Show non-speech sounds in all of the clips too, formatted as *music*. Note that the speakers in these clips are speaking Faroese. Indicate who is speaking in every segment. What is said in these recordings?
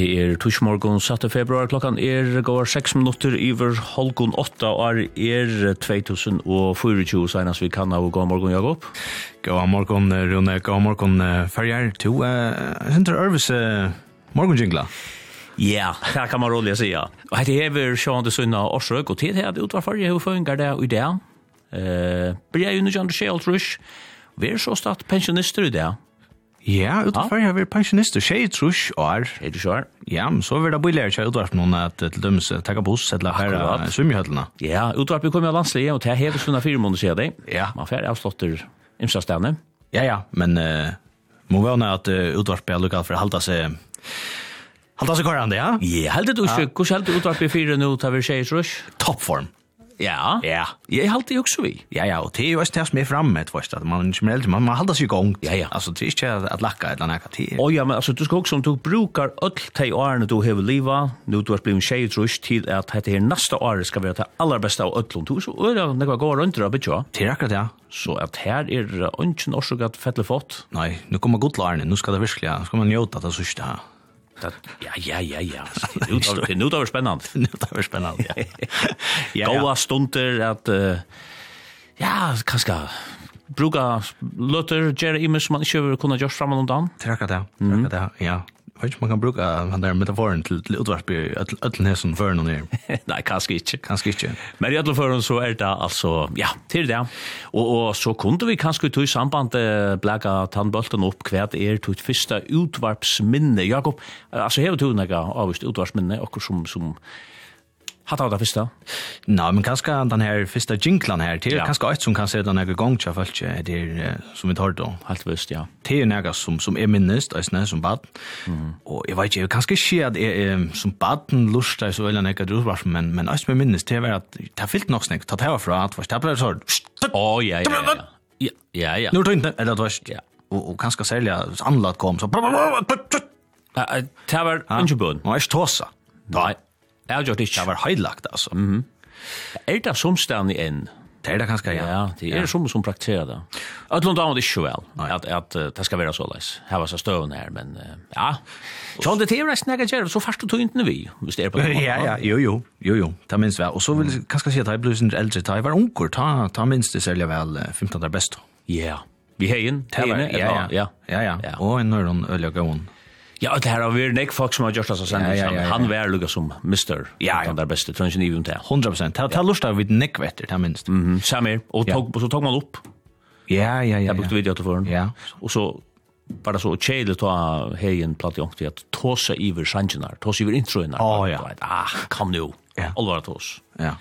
Speaker 1: Det er torsmorgon 7. februar, klokkan er går 6 minutter iver holgon 8 og er 2024, senast vi kan av god morgon, Jakob.
Speaker 2: God morgon, Rune, god morgon, Ferger, to uh, Sinter Ørvis uh, morgonjingla.
Speaker 1: Ja, det kan man rolig säga. Og hette hever sjående sunna årsøk, og til det hadde utvar farge hever det og i det. Uh, Blir jeg under kjandre skje vi er så stått pensjonister i det,
Speaker 2: Ja, utenfor har vi pensjonister, tjej trus år.
Speaker 1: Tjej trus år.
Speaker 2: Ja, men så vil det billigere tjej utvarp noen at til dømes takka buss eller her svimjehøllene.
Speaker 1: Ja, utvarp vi kommer av landslige, og til er hevet sånne fire måneder siden.
Speaker 2: Ja.
Speaker 1: Man får avståtter imsastene.
Speaker 2: Ja, ja, men uh, må vi vana at uh, utvarp er lukket for å halda seg Halda seg korrande, ja?
Speaker 1: Ja, heldig du ikke. Hvordan heldig utvarp i fire nå tar vi tjej trus?
Speaker 2: Toppform.
Speaker 1: Ja.
Speaker 2: Ja.
Speaker 1: Jeg halte jo også vi.
Speaker 2: Ja, ja, og det er jo også det som er fremme, et forst, at man ikke mer eldre, man, man halter seg i gang.
Speaker 1: Ja, ja.
Speaker 2: Altså, det er ikke at lakka et eller annet tid.
Speaker 1: Å ja, men altså, du skal også, om du brukar öll de årene du hever liva, nu du har blivit tjej trus til at dette her neste året skal være det aller beste av öllum, du, så er det nekva går rundt det, bitja.
Speaker 2: Det er akkurat, ja.
Speaker 1: Så at her er ønsken årsak at fettle fått.
Speaker 2: Nei, nu kommer godlarne, nu skal det virkelig, ja. nu skal man njóta det sørste her.
Speaker 1: Ja, ja, ja, ja. Det nu då är spännande.
Speaker 2: Nu det är spennende, Ja.
Speaker 1: Goda stunder att ja, *laughs* kanske bruka løtter, Jerry imer som man ikke vil kunne gjøre fremme noen dagen.
Speaker 2: Det er akkurat det, det er akkurat det, ja. Jeg vet ikke om man kan bruka den der metaforen til, til utvarp i ødelen hesen før noen her.
Speaker 1: Nei, kanskje ikke.
Speaker 2: Kanskje ikke.
Speaker 1: Men i ødelen før så er det altså, ja, til det. Og, og så kunne vi kanskje ut i samband blæka tannbølten opp hva det er til første utvarpsminne. Jakob, altså hever du noe avvist utvarpsminne, akkur som, som Hatt av det første?
Speaker 2: Nei, men kanskje den her første jinklan her, det er
Speaker 1: ja.
Speaker 2: kanskje et som kan se den her gong til folk, det er som vi tar da.
Speaker 1: Helt visst, ja.
Speaker 2: Det er noe som, som er minnest, og eisne, som bad. Mm. Og jeg vet ikke, kanskje ikke at jeg er som baden lust, så veldig noe drusvars, men, men eisne med minnest, det er at det er fyllt nok snakk, tatt herfra, at det ble sånn,
Speaker 1: å, ja, ja, ja. Ja, ja, ja.
Speaker 2: Nå er det ikke, eller det var,
Speaker 1: ja.
Speaker 2: Og, og kanskje særlig anlat kom, så,
Speaker 1: det var ikke bøn.
Speaker 2: Nei, ikke tåsa.
Speaker 1: Nei, Jeg gjør det ikke.
Speaker 2: Det var heilagt, altså.
Speaker 1: Mm -hmm. Er det i en?
Speaker 2: Det er det kanskje, ja.
Speaker 1: Ja, det er som som praktiserer det. Ötlund damer det ikke vel, at, at uh, det skal være så leis. Her var så støvende her, men uh, ja. Så det er resten jeg gjør, så først du tog ikke vi, hvis det er på det. *laughs*
Speaker 2: Ja, ja, jo, jo, jo, jo, det minns vel. Og så vil jeg kanskje si at jeg ble sin eldre, da jeg var unger, ta, ta minst det særlig vel 15 er best.
Speaker 1: Ja, vi
Speaker 2: heien, heien,
Speaker 1: ja,
Speaker 2: ja,
Speaker 1: ja,
Speaker 2: ja, ja,
Speaker 1: Ja.
Speaker 2: og en nøyron øl og gøen.
Speaker 1: Ja, det här har vi nek folk som har gjort
Speaker 2: oss sen.
Speaker 1: Han var lukka som mister.
Speaker 2: Ja,
Speaker 1: han där bästa tror inte even till.
Speaker 2: 100%. Det ta lust av vid nek vetter ta minst.
Speaker 1: Mhm. Samir
Speaker 2: och
Speaker 1: tog så tog man upp.
Speaker 2: Ja, ja, ja.
Speaker 1: Jag brukte video till förn.
Speaker 2: Ja.
Speaker 1: Och så var det så chele ta hejen platt jag till att tosa över sanjenar, tosa iver introinar.
Speaker 2: Ja, ja.
Speaker 1: Ah, kom nu.
Speaker 2: Ja.
Speaker 1: Allvar tos.
Speaker 2: Ja.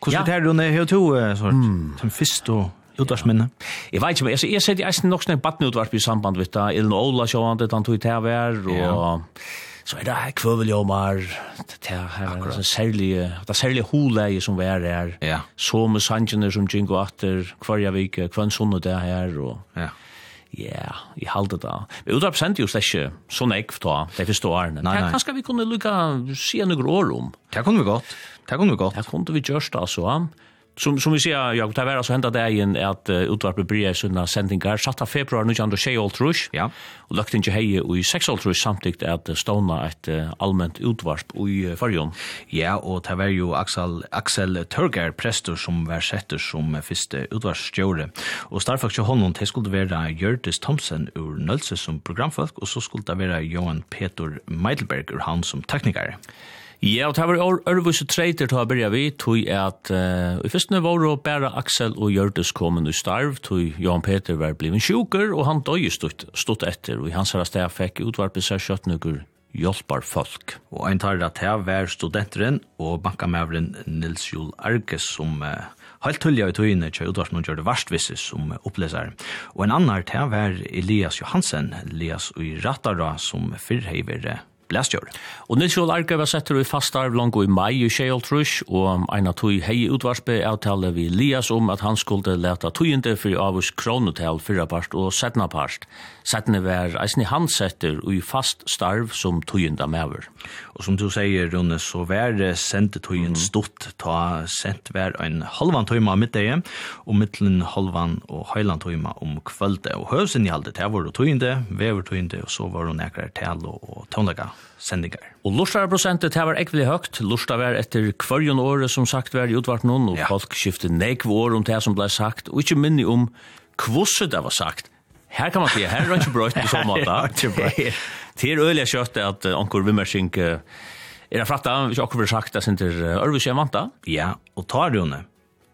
Speaker 2: Hvordan er det du når jeg har to, som først og utvarsminne.
Speaker 1: Jeg vet ikke, men jeg, jeg ser det nok snakk badneutvarp i samband med det. Ilden og Ola sjående, han tog i TV og så er det her kvøveljomar, det er her er særlige, det særlig holeie som vi er her,
Speaker 2: ja.
Speaker 1: så med sangene som Jingo Atter, hver vik, hver sunn og det her, og
Speaker 2: ja,
Speaker 1: ja i halde det. Men utdrapp sendte jo slett ikke sånn jeg ta, det første årene.
Speaker 2: Nei, nei.
Speaker 1: Kanskje vi kunne lukka si noen år om.
Speaker 2: Det kunne vi godt, det kunne vi godt.
Speaker 1: Det kunne vi gjørst, altså. Ja som som vi ser jag tar vara så hända det igen att uh, utvarpet blir såna sändningar satta februari nu under Shay Old Rush.
Speaker 2: Ja.
Speaker 1: Och lagt in Jehe och i sex Old Rush samtidigt att uh, stona ett uh, allmänt utvarp i uh, Farjon.
Speaker 2: Ja, och tar var ju Axel Axel Turgar prestor som var sätter som första utvarpsstjore. Och starkt faktiskt honom det skulle vara Jörtis Thomsen ur Nölse som programfolk och så skulle det vara Johan Peter Meidelberg ur han som tekniker.
Speaker 1: Ja, og det var Ørvus og Treiter til å begynne vi, tog at uh, i første var det bare Aksel og Gjørtes kommet i starv, tog Johan Peter var blivet sjuker, og han døg stått, stått etter, og i hans her sted fikk utvarpet seg kjøttnukker hjelpar folk.
Speaker 2: Og en tar at her var studenteren og bankamæveren Nils Jul Arges som uh, helt tullja i tøyene til utvarpen og gjør det varstvisse som oppleser. Og en annan her var Elias Johansen, Elias i Rattara som fyrheiver blæstjør.
Speaker 1: Og Nils Jol Arke var setter i fastarv langt i mai i Kjeil Trush, og Einar Tui hei utvarspe avtale vi Elias om at han skulle leta tøyende for avus kronotel fyrra part og setna part. Setne var eisne han setter i fast starv som tøyende mever.
Speaker 2: Og som du sier, Rune, så var sendt tøyen stort, ta sendt var en halvan tøyma middag, og mittelen halvan og heilan tøyma om kvölde. Og høvsen i halde, det var tøyende, vever tøyende, og så var hun ekrar tælo og tøyndega
Speaker 3: sendingar.
Speaker 1: Og lortarprosentet her var ekvelig høgt. lustar var etter kvarjon året som sagt var i utvart noen, og ja. folk skiftet nekv år om det som ble sagt, og ikkje minni om kvosset det var sagt. Her kan man si, her er ikke brøyt på sånn måte. Det er øyelig kjøtt at anker vimmersink er fratta, hvis anker vil sagt det sin til Ørvis er vant da.
Speaker 3: Ja, og tar jo henne.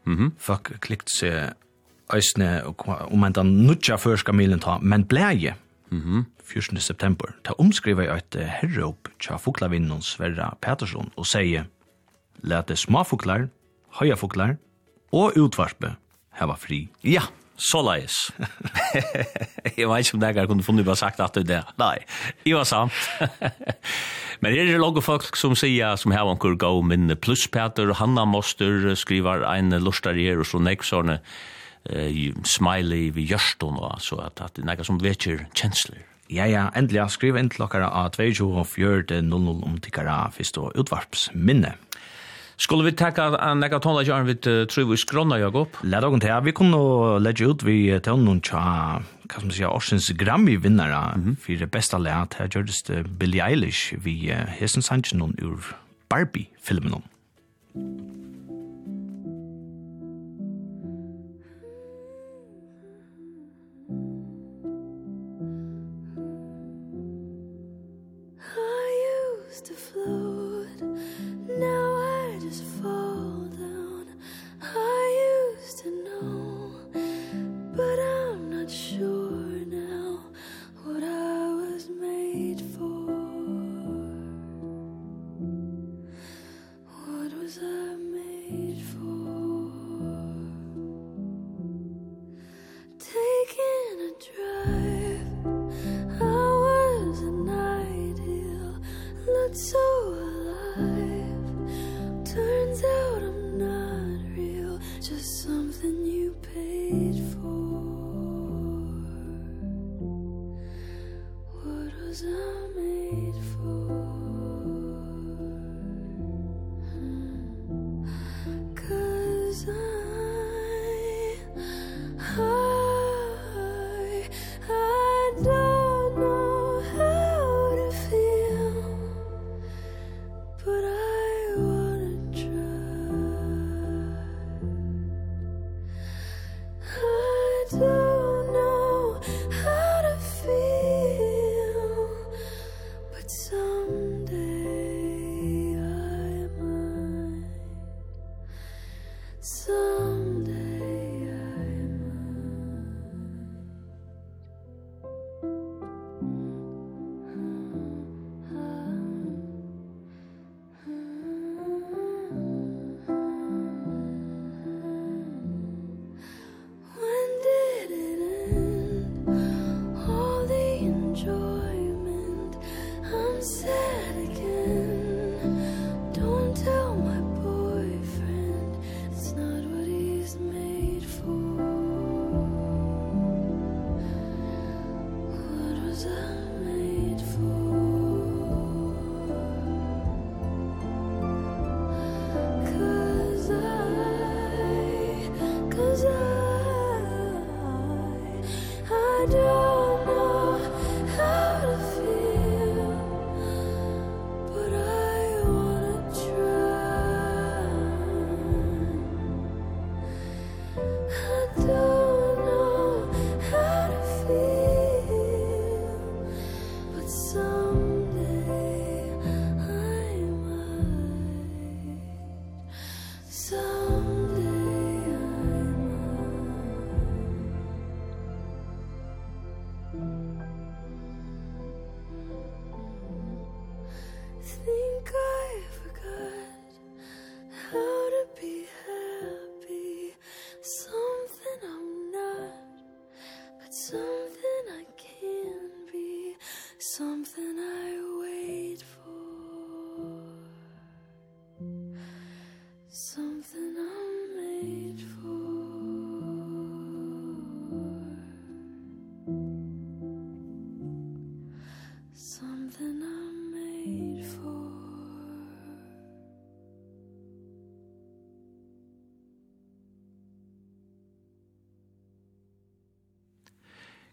Speaker 3: Mm -hmm. Fuck, klikt seg øysene, om man da nutja før milen ta, men bleie. Mhm. 14. september, ta omskriva i eit herreopp tja fuklavinnen Sverra Petersson og seie «Lete smafuklar, høyafuklar og utvarpe heva fri.
Speaker 1: Ja, så leis. jeg vet ikke om det er kunne funnet bare sagt at det er. Nei, det var sant. Men det er logge folk som sier, som har anker gå minne pluss Peter, Hanna Moster skriver en lortar her og så neksårene uh, smiley vi gjørstånd, så at, at det er noe som vekker kjensler.
Speaker 3: Ja, ja, endelig, skriv inn til dere av 22.04.00 om tikkere først og utvarpsminne.
Speaker 1: Skulle vi tacka en lägga tonla gör vi tror vi skrona Jakob.
Speaker 3: Lät oss till. Vi kunde lägga ut vi till någon cha. Kan man säga Oceans Grammy vinnare för det bästa lät her gjordes det Billie Eilish vi hesen Sanchez och ur Barbie filmen.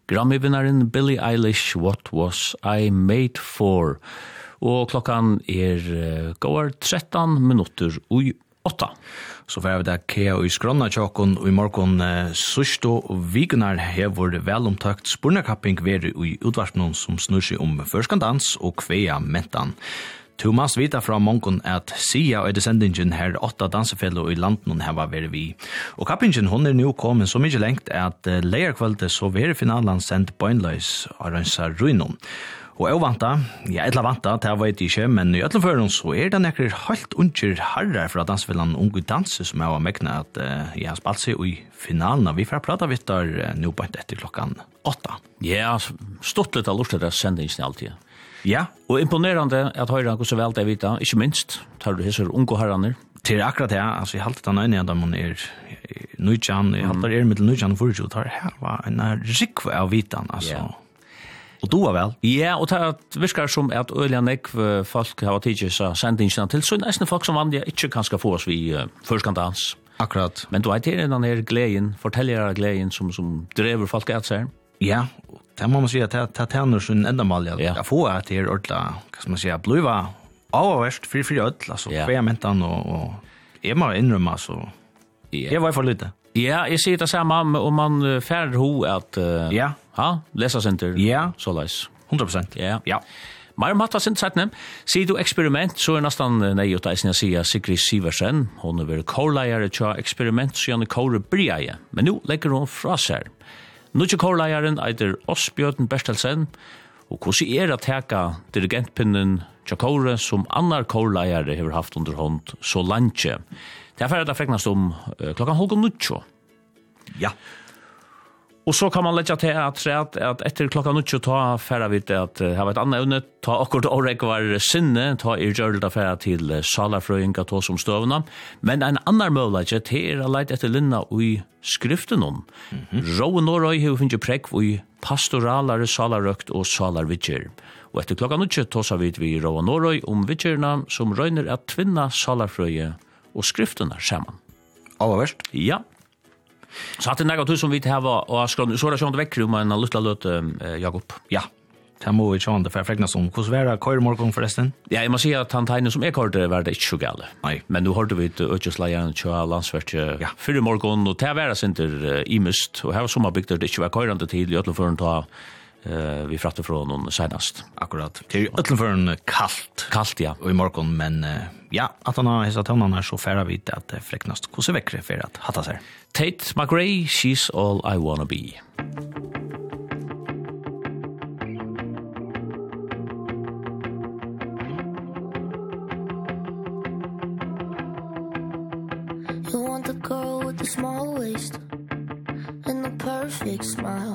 Speaker 1: Grammy-vinnaren Billie Eilish What Was I Made For og klokkan er uh, går 13 minutter ui 8.
Speaker 2: Så får vi det kea i skrona tjokken og i morgen uh, sørstå og vikunar hever velomtøkt spurnakapping veri ui utvarsnån som snur seg om førskandans og kvea mentan. Tu mast vita fra Monkon at Sia og descendingen her åtta dansefello i landen hun heva veri vi. Og kappingen hun er nu kommet så mykje lengt at uh, leierkveldet så veri finalen sendt Bøynløys og rønsa ruinon. Og jeg vanta, ja, etla vanta, det vet jeg ikke, men i øtlen så er det nekker halvt unger harrar fra dansfellan unge danse som jeg var megna at uh, jeg har spalt seg i finalen, vi får prata vitt der uh, nå på etter klokkan åtta.
Speaker 1: Ja, stort litt av lort det sendingen alltid.
Speaker 2: Ja,
Speaker 1: og imponerande at høyra så vel det vita, ikke minst, tar du hesser unge herraner.
Speaker 2: Til akkurat det, altså jeg halte den øyne at man er nøytjan, jeg halte det er mittel nøytjan og forutjå, tar heva en rikve av vitan, altså.
Speaker 1: Ja.
Speaker 2: Og du vel?
Speaker 1: Ja, og det virker som at øyla nekv folk har tidsi sa sendingsina til, så nesten folk som vanlige ikke kan skal få oss vi uh, førskandans.
Speaker 2: Akkurat.
Speaker 1: Men du vet, det er den her gleden, forteller gleden som, som drever folk at seg.
Speaker 2: Ja, det må man si at det tjänar sin ändamål att får at det er ordentlig, hva skal man säga blöva avvärst för för
Speaker 1: öll
Speaker 2: alltså för mentan og och är man inrymma så jeg var for lite
Speaker 1: Ja, jeg sier det samme om man uh, færre ho at uh,
Speaker 2: ja.
Speaker 1: ha, lesa senter,
Speaker 2: ja.
Speaker 1: så leis.
Speaker 2: 100%.
Speaker 1: Ja.
Speaker 2: ja.
Speaker 1: Meir matta sin sætne. Sier du eksperiment, så er nesten nei og deisen jeg sier Sigrid Siversen. Hun er vært kårleier til eksperiment, så gjerne kåre bryr Men nå legger hun fra seg. Nudje kårleieren eitir Osbjørn Bestelsen, og hvordan er at teka dirigentpinnen Tjakore som annar kårleiere har haft under hånd så lantje. Det er ferdig at det freknast om klokkan halv og nudje.
Speaker 2: Ja.
Speaker 1: Og så kan man lägga till att säga att, att efter klockan 8 ta vi vid att ha ett annat evne, ta akkurat årek var sinne, ta er gjörda färra till salafröinga ta som støvna. Men en annan möjlighet er att lägga etter linna i skriften om. Mm -hmm. Råen Norøy röj har finnit präck i pastoralare salarökt och salarvitjer. Og etter klokka 20 ta sa vi vi Rova Norøy om vidtjerna som røyner at tvinna salarfrøye og skriftene saman.
Speaker 2: Allerverst?
Speaker 1: Ja, Så att det något hus som vi har och skron så där sjönde väcker om en lilla löt Jakob.
Speaker 2: Ja. Det må vi sjönde för fräkna som hur svära kör morgon förresten.
Speaker 1: Ja, jag måste säga att han tegnar som är kort det var det inte så gale.
Speaker 2: Nej,
Speaker 1: men nu har du vet öchs
Speaker 2: lejan
Speaker 1: och landsvärt ja, för morgon och det var inte imust och här som har byggt det inte var körande till i alla fall ta eh vi fratte från någon senast.
Speaker 2: Akkurat. Det är ötlen för en kallt.
Speaker 1: Kallt ja.
Speaker 2: Och i morgon men ja, att han har hissat honom här så färra vid att det fräcknast kosse väckre för att hatta sig.
Speaker 1: Tate McRae, she's all I wanna be.
Speaker 4: You want the girl with the small waist and the perfect smile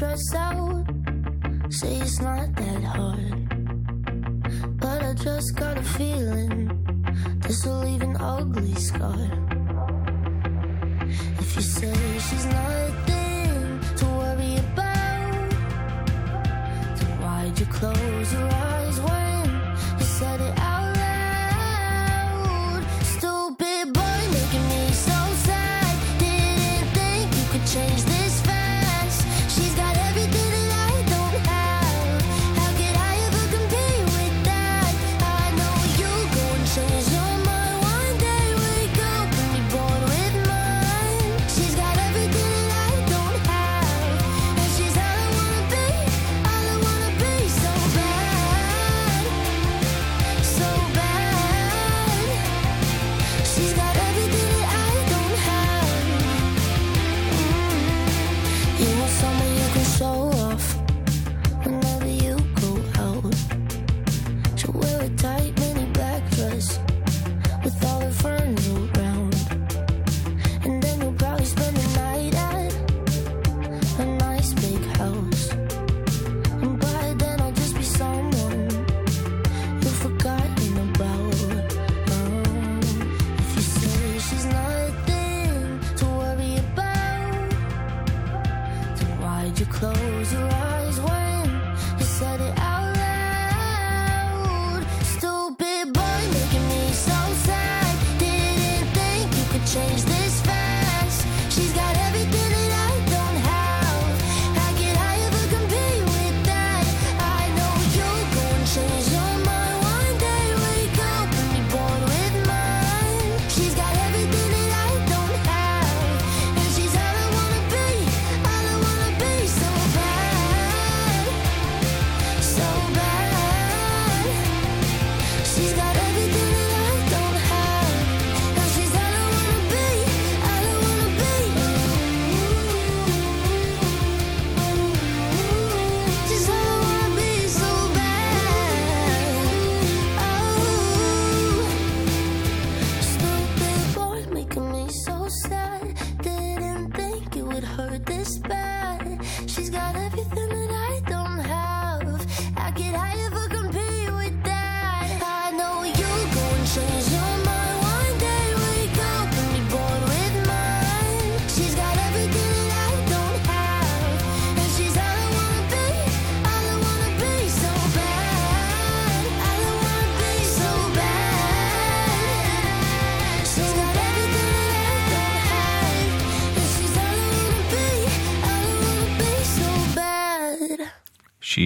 Speaker 4: stressed out. Say it's not that hard. But I just got a feeling This will leave an ugly scar. If you say she's nothing to worry about Then why'd you close your eyes? Why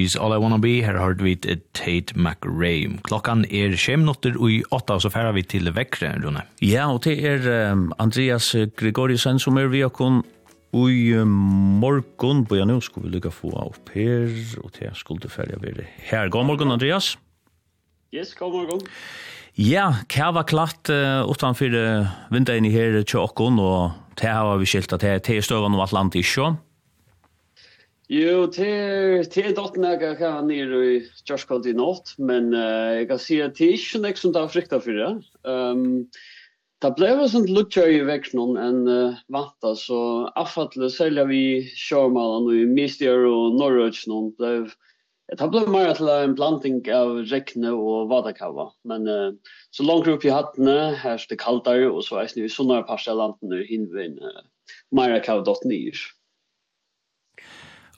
Speaker 4: She's All I Wanna Be.
Speaker 2: Her har vi et Tate McRae. Klokkan er 5 minutter og i 8, så færer vi til Vekre, Rune.
Speaker 1: Ja, og det er um, Andreas Gregoriusen som er vi og kun Ui morgen, på ja nå skulle vi lykke få opp her, og til jeg skulle ferdig være her. God morgen, Andreas.
Speaker 5: Yes, god morgen.
Speaker 1: Ja, hva var klart uh, utenfor uh, vinteren i her til åkken, og til her har vi skilt at det er støvende om Atlantis, ikke? Ja.
Speaker 5: Jo, til til dotten jeg kan ha nere i Josh Colt i natt, men uh, jeg kan si at det er ikke noe som tar frykta for det. Um, det ble jo sånn lukkjøy i veksjonen enn uh, vanta, så avfattelig selger vi sjårmalen i Mistier og Norrøts noen ble Det ble mer til en blanding av rekne og vadakava, men uh, så langt opp i hattene, her er det kaldere, og så er det sånne parser landen og hinvein uh, mer kava.9.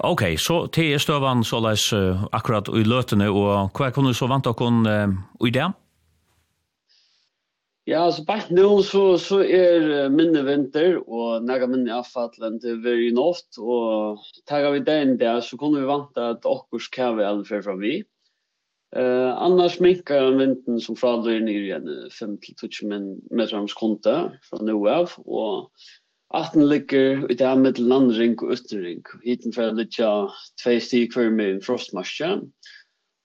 Speaker 1: Ok, så til er støvan så leis uh, akkurat i løtene, og hva kunne du så vant dere uh, i det?
Speaker 5: Ja, altså bare nå så, så er minne vinter, og nægge minne avfattelen til veri nått, og tager vi den der, så kunne vi vant at okkurs vi alfer fra vi. Uh, annars minkar vinteren som fra løyner igjen 5-20 meter om skonte fra nå av, og 18 ligger i det her middelen andre ring og uten ring. Hiten fra litja tve stig hver med en frostmarsje.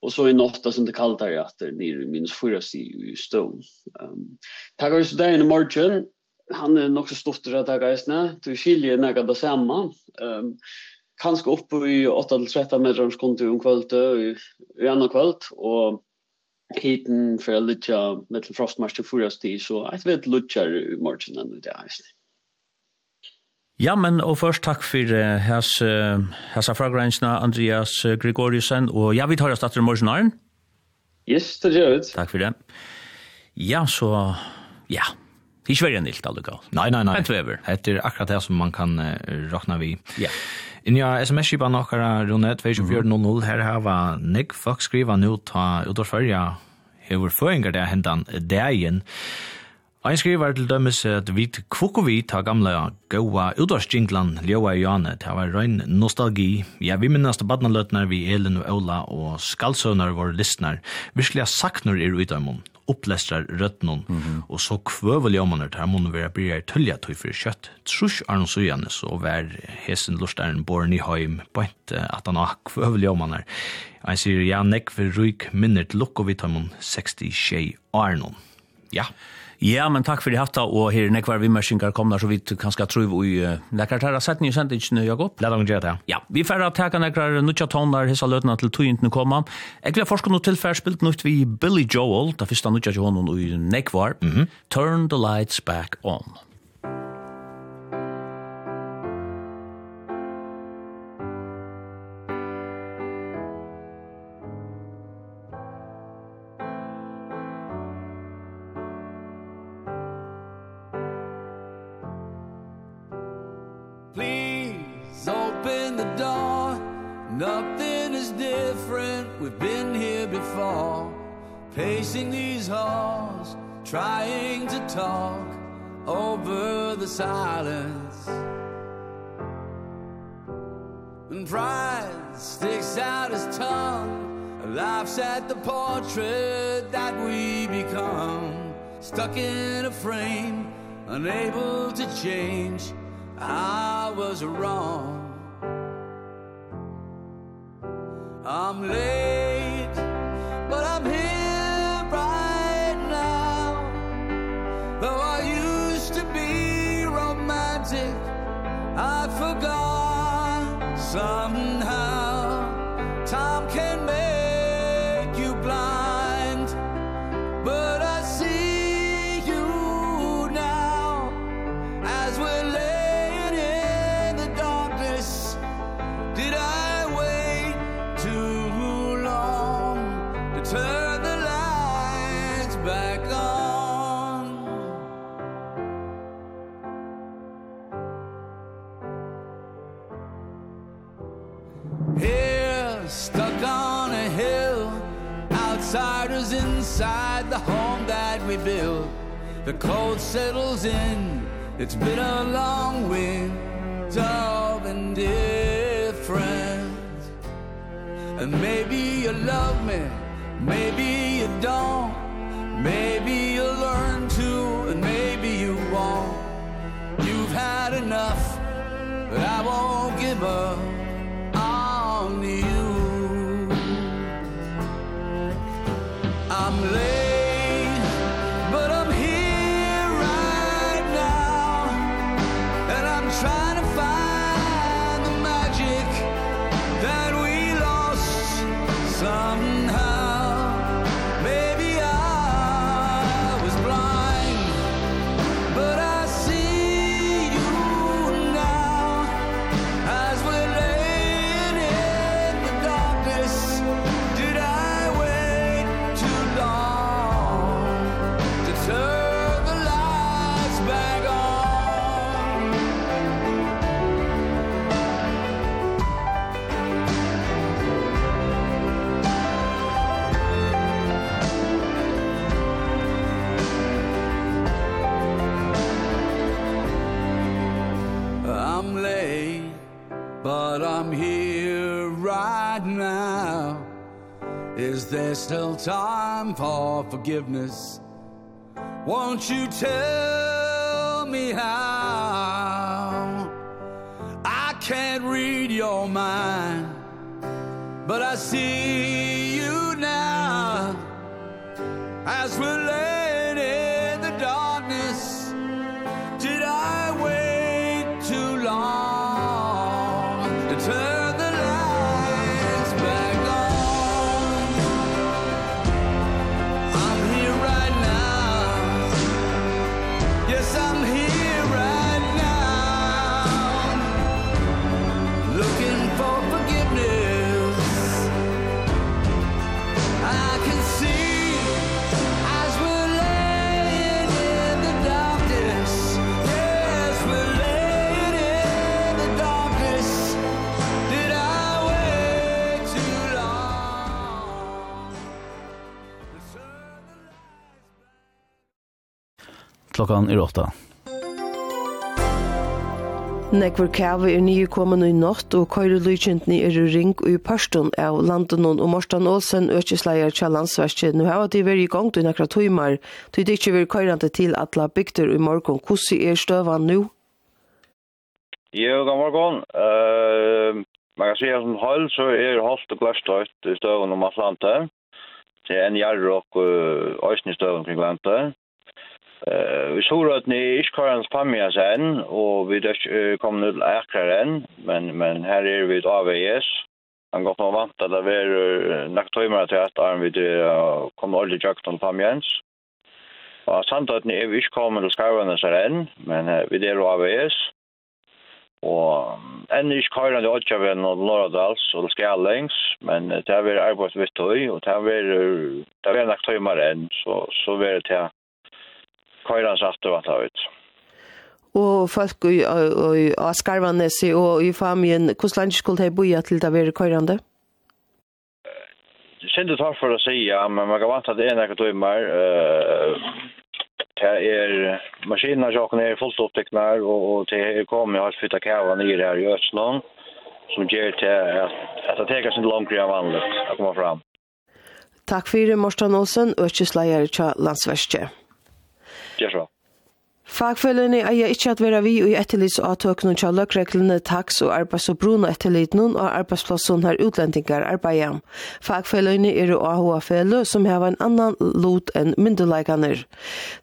Speaker 5: Og så i natta som det kallt her at det er minus fyra stig i stål. Um, takk for så der i morgen. Han er nok så stort til å ta geisene. Du skiljer nægget det samme. Um, kanskje oppe i 8-13 meter om skundet om kvalitet i gjennom kvöld, Og hiten fra litja middelen frostmarsje fyra stig. Så jeg vet lutsjer i morgen enn det er.
Speaker 1: Ja, men og først takk for uh, hans, uh, hans fragrensene, Andreas uh, Gregoriusen, og ja, vi tar oss datter morgen morgenaren.
Speaker 5: Yes, det gjør vi.
Speaker 1: Takk for det. Ja, så, ja, det er ikke veldig nilt, alle galt.
Speaker 2: Nei, nei, nei.
Speaker 1: Hent vever.
Speaker 2: Det er akkurat det som man kan uh, råkne vi.
Speaker 1: Ja.
Speaker 2: Inja sms-skipa nokkara Rune, 2400, her har vi Nick Fox skriva nu ta utorførja hever føringar det hendan dagen. Ein skriver til dømes at vi kvokko vi ta gamla gaua udarsjinglan ljóa i jane, det var røyn nostalgi. Ja, vi minnast badnaløtnar vi Elin og Ola og skalsønar våre listnar. Virkelig saknar er ut av mun, opplestrar røtnun, mm -hmm. og så kvøvel jommanar ter mun vera bryr er tølja tøy fyrir kjøtt. Trus Arno Sujanes og vær hesen lustaren born i heim, bænt at han har kvøvel jommanar. Ein sier ja, nekk for ryk minnet lukk vi tar mun 60 tjei Arnon. Ja.
Speaker 1: Ja. Ja, men takk for det hatt, og her nekvar vimmersingar komna, så vi kan ska tro i nekvar tæra sett nye sendingen, Jakob.
Speaker 2: Lad dem gjøre det.
Speaker 1: Ja, vi færre at teka nekvar nutja tonar, hissa løtna til tøyintene koma. Jeg gleder forska noe tilfær spilt nøyt vi Billy Joel, da fyrsta nutja til honom i nekvar, Turn the Lights Back On.
Speaker 6: pacing these halls trying to talk over the silence. And pride sticks out his tongue laughs at the portrait that we become. Stuck in a frame unable to change I was wrong. I'm late. some the cold settles in. It's been a long winter dear different And maybe you love me Maybe still time for forgiveness. Won't you tell me how? I can't read your mind But I see you now. As we're
Speaker 2: Klokkan er åtta.
Speaker 7: Nekvar kæve er nye kommende i natt, og køyre lydkjentene er ring i parstun av landen og Morsten Olsen, økesleier til landsverket. Nå har de vært i gang til nekra tøymer, til det ikke vil køyrende til at la bygter i morgen. Hvordan er støvann nå?
Speaker 8: Jo, god morgen. Uh, man kan si at som hold så er holdt og glasstøyt i støvann om Atlanta. Det er en jarrok og øysen i støvann kring landet. Eh, vi såg att ni Iskarans Pamia sen och vi där kom nu Akaren, men men här är vi avvägs. Han går nog vant att det är nacktömare till att arm vid kommer aldrig jakt om Pamians. Och samt att ni vi kommer och skarvarna sen, men vi där avvägs. Og enn ikke køyrande Åtjaven og Norradals og Skjallings, men det har vært arbeidsvitt høy, og det har vært, det har vært enn, så, så vært det køyra sagt og ta ut.
Speaker 7: Og folk i og Skarvanesi og i famien, hvordan land skulle de boja til det være køyrande?
Speaker 8: Sindu tar for å si, ja, men man kan vant at det er nekka tøymer. Det er maskinerna sjokken er fullt oppteknar, og det er kommet alt fytta kava nyr her i Øtslån, som gjør til at det teker sin langkri av vanligt å komme fram.
Speaker 7: Takk fyrir Morten Olsen, økjesleier til Landsverstje.
Speaker 8: Gjør så.
Speaker 7: Fagfølgene eier ikke at være vi i etterlitsavtøkene til løkreglene taks og arbeids- og brune etterlitene og arbeidsplassen her utlendingar arbeider. Fagfølgene er og AHA-fele som har en annan lot enn myndelagene.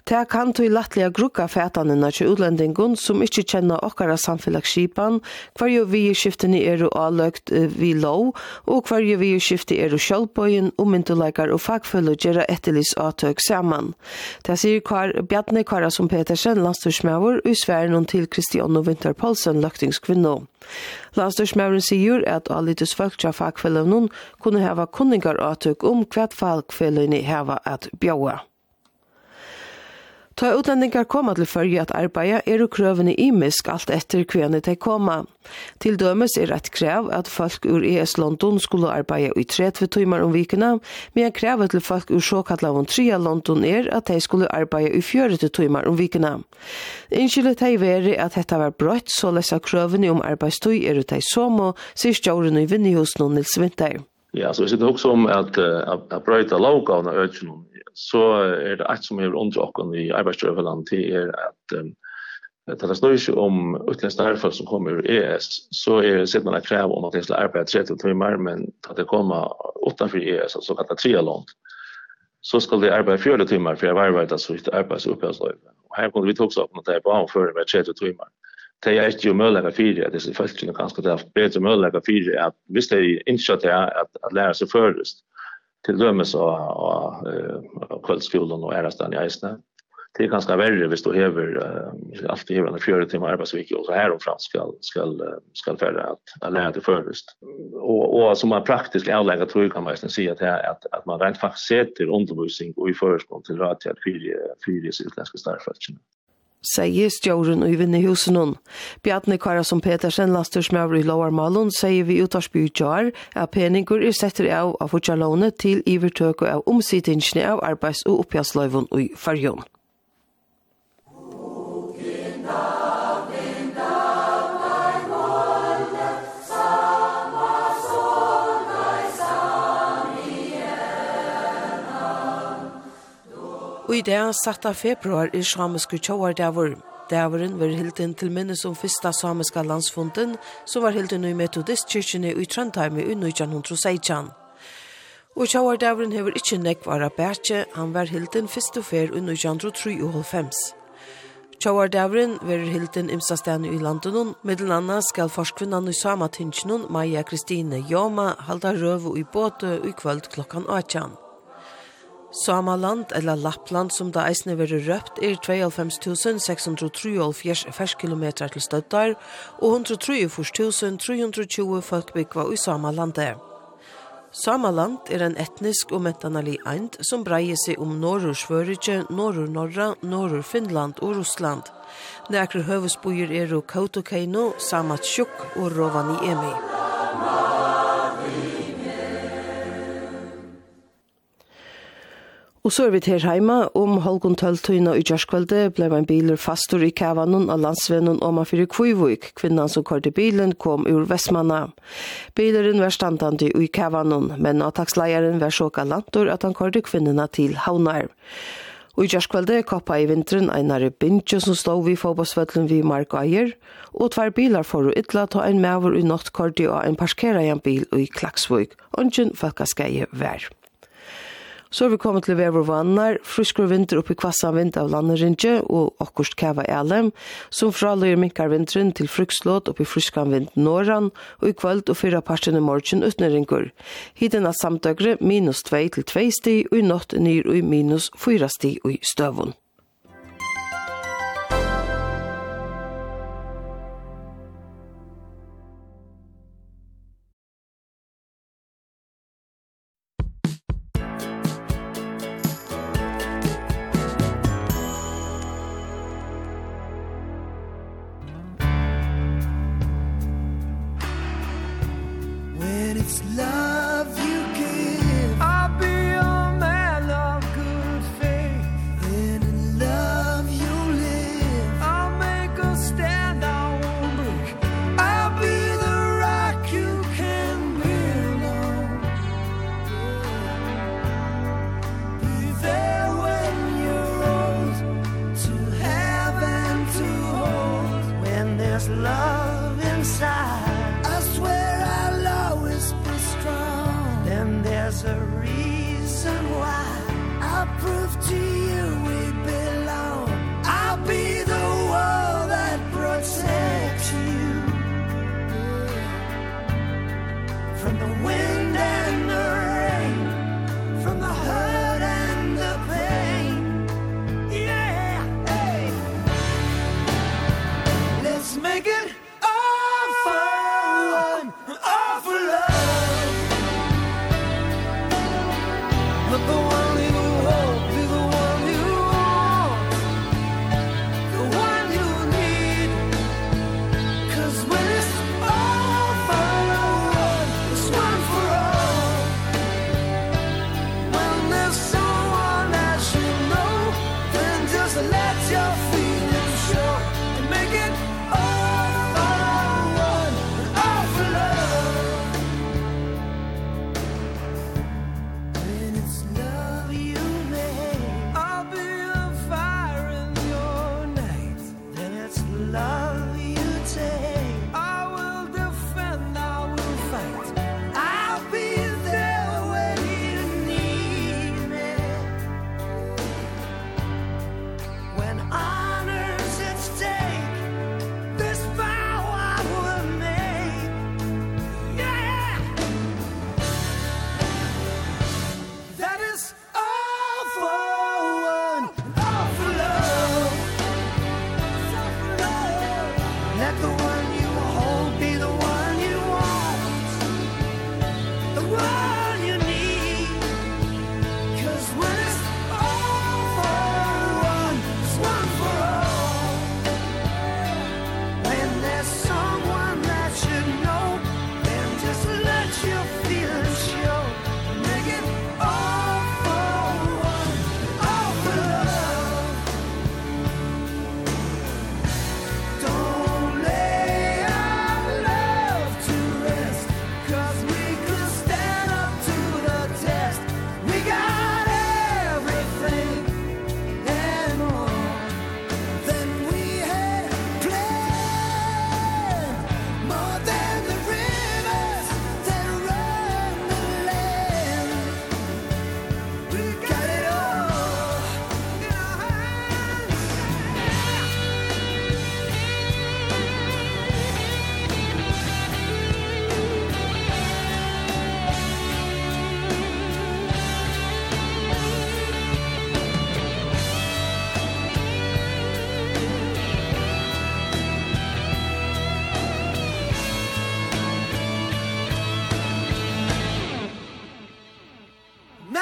Speaker 7: Det kan til lattelige grukka fætanene til utlendingen som ikke kjenner okkara samfunnskskipan, hver jo vi skiftene er og avløkt vi lov, og hver jo vi skifte er og sjølvbøyen og myndelagar og fagfølge gjør avtøk sammen. Det sier Kar Bjarne Kara som Petersen Poulsen, landstyrsmæver, og sværen hon til Kristiano Winter Poulsen, løktingskvinno. Landstorsmæveren sier at alitus folk fra fagfellene kunne hava kunningaratøk om hvert fagfellene hava at bjaua. Ta utlendingar koma til fyrje at arbeida er og krøvene imisk alt etter kvene de koma. Til dømes er et krev at folk ur ES London skulle arbeida i 30 timer om vikene, men krevet til folk ur såkalla von 3 London er at de skulle arbeida i 40 timer om vikene. Innskyldet de veri at dette var brøtt, så lesa krøvene om arbeidstøy er ut de somo, sier stjåren i vinnihusen og Nils Vinter.
Speaker 9: Ja, så vi sitter også om at, at, at brøyta lovgavna økjennom så er det eit som hever undra okken i arbeidsgjøveland til er at um, Det er snøy ikke om utländska herfall som kommer ur ES, så er det sittende krav om at de skal arbeide 30 timer, men at det kommer utenfor ES, altså kallt det trialånd, så skal de arbeide 40 timer for jeg var arbeid, altså ikke arbeids- og opphøysløyve. Og her kunne vi tog seg opp at det er bare omfører med 30 timer. Det er ikke jo møllega fire, at disse folkene kanskje det er bedre møllega fire, at hvis de det er at, at lære seg først, till dömes och och kveldsskolen og ärstan i eisene. Det är ganska värre hvis du hever uh, alltid hever en fjärde timmar arbetsvecka och så här och fram ska ska ska färra att, att lära det först. Och och som man praktiskt anlägga tror jag kan man nästan se att här att att man rent faktiskt sätter undervisning och i förskolan till rätt till fyra fyra utländska starfältchen
Speaker 7: sier stjåren og i vinnehusen hun. Bjarne Karasson Petersen, lastursmøver i Lovarmalen, sier vi utarsby i jar at peninger er setter av av fortjallånet til ivertøk av omsidingene av arbeids- og oppgjørsløyven i fargen. Okay, Og i det 7. februar er samiske tjåardavur. Dæveren var hilden til minnes om fyrsta samiska landsfunden, som var hilden i metodistkirkene i Trondheim i 1916. Og tjåardaveren hever ikkje nekvara bætje, han var hilden og fer i 1993. Tjauardavren verir hilden imsastan i landunum, middel anna skal forskvinnan i Samatinsinun, Maja Kristine Joma, halda røvu i båte i kvöld klokkan 8. Samaland eller Lappland som da eisne veri røpt er 92.673 ferskilometer til støttar og 143.320 folkbyggva i Samalandet. Samaland er en etnisk og metanali eind som breier seg om Norrur Svørige, Norrur Norra, Norrur Finland og Russland. Nekre høvesbojer er og Kautokeino, Samatsjuk og Rovaniemi. Rovaniemi. Og så er vi til heima, om halvgon tøltøyna i kjørskvelde ble man biler fastur i Kavanen av landsvennen om man fyrir Kvivuk. Kvinnan som kørte bilen kom ur Vestmanna. Bileren var standande i Kavanen, men avtaksleieren var så lantor at han kørte kvinnena til Havnar. Og i kjørskvelde koppa i vinteren einare bintje som stod vi fotbollsvøtlen vi Mark Eier, og tvær bilar for å ytla ta ein maver i nattkordi og en parskera bil i Klaksvøk, ongen folkaskeie vær. Så er vi kommet til vever vannar, fruskur vinter oppi kvassa vind av landerinje og okkurst kava elem, som fraløyer minkar vinteren til frukslåt oppi fruskan vind norran, og i kvöld og fyra parten i morgen utneringur. Hiden av samtøkre minus 2 til 2 sti, og i natt nyr og minus 4 sti og i støvun.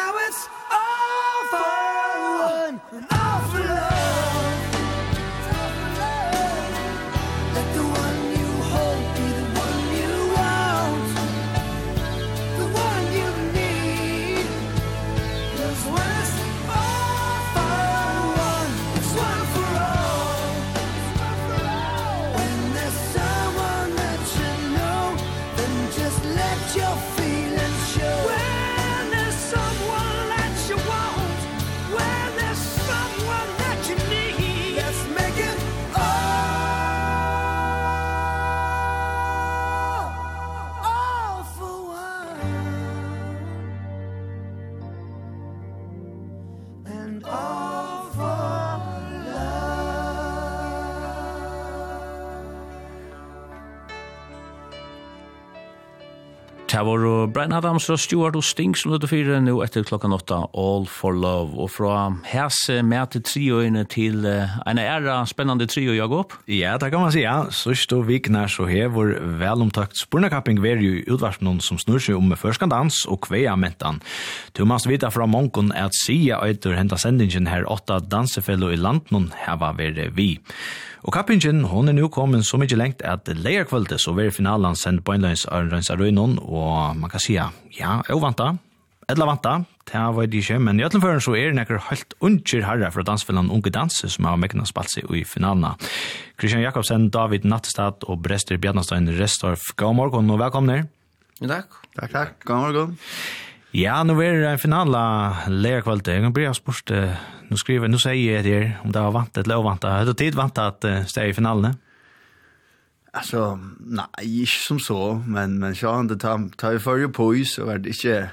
Speaker 10: now it's all for one.
Speaker 1: Det var Brian Adams og Stuart og Sting som lødde fire nå etter klokka åtta, All for Love. Og fra hese med til trioene til uh, en æra spennende trio, Jakob.
Speaker 2: Ja, det kan man si, ja. Sørst og vikner så hever velomtakt spurnakapping ver jo utvarsmån som snur seg om førskandans og kveia mentan. Du must vita fra mongon at sia etter henta sendingen her åtta dansefello i landen heva vere vi. Og kappingen, hon er nu kommet så mykje lengt at leierkvöldet så ver finalen sendt på innløys Arnløys Arøynon, og man kan sija, ja, jeg vanta, edla vanta, det var det ikke, men i ætlenføren så er nekker helt unger herre fra dansfellene Unge Danse som har mekkene spalt seg i finalene. Christian Jakobsen, David Nattestad og Brester Bjarnastein Restorff, god morgen og velkomne.
Speaker 11: Takk. Takk, takk. God morgen.
Speaker 2: Ja, nu er det en finala lærkvalitet. Jeg kan bli spørst, uh, nu skriver, nu sier jeg det om det var vant eller ovant. Har du tid vant at uh, steg i finalene?
Speaker 11: Alltså, nej, inte som så, men, men Sean, det tar, tar ju förr ju pojs så var det inte...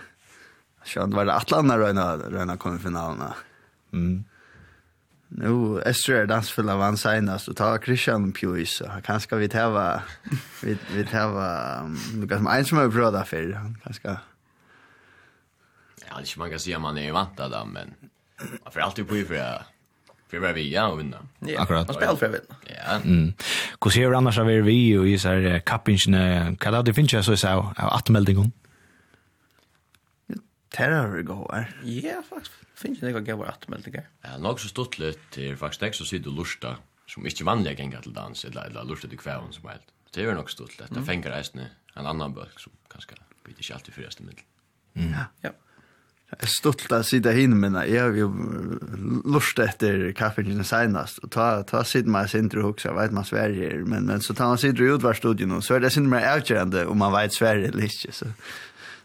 Speaker 11: Sean, det var det Atlanta röna, röna kom i finalerna.
Speaker 2: Mm.
Speaker 11: Nu, Esther är dansfull av han senast och tar Christian pojs. Kanske vi täva, vi, vi täva, um, det kanske en som har prövat för, han kanske...
Speaker 12: Ja, det är inte man kan säga man är vant av dem, men man får alltid på för att för vad vi ja och vinna.
Speaker 2: Ja, akkurat.
Speaker 13: Man spelar för att vinna.
Speaker 12: Ja.
Speaker 2: Mm. Hur ser du annars av er vi och i så här kappingen, kan det finnas så så av attmeldingen?
Speaker 11: Terror går.
Speaker 13: Ja, faktiskt. Finns det några gåvor attmeldingar?
Speaker 12: Ja, nog så stort lite till faktiskt det så sitter lusta som inte vanliga gänga till dans eller eller lusta till kväven som helt. Det är nog stort lite. Det fänger resten en annan bök som kanske blir inte alltid förresten med. Mm.
Speaker 11: Ja.
Speaker 13: Ja.
Speaker 11: Jeg stått til å sitte henne mine. Jeg har jo lust etter kaffen senast. Og ta, ta sitte meg sin tro hukse, jeg vet man Sverige. Men, men så tar man sitter i utvarstudien, så er det sin mer avgjørende om man vet Sverige eller ikke. Så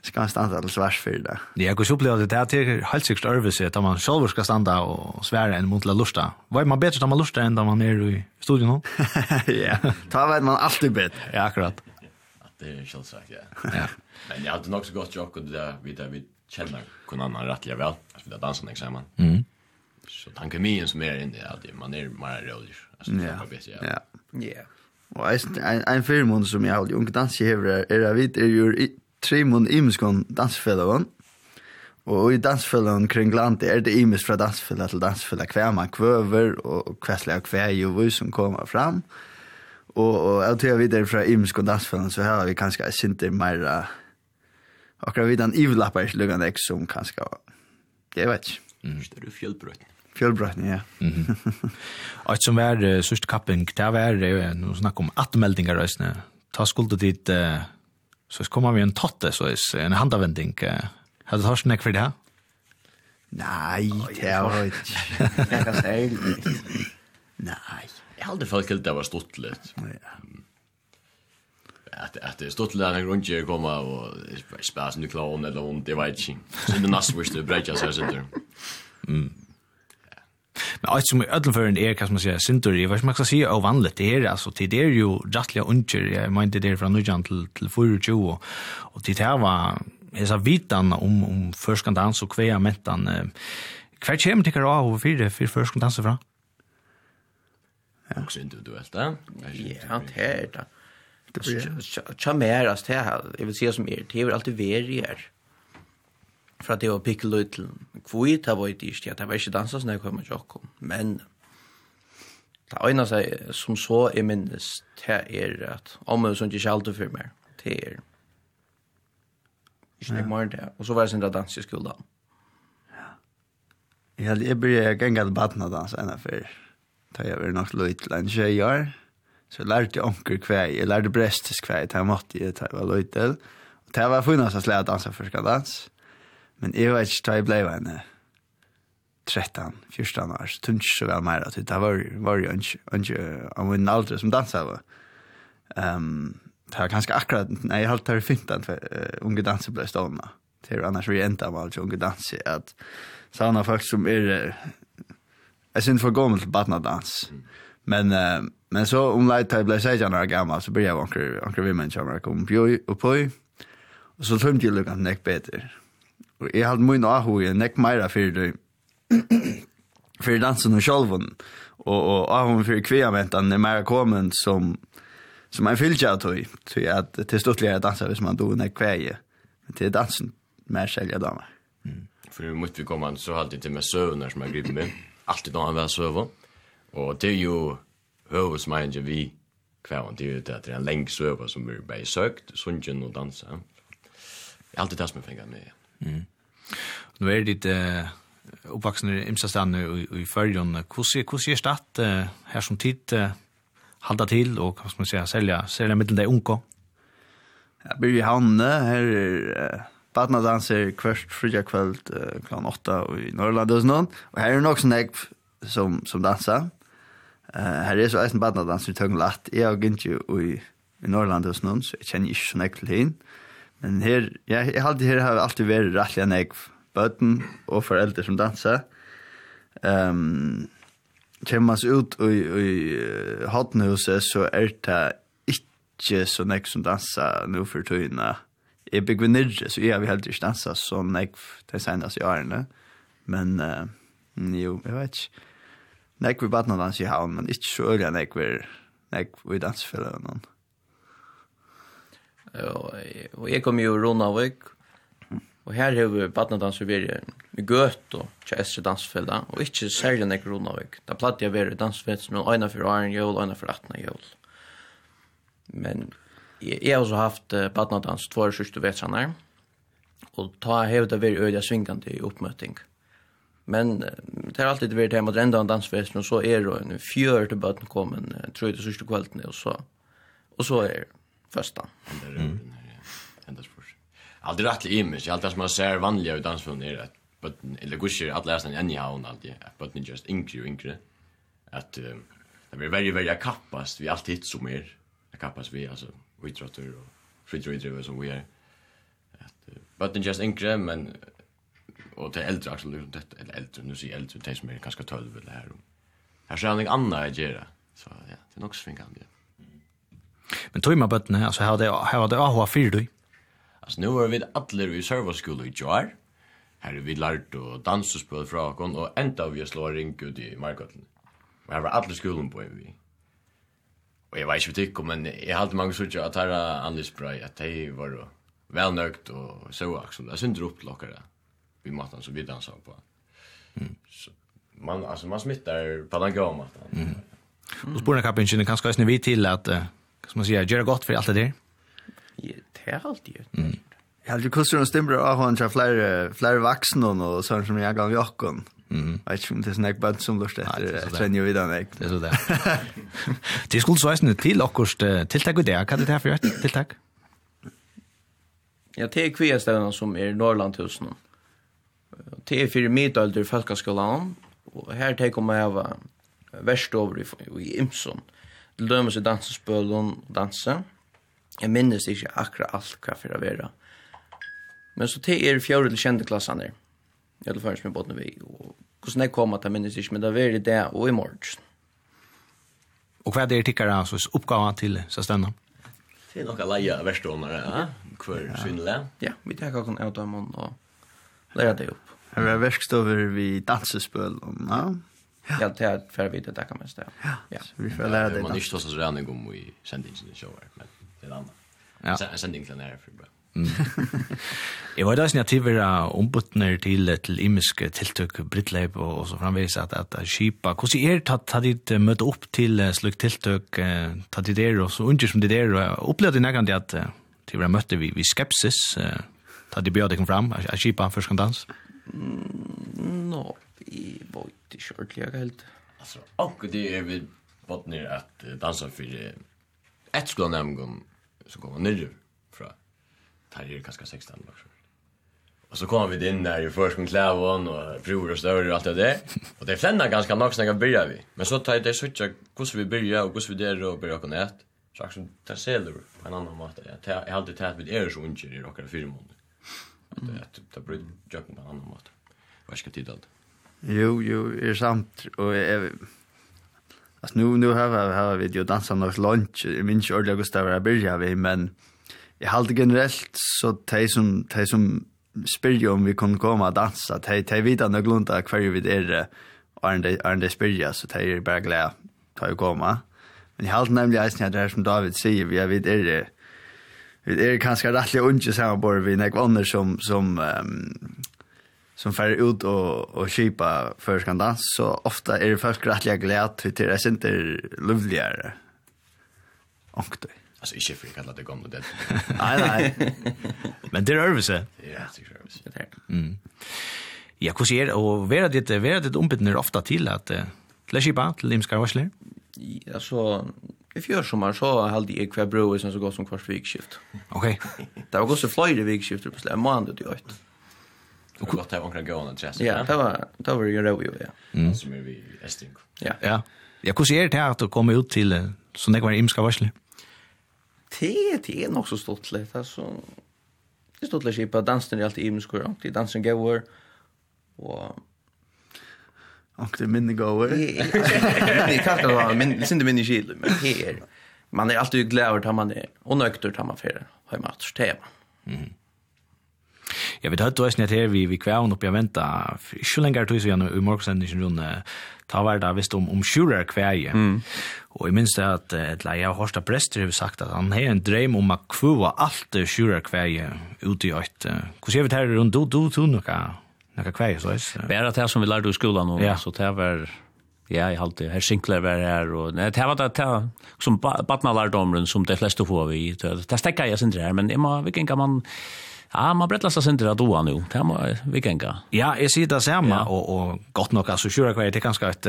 Speaker 11: skal han standa til svars for det.
Speaker 2: Ja, jeg kan oppleve det. Det er helt sikkert øvelse at man selv skal standa og svære enn mot til å lusta. Hva er man bedre til man lusta enn da man er i studion? nå? *laughs*
Speaker 11: ja, ta vet man alltid bedre.
Speaker 2: Ja, akkurat.
Speaker 12: Det er selvsagt, ja.
Speaker 2: ja.
Speaker 12: Men jeg hadde nok så godt jobb, og det vi, där vi känner kun annan rättliga väl att vi dansar nästa samman.
Speaker 2: Mm.
Speaker 12: Så tanken min som är inne är att man är mer rolig. Alltså det är bättre. Ja.
Speaker 11: Ja. Och en en film som jag har gjort dans här är det vet är ju tre mån imskon dansfellowen. Och i dansfällan kring landet är det imis från dansfälla til dansfälla hver man kvöver och hver jo ju som kommer fram. Och och jeg tror jag vidare från imskon dansfällan så här har vi kanske sinter mer akkurat vid den ivlappar ikke lukkan ek som kanskje, jeg vet ikke.
Speaker 12: Mm. Det Større fjellbrøtt.
Speaker 11: Fjellbrøtten, ja. Mm -hmm.
Speaker 2: Og et som var uh, sørst kappen, det var, uh, noe snakk om atmeldinger, røysene. ta skulde dit, uh, så kommer vi en tatte, så er en handavending. Uh, hadde du hørt snakk for det her?
Speaker 11: Nei, det *laughs* var ikke.
Speaker 13: Det er kanskje
Speaker 11: Nei.
Speaker 12: Jeg hadde folk helt det var stått litt.
Speaker 11: Ja
Speaker 12: at at det stod till där runt jag komma och spas nu klar eller hon det var inte. Så det nästa wish det breaker så så där. Mm.
Speaker 2: Men alltså med ödel för en är kan man säga syntor i om man ska säga av vanligt det är alltså till det är ju rättliga unger, jag menar det där från nu till till 420 och till det här var hesa vitan om om förskandans och kväa mättan hver kommer til å av over fire, fire først kan
Speaker 12: danse fra? Ja. Også individuelt, da?
Speaker 13: Ja, det är det. Tja mer, altså, det her, jeg vil si som er, det er alltid veri her. att det var pikkel ut til kvui, det var ikke ikke, det var ikke dansa sånn jeg kom med jokkom, men det øyne seg som så er minnes, det er at omøy som ikke alltid for meg, det er ikke nek morgen det, og så var jeg sindra dans i skolan.
Speaker 11: Ja. Jeg blir gengat badna dans enn fyrir, da jeg var nok løyt til en tjej så lærte jeg onker kvei, jeg lærte brestes kvei, det måtte jeg, det var løytel. Og det var funnet at jeg dansa for skal dans, men jeg var ikke da jeg ble en 13, 14 år, så tunns så var meira, det var, var jo ikke av min aldre som dansa var. Um, det var ganske akkurat, nei, jeg halte det fint at unge danser ble stående. Det er annars vi enda med alt unge danser, at sånne folk som er, jeg synes for gammel til badnadans, mm Men uh, men så om lite tid blev sig när gammal så började onkel onkel vi men jag kom på och på. Och så tömde jag luckan näck bättre. Och jag hade min ahu i näck mera för det. för dansen och själven och och ahu för kviamentan när mera kommer som som en fylltja tog, tog att till stortligare dansa hvis man do när kveie, Men til dansen mer selja damer.
Speaker 12: Mm. För mycket vi kom så alltid det med sövnar som jag griper med. Alltid då han var sövnar. Og det er jo høvesmeingen vi kvar, det er jo det at det er en lengst søver som er bare søkt, sungen og dansa. Det er alltid det som er fengt med.
Speaker 2: Mm. Nå er det uh, oppvaksne imsastane i, i fyrjon. Hvordan er stadt uh, her som tid uh, halda til og hva skal man säga, selja, selja middel deg unko?
Speaker 11: Jeg blir i Havne, her er uh, badnadanser kvart fridja kvöld uh, kl. 8 i Norrland og sånn, og her er nok sånn jeg som, som danser. Uh, her er så eisen badnadans i Tøgnlatt. Jeg har gynt jo i, i Norrland hos noen, så jeg kjenner ikke så nekk til hinn. Men her, jeg, jeg halte her har alltid vært rettelig enn jeg bøten og foreldre som danser. Um, Kjemmer man ut i, i Hottenhuset, så er det ikke så nek som danser nå for tøyene. Jeg bygger nirre, så jeg har heller ikke danset så nek til senest i årene. Men uh, jo, jeg vet ikke Nek vi badna dans i havn, men ikke så øyla nek vi, nek vi dansfellet noen.
Speaker 13: Og jeg kom jo Ronavik, og her har vi badna dans i vire i Gøt og kjæstre Estre og ikke særlig nek Ronavik. Da platt jeg vire dansfellet som øyna for Arne Jøl, øyna for Atna Jøl. Men jeg, jeg har også haft badna dans två sørste vetsanar, og ta hevda vire øyla svingande i oppmøting. Men det har alltid vært hjemme till enda en dansfest och så är det en fjør til bøten kommer en tror det sørste kvällen och så och så är
Speaker 12: det första. Mm. Ända spår. Aldrig rätt image, allt det som man ser vanliga i dansfilm är att böten eller gusher att läsa en i och allt det. Böten just inkre och inkre. Att um, det blir väldigt väldigt kappast vi alltid hit som är. Kappast vi alltså idrotter och friidrotter som vi är. Att böten just inkre men och till äldre också liksom det eller äldre nu säger äldre det som är ganska 12 eller här. Här ser han annan att göra. Så ja, det är nog svingande.
Speaker 2: Men tog man bötten alltså här det här det AHA 4 då.
Speaker 12: Alltså nu var vi alla i serverskola i Jar. Här vi lärt och dansspel från kon och ända vi slår ring ut i Markotlen. Vi var alla skolan på vi. Och jag vet inte vilket men jag hade många sådär att här Anders Bray att det var väl nökt och så axel. Jag syns inte upplockare vi matten som vi dansar på. Mm. Så, man, alltså man smittar på den gamla matten. Mm. Mm.
Speaker 2: Och spårna kappen kan kanske ni vi till att uh, som man säger göra gott för allt det där.
Speaker 13: Ja, det är allt ju.
Speaker 2: Mm.
Speaker 11: Jag hade kostar och stämmer av han träffar flera flera vuxna och sånt som jag gav Jakob. Mm. Jag tror inte det snack bad som lust efter tränar vi den
Speaker 2: Det är så där. Det skulle så visst till akkurst tilltag det. Kan det här för ett tilltag?
Speaker 13: Jag tar kvistävna som är Norrlandhusen. Mm. Det er fyrir middelder falkaskolan, og her tek om jeg var verst over i, i Imson. Det dømes i dansespølen og danse. Jeg minnes ikke akkurat alt hva for å være. Men så til er fjore til kjente klassene där. Jag hadde først med båten vi. Og hvordan jeg kom at jeg minnes ikke, men det var i det og i morgen.
Speaker 2: Og hva er det tikkere, altså oppgaven til Sastena?
Speaker 12: Det er noe leie verstående, ja. Hver synlig.
Speaker 13: Ja, vi tar ikke noen av dem og Læra det upp.
Speaker 11: Här är verkstover vi dansespel ja.
Speaker 13: Ja, det är för vi det där kan man säga.
Speaker 11: Ja. Så vi får lära det.
Speaker 12: Man inte så redan om vi sändningen i shower men det är annat. Ja. Sändningen är för bra. *laughs*
Speaker 2: Jeg var da sin at vi var ombuttner til til imiske tiltøk, brittleip og, så framvis at, at skipa. Hvordan er det at ditt møte opp til slik tiltøk, tatt ditt er og så unger som ditt er, og opplevde jeg nærkant at de var møtte vi, vi skepsis, antibiotikum fram? Er kipa først kan dans?
Speaker 13: Mm, no, vi var ikke kjørtligere helt.
Speaker 12: Altså, akkurat det er vi bottner at dansa for ett skola nämgon som kommer han ner fra tar ju kanske 16 år. Och så kommer vi in där i förskon klävon och bror och större och allt det där. Och det flänna ganska nog snäga börjar vi. Men så tar det switcha hur vi börja och hur vi där och börja kunna ett. Så att det ser du på en annan måte. Jag hade tagit vid er så inte i rockar fyra månader mm. att det blir jobb på annan mat. Vad ska tid allt?
Speaker 11: Jo, jo, är sant och är Alltså nu nu har vi har vi ju dansat något lunch. Jag minns ordla Gustav Rabirja vi men jag hade generellt så tej som tej som spyrja om vi kunde komma och dansa. Tej tej vita när glunta kvar vi det är Arne spyrja så tej är bara glad ta ju komma. Men jag hade nämligen att det här som David säger vi vet är det vi är kanske rättliga unge så här bara vi när andra som som um, som färre ut och och köpa för skandans så ofta är det först rättliga glädje till det är inte lovligare. Och då
Speaker 12: Alltså inte för kalla det *laughs* gamla det.
Speaker 2: Nej nej. Men det är överse.
Speaker 12: Ja, det
Speaker 13: är överse.
Speaker 2: Mm. Ja, hur ser och vera det vera det ombytner ofta till att läskipa till limskar varsler?
Speaker 13: Alltså i fjör sommar så hade jag kvar bro som så gott som kvart vikskift.
Speaker 2: Okej.
Speaker 13: Det *laughs* var gott så flyr vikskift på släm man det åt.
Speaker 12: Och gott det var kan gå och chest.
Speaker 13: Ja, det var det var ju roligt ja.
Speaker 12: Som vi ästing.
Speaker 13: Ja.
Speaker 2: Ja. ja kunde se det att komma ut till så när var imska varsel.
Speaker 13: Det det är nog så stort lite alltså. Det stort lite på dansen är alltid imskor. Det dansen går och
Speaker 11: Ankte minne gåver.
Speaker 13: Jag kan inte vara men synd minne skil men här. Man är alltid glad över att man är och nökter att man får ha match tema.
Speaker 2: Mm. Jag vet att du är snett här vi vi kvar uppe jag vänta. Hur länge tror du igen i morgonsändningen runt ta var där visst om om sjurar kvar Mm. Och jag minns att ett leja Horsta Prester har sagt att han har en dröm om att kvua allt sjurar kvar ute i ett. Hur ser vi det här runt då då du, några Några kväll så är det.
Speaker 1: Bara det som vi lärde i skolan och
Speaker 2: ja.
Speaker 1: så det var ja, i halvtid. här Sinclair var her, og nei, det var det, det som badnalardomren som de fleste får vi. Det stekker jeg sindre her, men jeg må, vi kan man, ja, man brettler seg sindre at doa nu. Det må vi kan
Speaker 2: Ja, jeg sier det samme,
Speaker 1: ja.
Speaker 2: og, og godt nok, altså, kjører hva, det er ganske et,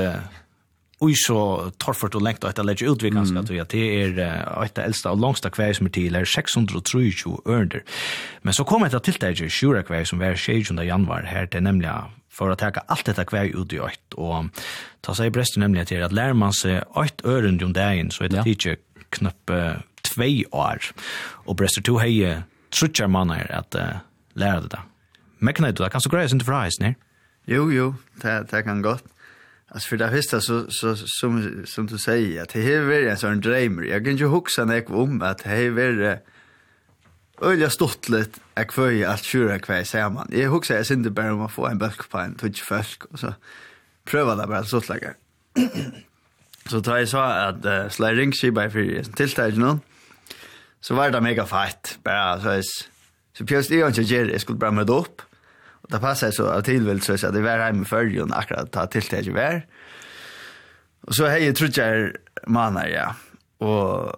Speaker 2: Og så torfert og lengt etter legger ut vi ganske at det er av eldste og langste kvei som er til er 623 ørender. Men så kom etter tiltaket sjura kvei som var 16. januar her til nemlig for å teka alt dette kvei ut i øyt. Og ta seg i bresten nemlig til at lærer man seg øyt ørende om dagen så er det ikke knappe tvei år. Og brester to heie trutjar mann her at uh, lærer det da. kan du det, kan du greie sin til fra heisen her?
Speaker 11: Jo, jo, det, det kan godt. Alltså för det första så, så som, som du säger att det här är en sån drömmer. Jag kan inte huxa när om att det här är Ölja stått litt, jeg kvøy alt kjura kvei, sier man. Jeg husker jeg synder bare om å få en bøk på en tutsk folk, og så prøva det bare stått lager. så da jeg sa at uh, Slay Ring skipa i fyrir tiltak noen, så var det mega feit, bare så jeg, så pjøst jeg ikke gjer, jeg skulle bare møte opp, det passar så av tillväl så att det var hemma förrjun akkurat ta till det var. Och så hej tror jag manar ja. Och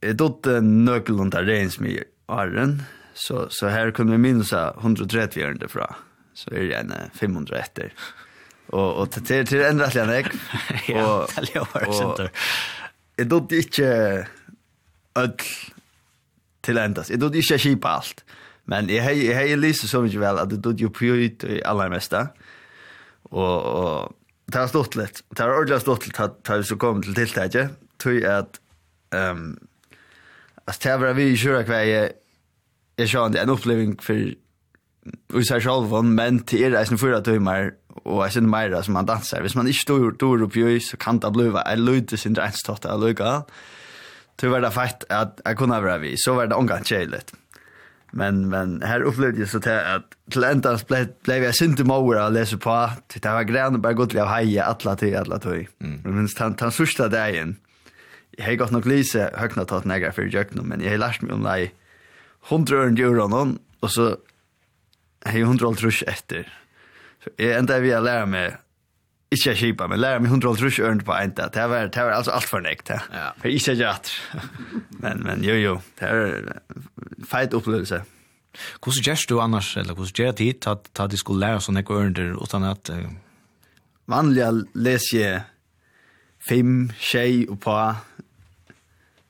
Speaker 11: det dot nökeln där rens mig arren så så här kunde vi minns 130 ärende fra, så är det en 500 efter. Och och till till *laughs* ändrat jag och
Speaker 2: Ja, det
Speaker 11: dot inte öll till ändas. Det dot inte skipa allt. Men jeg har jeg lyst så mye vel at det døde jo på ut i aller meste. Og, og det har stått litt. Det har ordentlig stått litt at det så kom til tiltaket. Tøy at um, altså, det var vi i kjøret hver jeg, jeg skjønner en oppleving for vi ser selv, men til er eisen fyra tøymer og jeg synes meira som man danser. Hvis man ikke står, står oppi i, så kan det bli en løyde sin regnstått av løyga. Så var det feit at jeg kunne være vi, så var det omgang kjeilet. Men men här upplevde jag så att att till ända blev jag synte mauer att läsa på. Det var grann bara gott jag heja alla till alla till. Mm. Men minst han han sista dagen. Jag har gått nog lise högna tagit några för jag men jag har lärt mig om nej 100 euro någon och så har 100 trusch efter. Så jag ända vi lära mig Ikke jeg kjipa, men lærer meg 150 ørn på en dag. Det var, det var altså alt for nekt. Ja. For ikke jeg at. Men, men jo, jo. Det var feit opplevelse.
Speaker 2: Hvordan gjør du annars, eller hvordan gjør du tid at, at de skulle lære sånne ørner utan at... Uh...
Speaker 11: Vanlig leser jeg fem, tjej og på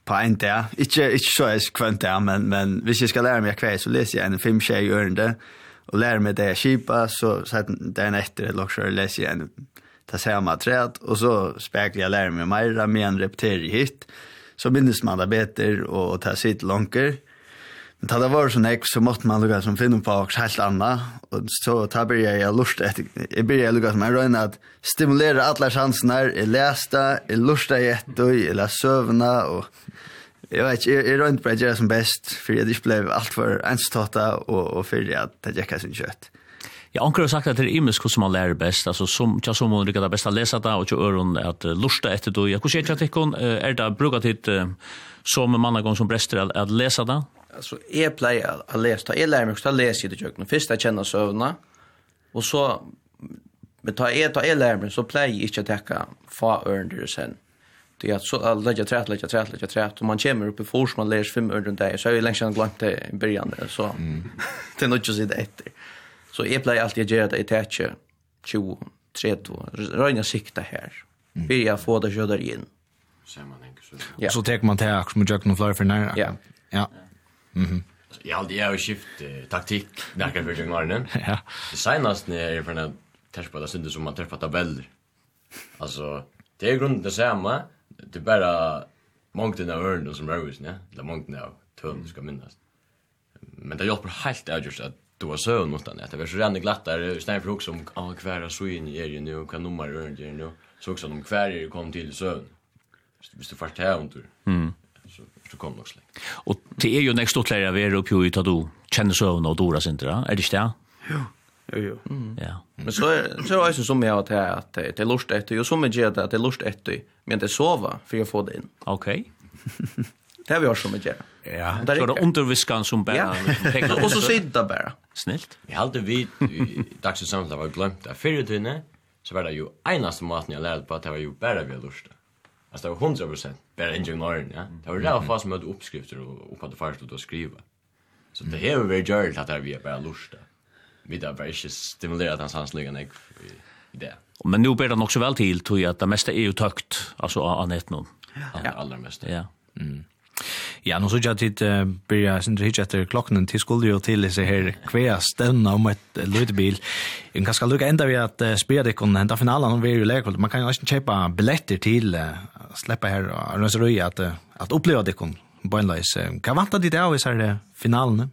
Speaker 11: på en dag. Ikke, ikke så jeg kvønt det, men, men hvis jeg skal lære meg hver, så leser jeg en fem tjej ørende, og lærer meg det jeg kjipa, så, så den etter, eller så leser jeg en ta samma träd och så speklar jag lär mig mer med en repetering hit. Så minns man det bättre och ta sitt lånker men ta det var sån ek så måste man lugga som finna på också helt anna. Och så ta börja jag lust att jag börja lugga som är att stimulera alla chanserna i lästa är lusta jätte och i sövna och Jag vet inte, jag rönt på att göra som bäst för jag inte blev allt för enstata och, och för att det gick sin kött.
Speaker 1: Ja, onkel har sagt at det er imisk hvordan man lærer best, altså som, tja som hun rikker det best å lese det, og tja øren at lusta etter du. Ja, hvordan er det ikke, er det bruket hit som mannagång som brester at lese det?
Speaker 13: Alltså jag plejer att läsa. jeg lærer meg å lese läsa i det kökna. Först jag känner sövna. Och så men ta jeg, ta jeg lærer meg, så *laughs* plejer jag inte att täcka fa örnder sen. Det är så att lägga trätt lägga trätt lägga trätt och man kommer upp i fors man läser fem örnder där så jag längst glömt det i början så. Det är nog inte just det efter. Så jeg pleier alltid å gjøre det i tetje 20, 30, røyne sikta her. Byrja mm. få det kjødder inn. Ja.
Speaker 2: Så tek man til akkurat med jøkken og flere for nær.
Speaker 13: Ja.
Speaker 2: Ja. Mhm.
Speaker 12: Jeg har alltid jo skift taktikk nærkere for jøkken morgenen. *laughs*
Speaker 2: Ja.
Speaker 12: Det senast når jeg er for en det synes som man terspå tabeller. Altså, det er grunnen til det samme, det er bare mongten av ørene som røysen, ja. Eller mongten av tøvn, du skal minnes. Men det hjelper helt avgjørst at du har søvn åt den. Det var så ränne glatt där. Snäv för också om ah, kvära så in i er ju nu och kan nummer runt ju nu. Så också om kvärer kom till sömn. Hvis visst du fast här under. Mm. Så så kom nog släng.
Speaker 1: Och det är ju nästa åtlärare vi är uppe ut at du Känner søvn og Dora inte där. Det inte? Jo.
Speaker 13: Jo jo. Mm.
Speaker 1: Ja.
Speaker 13: Men så er så är det som jag att att det er lust etter, ju som jeg att det är lust etter, men det sova för jag får det in.
Speaker 1: Okej. *laughs*
Speaker 13: Det har vi også som jeg gjør.
Speaker 2: Ja,
Speaker 1: så är det underviskan som bär.
Speaker 13: Ja, *laughs* och så sitta bara.
Speaker 1: Snilt.
Speaker 12: Jeg halte vi i dagsens samtale var glemt at fyrre tynne, så var det jo einaste maten jeg lærte på at det var jo bare vi hadde lurt. Altså det var hundra prosent, bare enn ja. Det var ræva fast med oppskrifter og opp at det farst ut å skriva. Så det har vi vært gjørt at det vi er bare lurt. Vi har bare ikke stimulerat hans hans lygan jeg i det.
Speaker 1: Men nu ber det nok så vel til, tror jeg, at det meste er jo tøkt, altså av netten.
Speaker 12: Ja, allra mest.
Speaker 1: Ja. Mm.
Speaker 2: Ja, nu så jag dit börja sen hitje etter klockan til skulle jo till så här kvea stevna om ett lutbil. Jag kan ska lucka ända vi att spela det kunde henta finalen om vi ju läkvalt. Man kan ju nästan billetter biljetter till släppa här och nu så at, att att oppleva det kun bönlös. Kan vänta dit av så här finalen.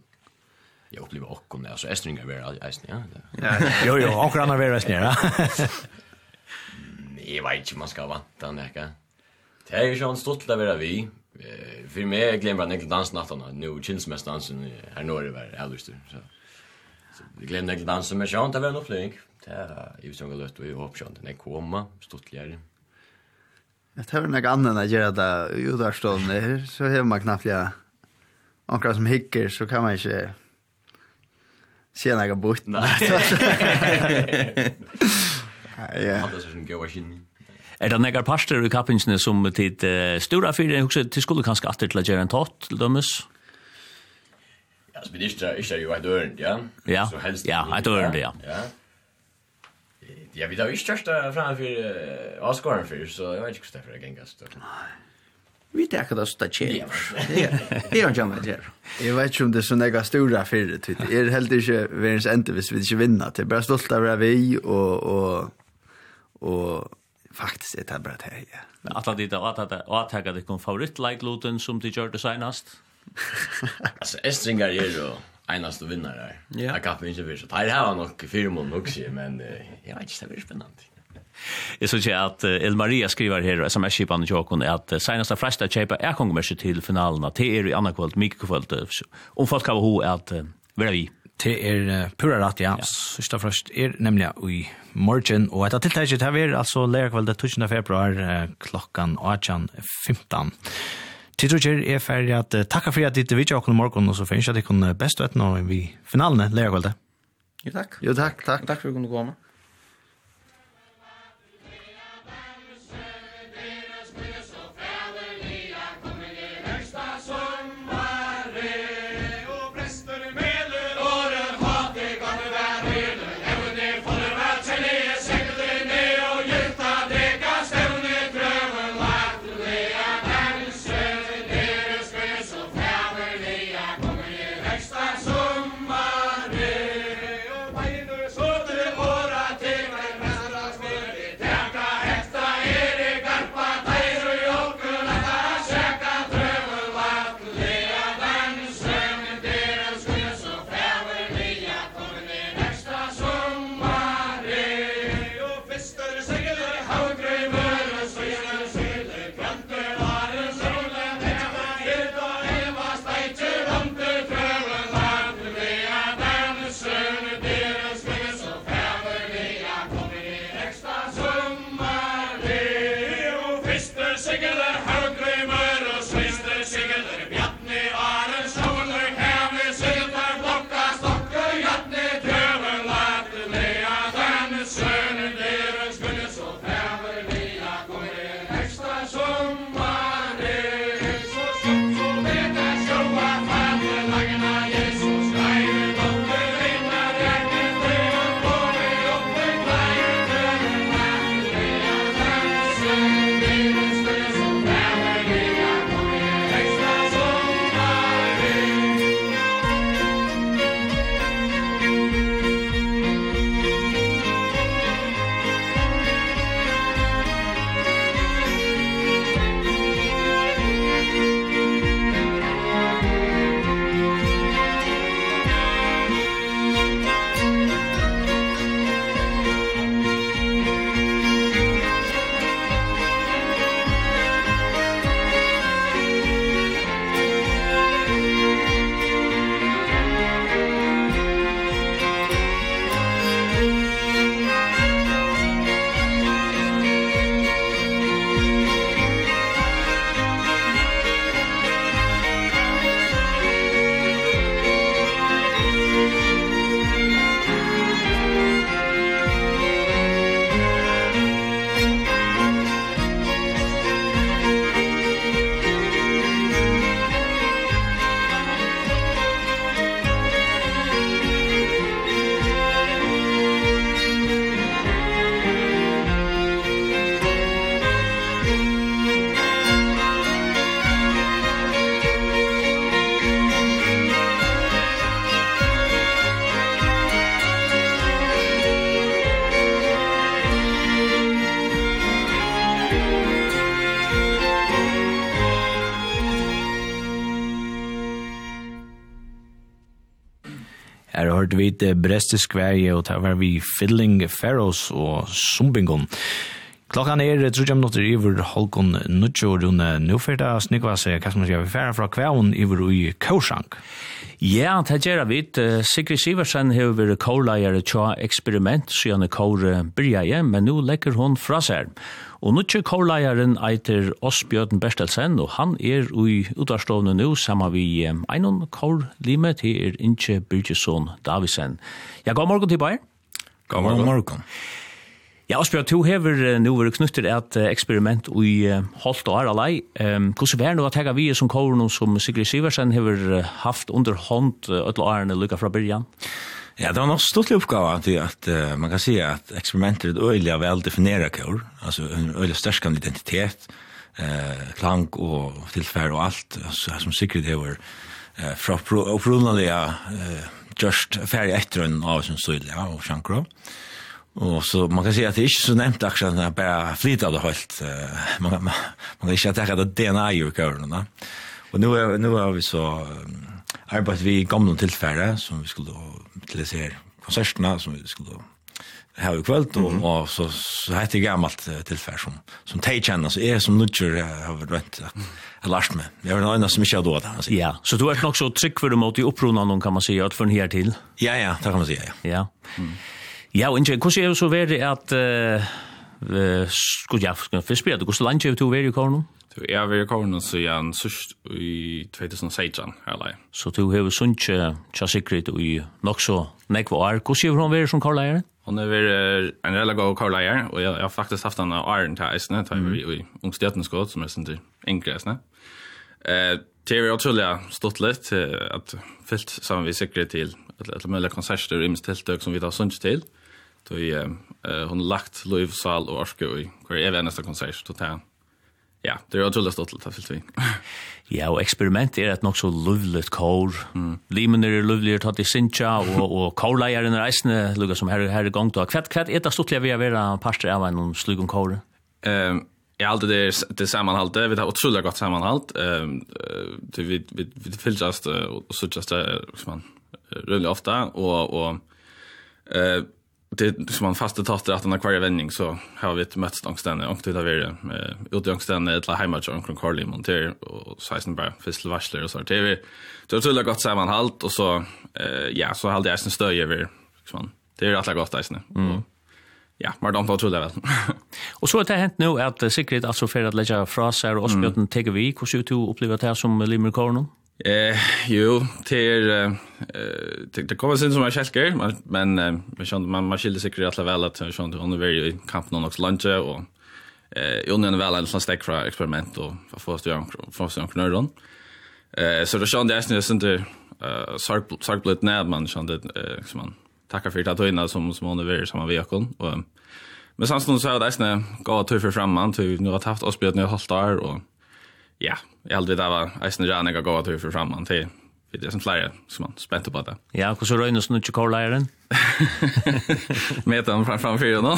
Speaker 2: Jag
Speaker 12: upplever också kom det alltså Estringar var ja.
Speaker 2: Ja, *laughs* *laughs* jo jo, och grannar var ja.
Speaker 12: Jeg vet inte man ska vänta näka. Det är ju stort til att være vi, eh för mig jag glömmer inte dansnatten nu chills mest dansen här norr över alltså så så jag glömde inte dansen men jag inte var nog flink där i så går lust och jag hoppas inte när komma stortligare
Speaker 11: Jag tar några annan att göra det i udarstånden så har man knappt jag några som hickar så kan man inte se några bort.
Speaker 12: Nej. *laughs*
Speaker 11: Ja.
Speaker 12: Det är så en gåva maskin.
Speaker 1: Er det negar parster i kappingsene som tid uh, stora fyrir, jeg husker, til skulle kanskje atter til å gjøre en tott, til dømes?
Speaker 12: Ja, så blir det ikke jo et ørend, ja.
Speaker 1: Ja,
Speaker 12: helst,
Speaker 1: ja, et ørend, ja.
Speaker 12: Ja. Ja, vi tar ikke kjørste framfor uh, avskåren før, så jeg vet ikke hvordan det er gengast. Nei.
Speaker 13: Vi tar ikke det stå kjær. Ja, det er ikke annet kjær.
Speaker 11: Jeg vet ikke om det er så nega stora fyrir, det er helt ikke verens ende hvis vi ikke vinner, det er bare stolt av det vi og, og, og Faktiskt är det bara det här, ja.
Speaker 1: Alla dit och att det kom favoritlajkluten som det gjorde senast? *laughs*
Speaker 12: alltså, Estringar är ju enast och vinnare där.
Speaker 13: Ja.
Speaker 12: Jag kan inte för så. Det här var nog fyra månader också, men jag vet inte, det blir spännande.
Speaker 1: Jeg synes ikke at El Maria skriver her, sms-kipan i Jokon, at senast av flest er kjeipa er kongemerset til finalen, at det er i annakvöld, mikkvöld, om folk har ho at vera vi.
Speaker 2: Det er pura rett, ja. Sørsta først er nemlig i morgen, og etter tiltaket her er altså lærkveld 12. februar klokkan 18.15. Tidrugjer er ferdig at takka for at ditt vidtja okkur morgen, og så finnes jeg at ikon best vet nå i finalene lærkveldet.
Speaker 13: Jo takk.
Speaker 11: Jo takk, takk.
Speaker 13: Takk for at du
Speaker 2: kunne komme. vi det brestisk verje, og det var vi Fiddling Pharaohs og Sumbingon. Klokkan er trudja minutter iver Holkon Nuttjo rune Nufirda Snikva seg hva som skal vi færa fra kvæon iver i Kausang.
Speaker 1: Ja, det gjør vi. Sigrid Siversen har vært kåleier til eksperiment siden kåre byrja, men nå legger hun fra seg. Og nå kjør kårleieren eiter Åsbjørn Berstelsen, og han er i utarstående nå sammen vi einon kårlime til er Inche Byrgesson Davisen. Ja, god morgen til Bayer.
Speaker 14: God morgen. God morgen.
Speaker 1: Ja, Åsbjørn, du hever nå vært knyttet et eksperiment ui Holt og Aralai. Hvordan er det nå at hega vi som kåren som Sigrid Siversen hever haft under hånd ødla årene lukka fra byrjan?
Speaker 14: Ja. Ja, det var nok stortlig oppgave til at uh, man kan si at eksperimenter er et øyelig vel definere kår, altså en øyelig størskende identitet, eh, klang og tilfær og alt, altså, som sikkert det var eh, fra opprunnelige eh, just ferdig etter en av sin støylig, ja, og sjankro. Og så man kan si at det er ikke så nevnt akkurat at bare flytet det helt. Uh, man, man, man kan ikke at det DNA i kørene. Og nå, er, nå har vi så um, arbeidet vi i gamle tilfære, som vi skulle til det här konsertene som vi skulle här i kveld, og, mm -hmm. og så så hette gammalt tillfär som som de kjenner, så är som nødger har varit rätt att last med. Jag vet inte så mycket då där.
Speaker 1: Ja, så du er nok så trygg for dem mot i uppronan någon kan man säga att från her til.
Speaker 14: Ja ja, det kan man si, Ja.
Speaker 1: Ja. Mm. Ja, og ikke, hvordan er det så värre at, uh, uh, skulle jag ska förspela det går så långt ju till värre kan. Så
Speaker 15: jeg har vært kåren igjen sørst i 2016, eller?
Speaker 1: Så du har sunt tja sikret i nok så nekva år. Hvordan har hun vært som kårleier?
Speaker 15: Hun er vært en relativt god kårleier, og jeg har faktisk haft henne åren til eisene, da jeg var i ungstjøtenskåd, som er sin til yngre eisene. Eh, det har vært utrolig stått litt, at fyllt sammen vi sikret til et eller mulig konserter og imestiltøk som vi tar sunnkje til. Så hun har lagt lovsal og orske i hver evig eneste konsert, og det Ja, det er utrolig stått att fyllt vi. *laughs*
Speaker 1: Ja, og experiment er et nok så lovligt kår. Mm. Limen er lovligt att det sincha och og, korlejaren är isne lukket som her, här gång då. Kvätt kvätt är det stått vi är vara parster av en slugon om Ehm
Speaker 15: um, Ja, allt det er det sammanhållet. Vi har utrolig godt sammanhållt. Ehm um, vi vi vi fyllst och så just som man rullar ofta og... og eh det som man fasta tatt att den kvar vändning så har vi ett mött angstande och det där vi eh ut angstande ett la hemma John Kron Carly Monter och 16 bara fistel varsler och så där vi så tror jag gott sammanhalt och så eh ja så hade jag sen stöj över liksom det är alla gott där sen mm. Ja, men de tar trodde väl. *laughs*
Speaker 1: och så har det hänt nu att altså alltså för att lägga fraser och spjuten mm. teker vi. Hur ser du opplever det som som Limerkornon?
Speaker 15: Eh, jo, det till eh det kommer sen som jag skälker, men men jag kände man man skilde sig rätt väl att jag kände under very kamp någon också lunch och eh ju när väl en sån stack för experiment och för första gången för första gången då. Eh så då kände jag sen det eh sark sarkblut när man kände eh som man tackar för att höjna som som under very samma veckan och men sen så hade det sen gå att ta för framman till nu har haft oss blivit nu halvt år och ja, jag aldrig där var Eisen Rana går gå att för framman till för det som flyger som man spänt på det.
Speaker 1: Ja, hur så rönas nu inte kollaren? *laughs*
Speaker 15: Med dem fram fram fyra *laughs* då.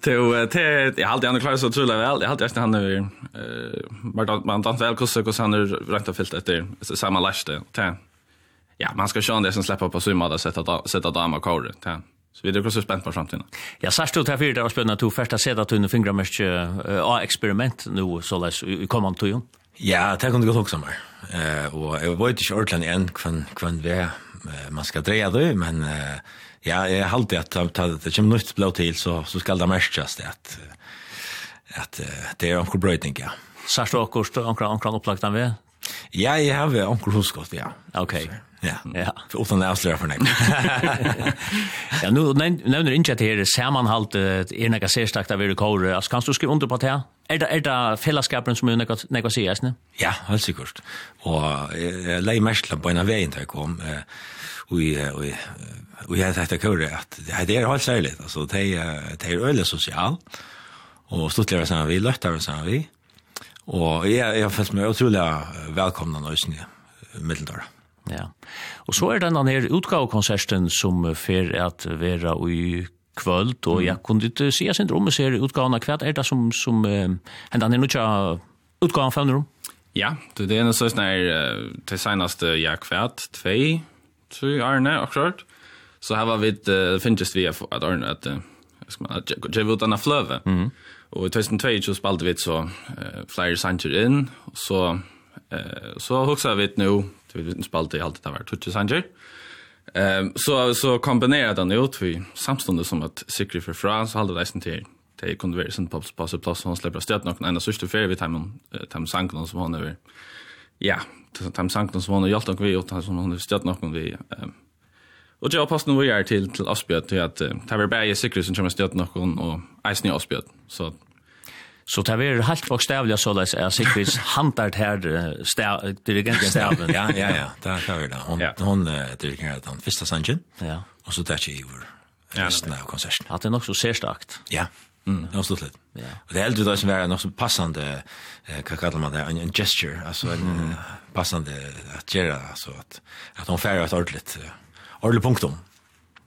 Speaker 15: Till till jag alltid ändå klarat så trulla väl. Jag hade just han nu eh vart man tant väl kusse kus han nu rätt och fyllt efter samma läste. Ja, man ska köra det som släppa på summa där sätta sätta damer kor. Ja. Så vi er også spänt på framtiden.
Speaker 1: Ja, særst du til fyrir, det var spännande at du första sett att du nu fingrar mest uh, experiment nu så läs i kommande tiden.
Speaker 14: Ja, det kan du godt också mer. Eh och jag vet inte ordentlig än hvem, kvann vi man skal dreja det men uh, ja, jag har alltid att ta det som nytt blå till så så ska det merkes det att att det är omkring brötning ja.
Speaker 1: Særst du akkurat omkring opplagt upplagt den vi
Speaker 14: Ja, jeg har vært onkel huskott, ja.
Speaker 1: Ok.
Speaker 14: Ja, ja. for uten det avslører for nevnt. *laughs*
Speaker 1: ja, nu nevner ikke at det er sammenholdt er nekka særstakt av kåre. Altså, kan du skrive under på det Er det, er det fellesskapen som er nekka sier, ikke?
Speaker 14: Ja, helt sikkert. Og jeg leier mest på en av veien til jeg kom, og jeg sagt dette kåre at det er helt særlig, altså, det er øyelig sosial, og stortligere sammen vi, løttere sammen vi, Og jeg, jeg har følt meg utrolig velkomna nå i snø, middeldøra.
Speaker 1: Ja. Og så er denne her utgavekonserten som fer at vera i kvöld, og jeg kunne ikke si at sin drømme ser utgaven av kvart, er det som, som uh, hendene er nødja utgaven av rom?
Speaker 15: Ja, det er en sånn her til seneste ja kvart, tvei, tvei arne, akkurat. Så her var vi, det finnes vi at arne, at, at, gjør at, at, at, at, at, at, Og i 2002 så spalte vi så uh, flere sanger inn, og så, uh, så hoksa vi nå, vi spalte i alt det var 20 sanger. Um, så, så kombinerer den ut, vi samstående som at sikre for fra, så halde det eisen til det er konversen på passe plass, og han slipper stedet noen ene sørste ferie ved dem sangene som han over, ja, dem sangene som han har hjulpet noen vi, og dem som han har stedet noen vi, um, Och jag passar nog här till till Asbjörn till att det var bäge säkerhet som kommer stöt någon och Eisen i Asbjörn. Så
Speaker 1: Så det er helt bokstavlig så det er sikkert hantert her stav, dirigenten staven.
Speaker 14: ja, ja, ja, det er klart det. Hon, ja. hon uh, dirigerer den første sangen,
Speaker 1: ja.
Speaker 14: og så det er ikke vår resten av konserten.
Speaker 1: At det er nok så særstakt.
Speaker 14: Ja, Mm. Det var stort litt. Ja. Og det er eldre då som er något så passande eh vad kallar man det en, en gesture altså en mm. passande att göra alltså at att hon et ordentligt. Ja. Orle punktum.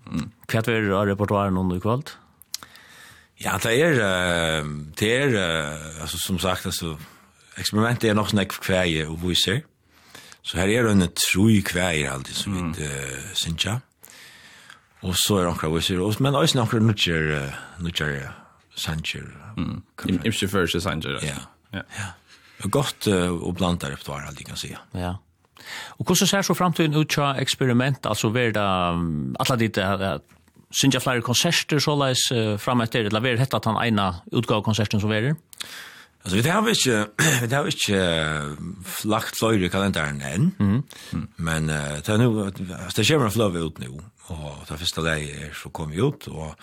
Speaker 1: Mm. Hva er det repertoaren om du kvalt?
Speaker 14: Ja, det er, det er, altså, som sagt, altså, eksperimentet er nok sånn snakk kvæg og viser. Så her er det en troi kvæg alltid, som mm. vi uh, synes jeg. Og så er det noen viser, men også noen nutjer, nødger, sanger.
Speaker 15: Mm. Imsjøførsje sanger, altså.
Speaker 14: Ja, ja. ja. Godt uh, å blanda repertoaren, alltid kan si.
Speaker 1: Ja. ja. Og hvordan ser så framtiden ut til eksperiment, altså ver det alle ditt uh, synes jeg flere konserter så leis uh, frem etter, eller ver hette at han ene utgave konserten som verer?
Speaker 14: Altså, vi har ikke, *clears throat* vi har ikke uh, lagt fløyre i kalenderen enn, mm. -hmm. men uh, det, er nu, det kommer en fløyre ut nå, og det første leie så kom vi ut, og,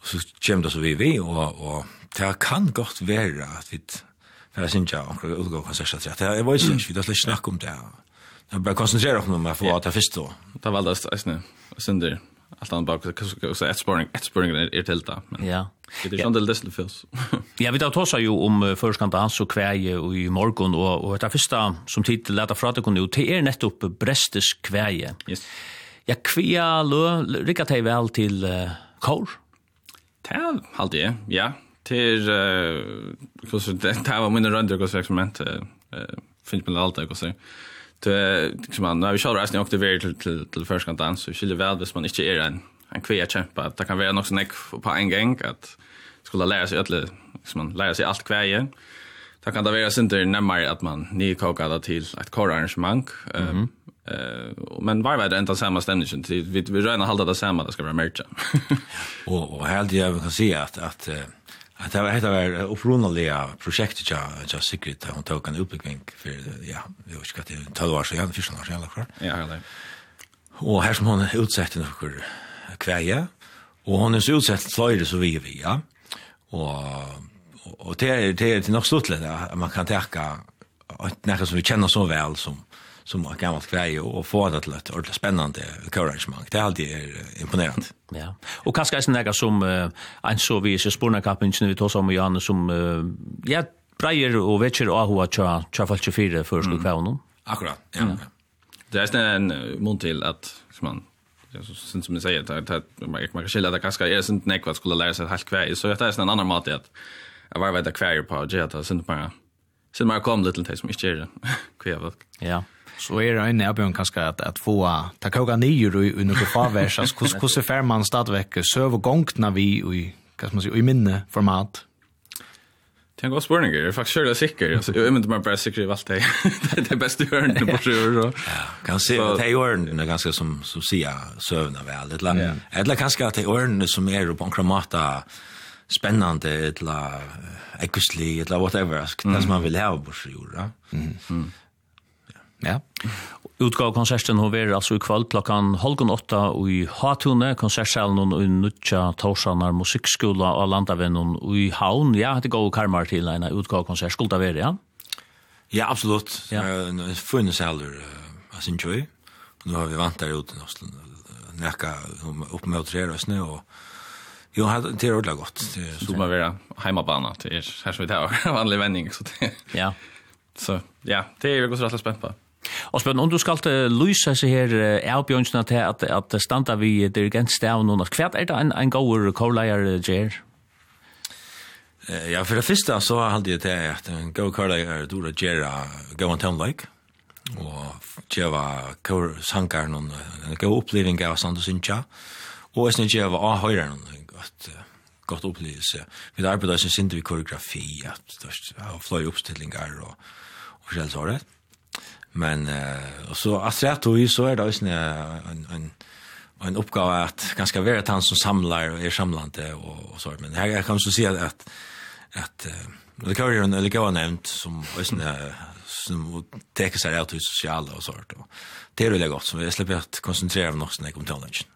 Speaker 14: og så kommer det så vi vi, og, og det kan godt være at vi, for jeg synes jeg, omkring utgave konserter, det var ikke, vi har slett snakk om det, og Jag bara koncentrera mig på att få ta först då.
Speaker 15: Det var alldeles nästan sen det Allt annat bara så ett spårning ett spårning är till där men.
Speaker 1: Ja.
Speaker 15: Det är sånt det lyssnar förs.
Speaker 1: Ja, vi tar tossa ju om förskanta hans och kväje och i morgon och och det första som titel att fråta kunde ju till er nettopp brestes kväje.
Speaker 15: Yes.
Speaker 1: Ja, kvia lö rikar dig väl till uh, kor.
Speaker 15: Tal halt det. Ja, till eh uh, det var mina runder experiment eh uh, finns man allt jag går så. Det liksom man när vi kör resten åkte vi till till till första dans så skulle väl hvis man inte är en en kvea kämpa det kan vara något snack på en gång att skulle lära sig alla liksom man lära sig allt kväje. Det kan det vara synter närmare att man nykokar det till ett korarrangemang. Ehm mm Uh, men var var det enda samma stämningen till vi vi röna halda det samma det ska vara merch.
Speaker 14: och och helt jag kan se att att Att det var det var upprunaliga projekt ja ja secret där hon tog en uppbyggning för ja vi har skatt en 12 år jag första år själva kvar.
Speaker 15: Ja, ja.
Speaker 14: Och här som hon utsatt en kvar kväje och hon är så utsatt flöjde så vi vi ja. Och och det är det är nog stort att man kan täcka att nära som vi känner så väl som som har gammalt greie og få det til et ordentlig spennende kørearrangement. Det er alltid er imponerende.
Speaker 1: Ja. Og kanskje er det som uh, en så vi i spornakappingen vi tar om med Janne som uh, ja, breier og vetcher og hva tja, tja fall 24 før sluk honom?
Speaker 14: Akkurat, ja. ja.
Speaker 15: Det er en mån til at man Ja, sen som ni säger att att man kan skilja det kanske är sånt näck vad skulle lära sig helt kvar så det är en annan mat att jag var vet att kvar på jet så sen bara sen bara kom lite till som inte är kvar.
Speaker 1: Ja
Speaker 2: så er det en erbjörn kanskje at, at få ta koga nyer i, i några favers. Alltså hur fer man stadigvæk søv og gångtna vi i, hva skal man si, i minne format?
Speaker 15: Det er en god spårning. Jag är faktiskt kört sikker, altså, jeg mener inte bare sikker i alt det. det er bäst i hörnet på sju år.
Speaker 14: Ja, kan se att det er hörnet är ganska som, som sier sövna vel, Eller, eller kanske at det er hörnet som er på en kramata spännande eller äckoslig eller whatever. Det som man vill ha på sju år. Mm.
Speaker 2: Ja.
Speaker 1: Utgav konserten har vært altså i kveld klokkan halvgon åtta i Hatune, konsertsalen og i Nutja Torsanar Musikkskola og Landavennen og i Havn. Ja, det går karmar til en utgav konsert. Skulle det være, ja?
Speaker 14: Ja, absolutt. Ja. Uh, Funne saler uh, av sin tjøy. Nå har vi vant der ute i Oslo. Nekka opp med å tre røsne og Jo, det er ordentlig godt.
Speaker 15: Så må ha heimabana, det er her som vi tar vanlig vending. Så det,
Speaker 1: ja. *laughs*
Speaker 15: Så ja, det er vi godt rett og slett spent på.
Speaker 1: Og spør, om du skal lyse seg her uh, avbjørnsene til at, at standa vi dirigentstavn, hva er det en, en god korleier
Speaker 14: gjør? Ja, for det første så hadde jeg til at en god korleier dora gjør gavan tøvnleik, og gjør sankar noen en god oppleving av sand og Sincha, og jeg synes gjør av høyre noen godt, godt opplevelse. Vi arbeider som sinter vi koreografi, at det er fløy oppstillinger og, og forskjellig såret. Men eh och så att säga då så är det ju en en en uppgave att ganska vara han som samlar och är samlande och, och så men här kan så se att att, att det kan ju en eller gå nämnt som ösn som täcker sig ut i sociala och sånt och det är det gott så jag släpper att koncentrera mig också när jag kommer till lunchen.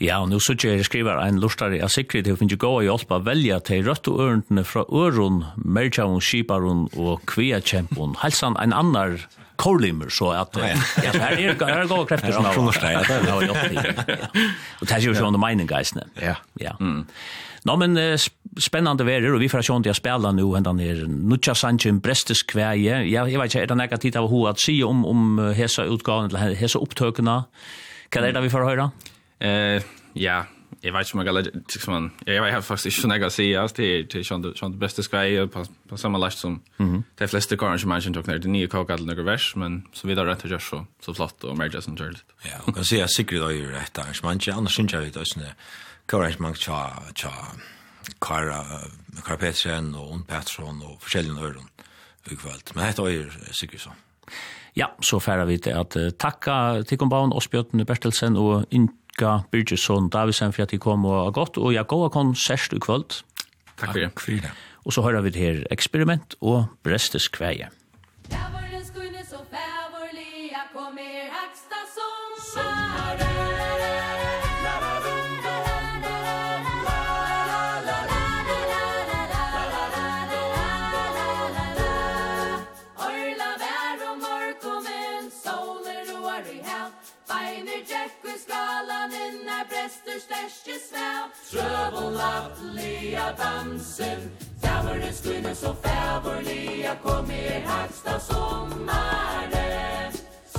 Speaker 1: Ja, og nå så jeg skriver en lortare av sikkerhet, jeg finner gå og hjelp å velge til rødt og ørentene fra øren, merkjavun, skiparen og kviakjempen. Helsan en annar korlimer, så at ja, så her er det gode krefter som har hjelp til. Og det er jo sånn det meningen, geisene.
Speaker 2: Ja.
Speaker 1: Ja. Nå, men spennende verer, og vi får sjående jeg spela nu, hendan er Nutja Sanchin, Brestes kveie. Ja, jeg vet ikke, er det nekka tid av hva at si om, om hesa utgaven, eller hesa opptøkene? Hva er det vi får høre? Ja.
Speaker 15: Eh, ja, jag vet inte om jag gillar liksom man. Jag vet faktiskt inte när jag ser att det är sånt sånt bästa skvaj på på samma last som de flesta kvar som man tog när det nya kakar till några vers men så vidare rätt just så så flott och mer just enjoyed.
Speaker 14: Ja, och kan se Sigrid då ju rätt där. Man kan annars inte vet oss när kvar man tja tja Kara Kara Karpetsen och Ond Pettersson och försäljande öron ukvalt. Men det är ju Sigrid så.
Speaker 1: Ja, så færer vi til at uh, takka Tikkombaun, Osbjørn Bertelsen og in takka Birgisson Davisen for at de kom og har gått, og jeg går og konsert i kvöld.
Speaker 15: Takk for det.
Speaker 1: Og så hører vi det her eksperiment og Brestes kveie.
Speaker 16: Ja, efter største svæv Trøvolatlige dansen. Fæverens kvinne så fæverlige Kom her hersta sommaren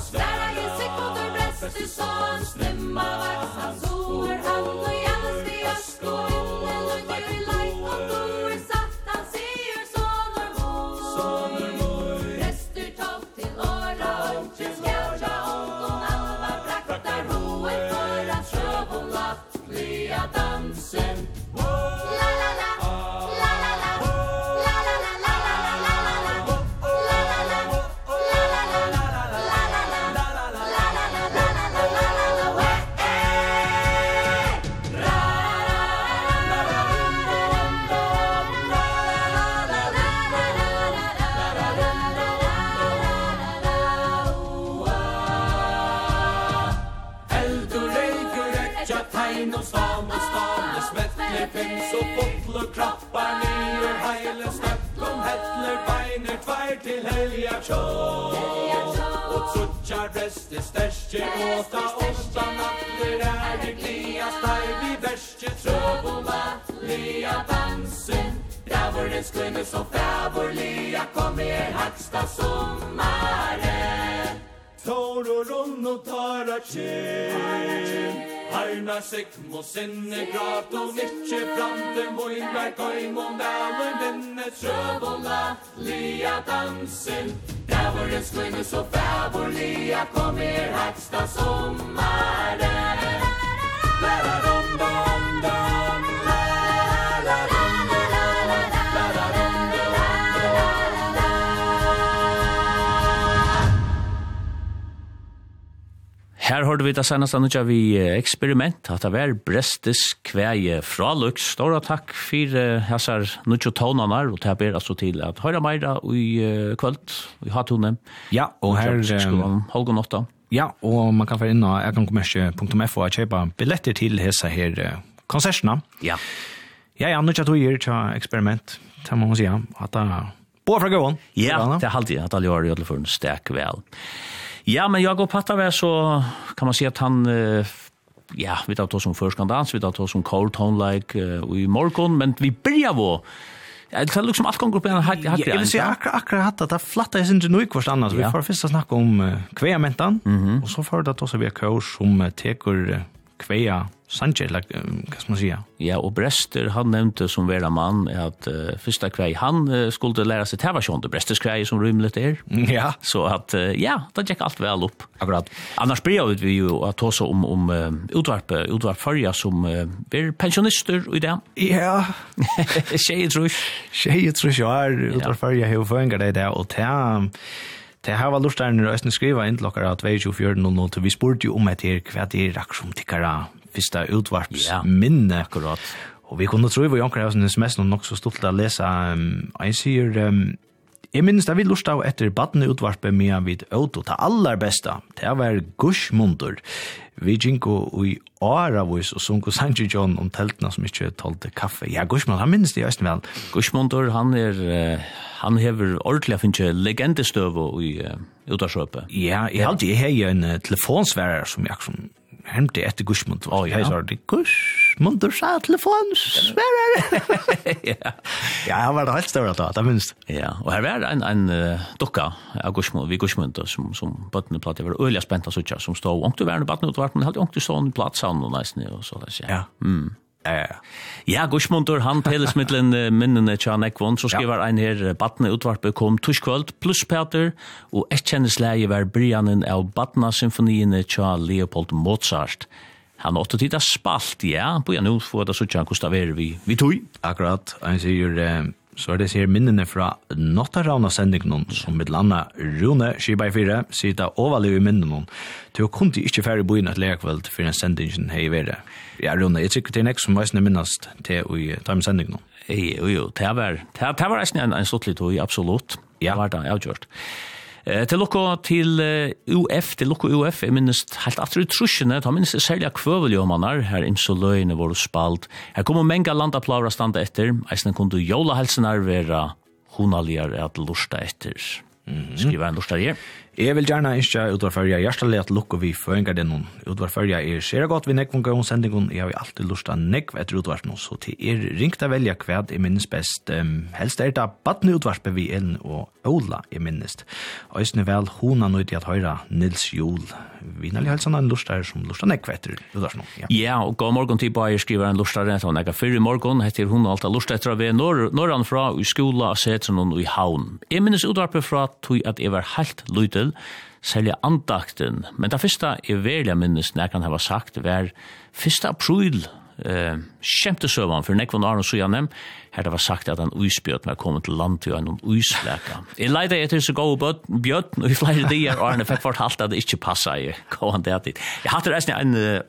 Speaker 16: Sværa i sikk og der breste sånn. Stemma vaks hans ord. Han og jævnes i øst og himmel Og leik og dår fær til
Speaker 17: helja tjå Og tutsjar rest i stærkje Åta åtta natter er det glia Stær vi verskje trøbola Lia dansen Rævorens glimmes og frævor Lia kom her haksta sommaren Tår og ronn og tar av Harma sekt mo sinne grat og nitje framte moingar koim og dauen vinne trøvola lia dansen Davores kvinne så fævor lia kommer hatsta sommaren Læra rom, dom, dom,
Speaker 1: Her hørte vi det seneste annet vi eksperiment, at det var Brestes kveie fra Lux. Stora takk for uh, hessar nødvendig tånene, og det ber altså til at høyre meira i uh, kvöld, i hatone.
Speaker 2: Ja, og her...
Speaker 1: Holgen 8.
Speaker 2: Ja, og man kan være inne av egenkommersie.fo og kjøpe billetter til hessa her konsertene.
Speaker 1: Ja.
Speaker 2: Ja, ja, nødvendig at du gjør et eksperiment, det må man si, at det... Båa fra gåen.
Speaker 1: Ja, det er alltid at alle gjør gjort det for en stek vel. Ja. Ja, men Jakob Hattavær så kan man se att han ja, vi tar oss som förskandans, vi tar oss som cold tone like uh, i morgon, men vi börjar vår. Det er liksom alt gonger på en
Speaker 2: hatt Jeg vil si akkurat akkurat hatt at det flatta jeg sin noe kvart annat. Vi får først snakke om kveamentan, og så får det også vi kurs som teker kvea Sanchez, eller hva skal man si?
Speaker 1: Ja, og Brester, han nevnte som vera mann at uh, fyrsta kvei, han uh, skulle læra seg tæva sjående Bresters kvei som rymlet er.
Speaker 2: Ja.
Speaker 1: Så at, uh, ja, det gikk alt vel opp.
Speaker 2: Akkurat.
Speaker 1: Annars blir vi jo at også om, om uh, utvarp, utvarp farja som uh, er pensjonister i det.
Speaker 2: Ja.
Speaker 1: Tjej, tror jeg.
Speaker 2: Tjej, tror jeg, ja, utvarp farja, hei, hei, hei, hei, hei, hei, hei, hei, hei, Det här var lustar när jag skriva inn til okkara 24.00 til vi spurte ju om etter hva det är akkur som tikkara första utvarps
Speaker 1: ja.
Speaker 2: minne
Speaker 1: akkurat.
Speaker 2: Og vi kunne tro i vår jankar av sin sms nok så stolt til å lese um, en sier um, Jeg minnes da vi lurt av etter badne utvarpe med han vid Auto, ta aller beste. det var gursmundur. Vi ginko i Aravus og sunko Sanji John om teltene som ikke tolte kaffe. Ja, gursmundur, han minnes det i Østen vel.
Speaker 1: Han er, han hever ordentlig finnes legendestøv i uh, Udarsøpe.
Speaker 2: Ja, jeg halte jeg hei en telefonsværer som jeg som hemte etter Gushmund.
Speaker 1: Å,
Speaker 2: jeg sa det, Gushmund, du sa telefon, sverre!
Speaker 1: ja.
Speaker 2: ja, han var det helt større da, det minst.
Speaker 1: Ja, og her var en, en uh, dukka av Gushmund, vi Gushmund, som, som bøttene platt, jeg var øyelig spent av suttja, som stod, ångte verden i bøttene utvart, men hadde ångte sånn platt, sammen og nesten, og så, ja.
Speaker 2: ja.
Speaker 1: Mm.
Speaker 2: Ja,
Speaker 1: Gushmundur, han peles mittlen minnene tja ekvon, så skriver ein her Batne utvarpe kom tuskvöld, pluss Peter, og et kjennesleie var Brianen av Batna symfoniene tja Leopold Mozart. Han åtte tida spalt, ja, på ja, nu får det så tja Gustav er vi, vi tog.
Speaker 2: Akkurat, han sier, så er det sier minnene fra Nottaravna sendingen som mitt landa Rune Skibai 4 sier det overlig i minnene til å kunne ikke færre bo inn et lekveld for en sendingen hei vere. Ja, Rune, jeg tykker til nek som veisne minnast til å ta med sendingen.
Speaker 1: Jo, jo, det var, det var en, en sluttlig tog, absolutt.
Speaker 2: Ja.
Speaker 1: Det var det, jeg har kjørt. Ja. Eh, til lukka til UF, til lukka UF, jeg minnes helt atru trusjene, ta minnes jeg særlig kvøveljomanar, her imso løyene våre spalt. Her kommer menga landaplaura standa etter, eisne kundu jola helsenar vera hunaligar at lusta etter. Mm. Skriva en lusta her.
Speaker 2: Jeg vil gjerne ikke utvarfølge hjertelig at lukke vi føringer det noen. Utvarfølge er skjer godt ved nekvun gøyun sendingen. Jeg har alltid lyst til nekv etter utvarpen, så til er ringt å velge hva jeg minnes best. Um, helst er det badne utvarpe vi Ellen og Ola jeg minnes. Øysene vel hona til at høyre Nils Jol. Vinnerlig helsen er en lyst her som lyst til nekv etter utvarpen. Ja,
Speaker 1: ja og god morgen til bare skriver en lust her. Han er fyrre morgen, heter hun alt av lust etter av når, når han fra i skola, og setter noen i havn. Jeg minnes utvarpe fra tog at jeg var helt lyte kapittel, selja andakten. Men det første jeg velja minnes når jeg kan hava sagt, var 1. april, eh, kjemte søvann for nekvann Aron Sujanem, her det var sagt at han uisbjøtt med å komme til land til en uisleka. Jeg leide etter så gode bjøtten, og i flere dier Aron fikk fortalt at det ikke passa i gåan det dit. Jeg hatt resten en,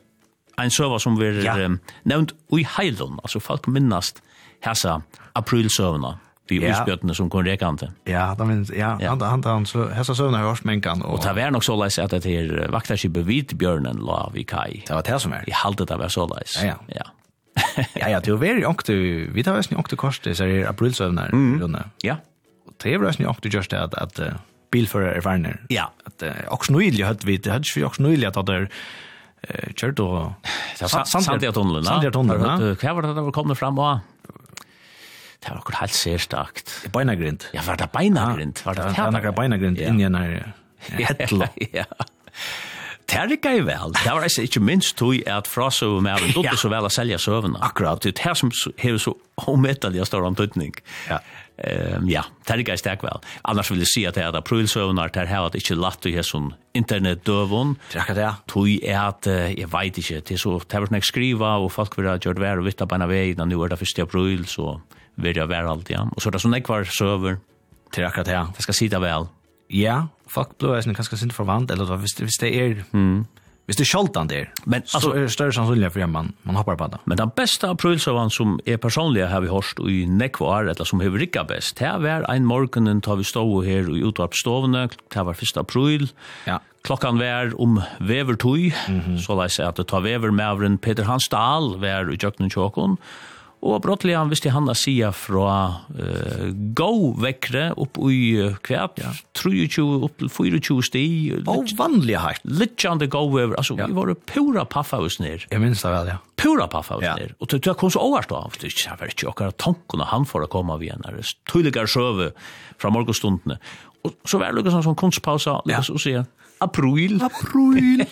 Speaker 1: en søva som vi
Speaker 2: ja.
Speaker 1: um, nevnt ui heilun, altså folk minnast hesa aprilsøvna vi
Speaker 2: ja.
Speaker 1: utspjötene som kom rekante.
Speaker 2: Ja, da minns, ja,
Speaker 1: ja.
Speaker 2: han, han, han, så, hessa søvn har hørt menkan. Og,
Speaker 1: og det var nok så leis at det her vaktarskipet Hvitbjørnen la vi kai.
Speaker 2: Det var det som er.
Speaker 1: I halte det var så leis.
Speaker 2: Ja, ja.
Speaker 1: ja. *laughs*
Speaker 2: ja, ja, det var veldig ångte, vi tar væsentlig ångte korset, så er det aprilsøvner, mm. Rune.
Speaker 1: Ja.
Speaker 2: Og det var i ångte just det at, at uh, bilfører er verner.
Speaker 1: Ja.
Speaker 2: At, uh, også nøylig hadde vi, det hadde vi også nøylig at det er, kjørt og...
Speaker 1: Sandjartunnelen, ja.
Speaker 2: Sandjartunnelen, ja.
Speaker 1: Hva var det der var kommet fram og... Det var akkurat helt særstakt.
Speaker 2: Beinagrind?
Speaker 1: Ja, var det beinagrind? Var det
Speaker 2: var beinagrind
Speaker 1: ja.
Speaker 2: i en her hetla?
Speaker 1: ja. Det er ikke jeg vel. Det var ikke minst tog at frasa og med en dotter så vel å selge søvnene.
Speaker 2: Akkurat.
Speaker 1: Det er det som har så omettelig av større omtøytning.
Speaker 2: Ja.
Speaker 1: Um, ja, det er ikke jeg stek vel. Annars vil jeg si at det er aprilsøvnar, det er her at ikke latt å i sånn internetdøvun.
Speaker 2: Det er akkurat det,
Speaker 1: ja. Tog er at, jeg vet ikke, det er så, det er sånn jeg skriva, og folk vil ha gjort vær og vitt av beina vei, nå er det 1. april, så vil jeg være alt, ja. Og så er det sånn ekvar søver
Speaker 2: til akkurat det.
Speaker 1: Det skal sida vel.
Speaker 2: Ja, folk blå er ganske sint forvant, eller hvis, hvis det er... Mm. Hvis det sjaldan der,
Speaker 1: men
Speaker 2: så
Speaker 1: altså,
Speaker 2: er det større sannsynlig for at man, man hoppar på det.
Speaker 1: Men den beste aprilsøvann som er personlig har vi hørt i nekvar, eller som har rikka best, det var en morgenen da vi stod her i utvarpstovene, det var 1. april,
Speaker 2: ja.
Speaker 1: klokkan var om vevertøy, mm -hmm. så si at det tar vevermævren Peter Hansdal var i Jøknen Tjåkon, Og brottelig han visste han å sige fra uh, gå vekkere opp i uh, kvæp, ja. 23 opp til 24 sti.
Speaker 2: Og vanlig hardt.
Speaker 1: Litt an det gå over, altså ja. vi var pura paffhaus ned.
Speaker 2: Jeg minns det vel, ja.
Speaker 1: Pura paffhaus
Speaker 2: ja.
Speaker 1: ned. Og det kom så overst av, det var ikke akkurat tanken han for å komme av igjen, det er tydelig å fra morgenstundene. Og så var det lukket sånn kunstpausa, og så sier han, april.
Speaker 2: April.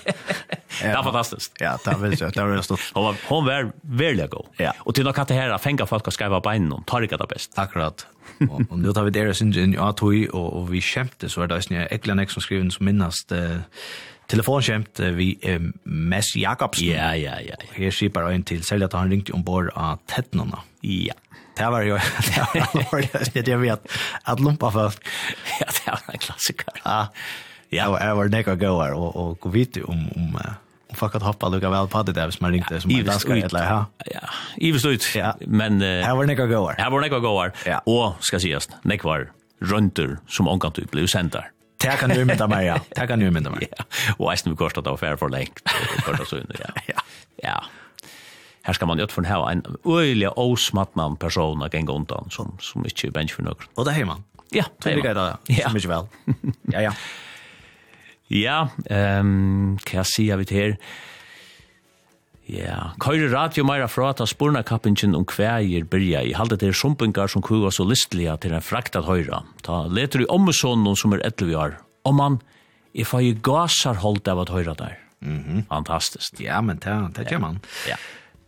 Speaker 1: det är fantastiskt.
Speaker 2: Ja, det var jag. Det var stort.
Speaker 1: Hon var hon var väldigt god.
Speaker 2: Ja.
Speaker 1: Och till något att det här fänga folk att skriva på innan tar det bäst.
Speaker 2: Akkurat. Och nu tar vi deres inn i Atoi och og vi kjemte, så är det ju nek som skriver, som minnast uh, telefonkjemt uh, vi eh, Mess Jakobsen.
Speaker 1: Ja, ja, ja. ja.
Speaker 2: Her sier bare en til, selv at han ringte ombord av Tettnåna.
Speaker 1: Ja.
Speaker 2: Det var jo, det var jo, det var jo, at var jo,
Speaker 1: det det var en klassiker.
Speaker 2: Ja. Ja, og jeg var nekka gåar og, og gå vite om, om, om folk hadde hoppa lukka vel på det der hvis man ringte som en danskar eller ja.
Speaker 1: Ja, ivest ut,
Speaker 2: ja.
Speaker 1: men... Uh,
Speaker 2: jeg var nekka gåar.
Speaker 1: Jeg var nekka gåar,
Speaker 2: ja.
Speaker 1: og, skal sies, nekka var rønter som omkant ut blev sendt der.
Speaker 2: Det kan du mynda meg, ja. Det kan du mynda meg. *laughs*
Speaker 1: Ja. Og eisen vi det av færre for lengt. Kostet så under, ja.
Speaker 2: Ja.
Speaker 1: Ja. Her skal man jo for hava en øyelig osmattnan person av en gondan som, som ikke er bench for noen.
Speaker 2: Og det er man.
Speaker 1: Ja,
Speaker 2: det er det er.
Speaker 1: Ja,
Speaker 2: det er man. Ja, ja.
Speaker 1: Ja, ehm kan jeg si av her. Ja, køyre radio meira fra at spurna kappingen om kvægir byrja i halde til sumpingar som kuga så listliga til en fraktat høyra. Ta leter i ommesonen som er 11 år. Om man, jeg får jo gasar holdt av at høyra der.
Speaker 2: Mm
Speaker 1: -hmm. Fantastisk.
Speaker 2: Ja, men det, det gjør man.
Speaker 1: Ja.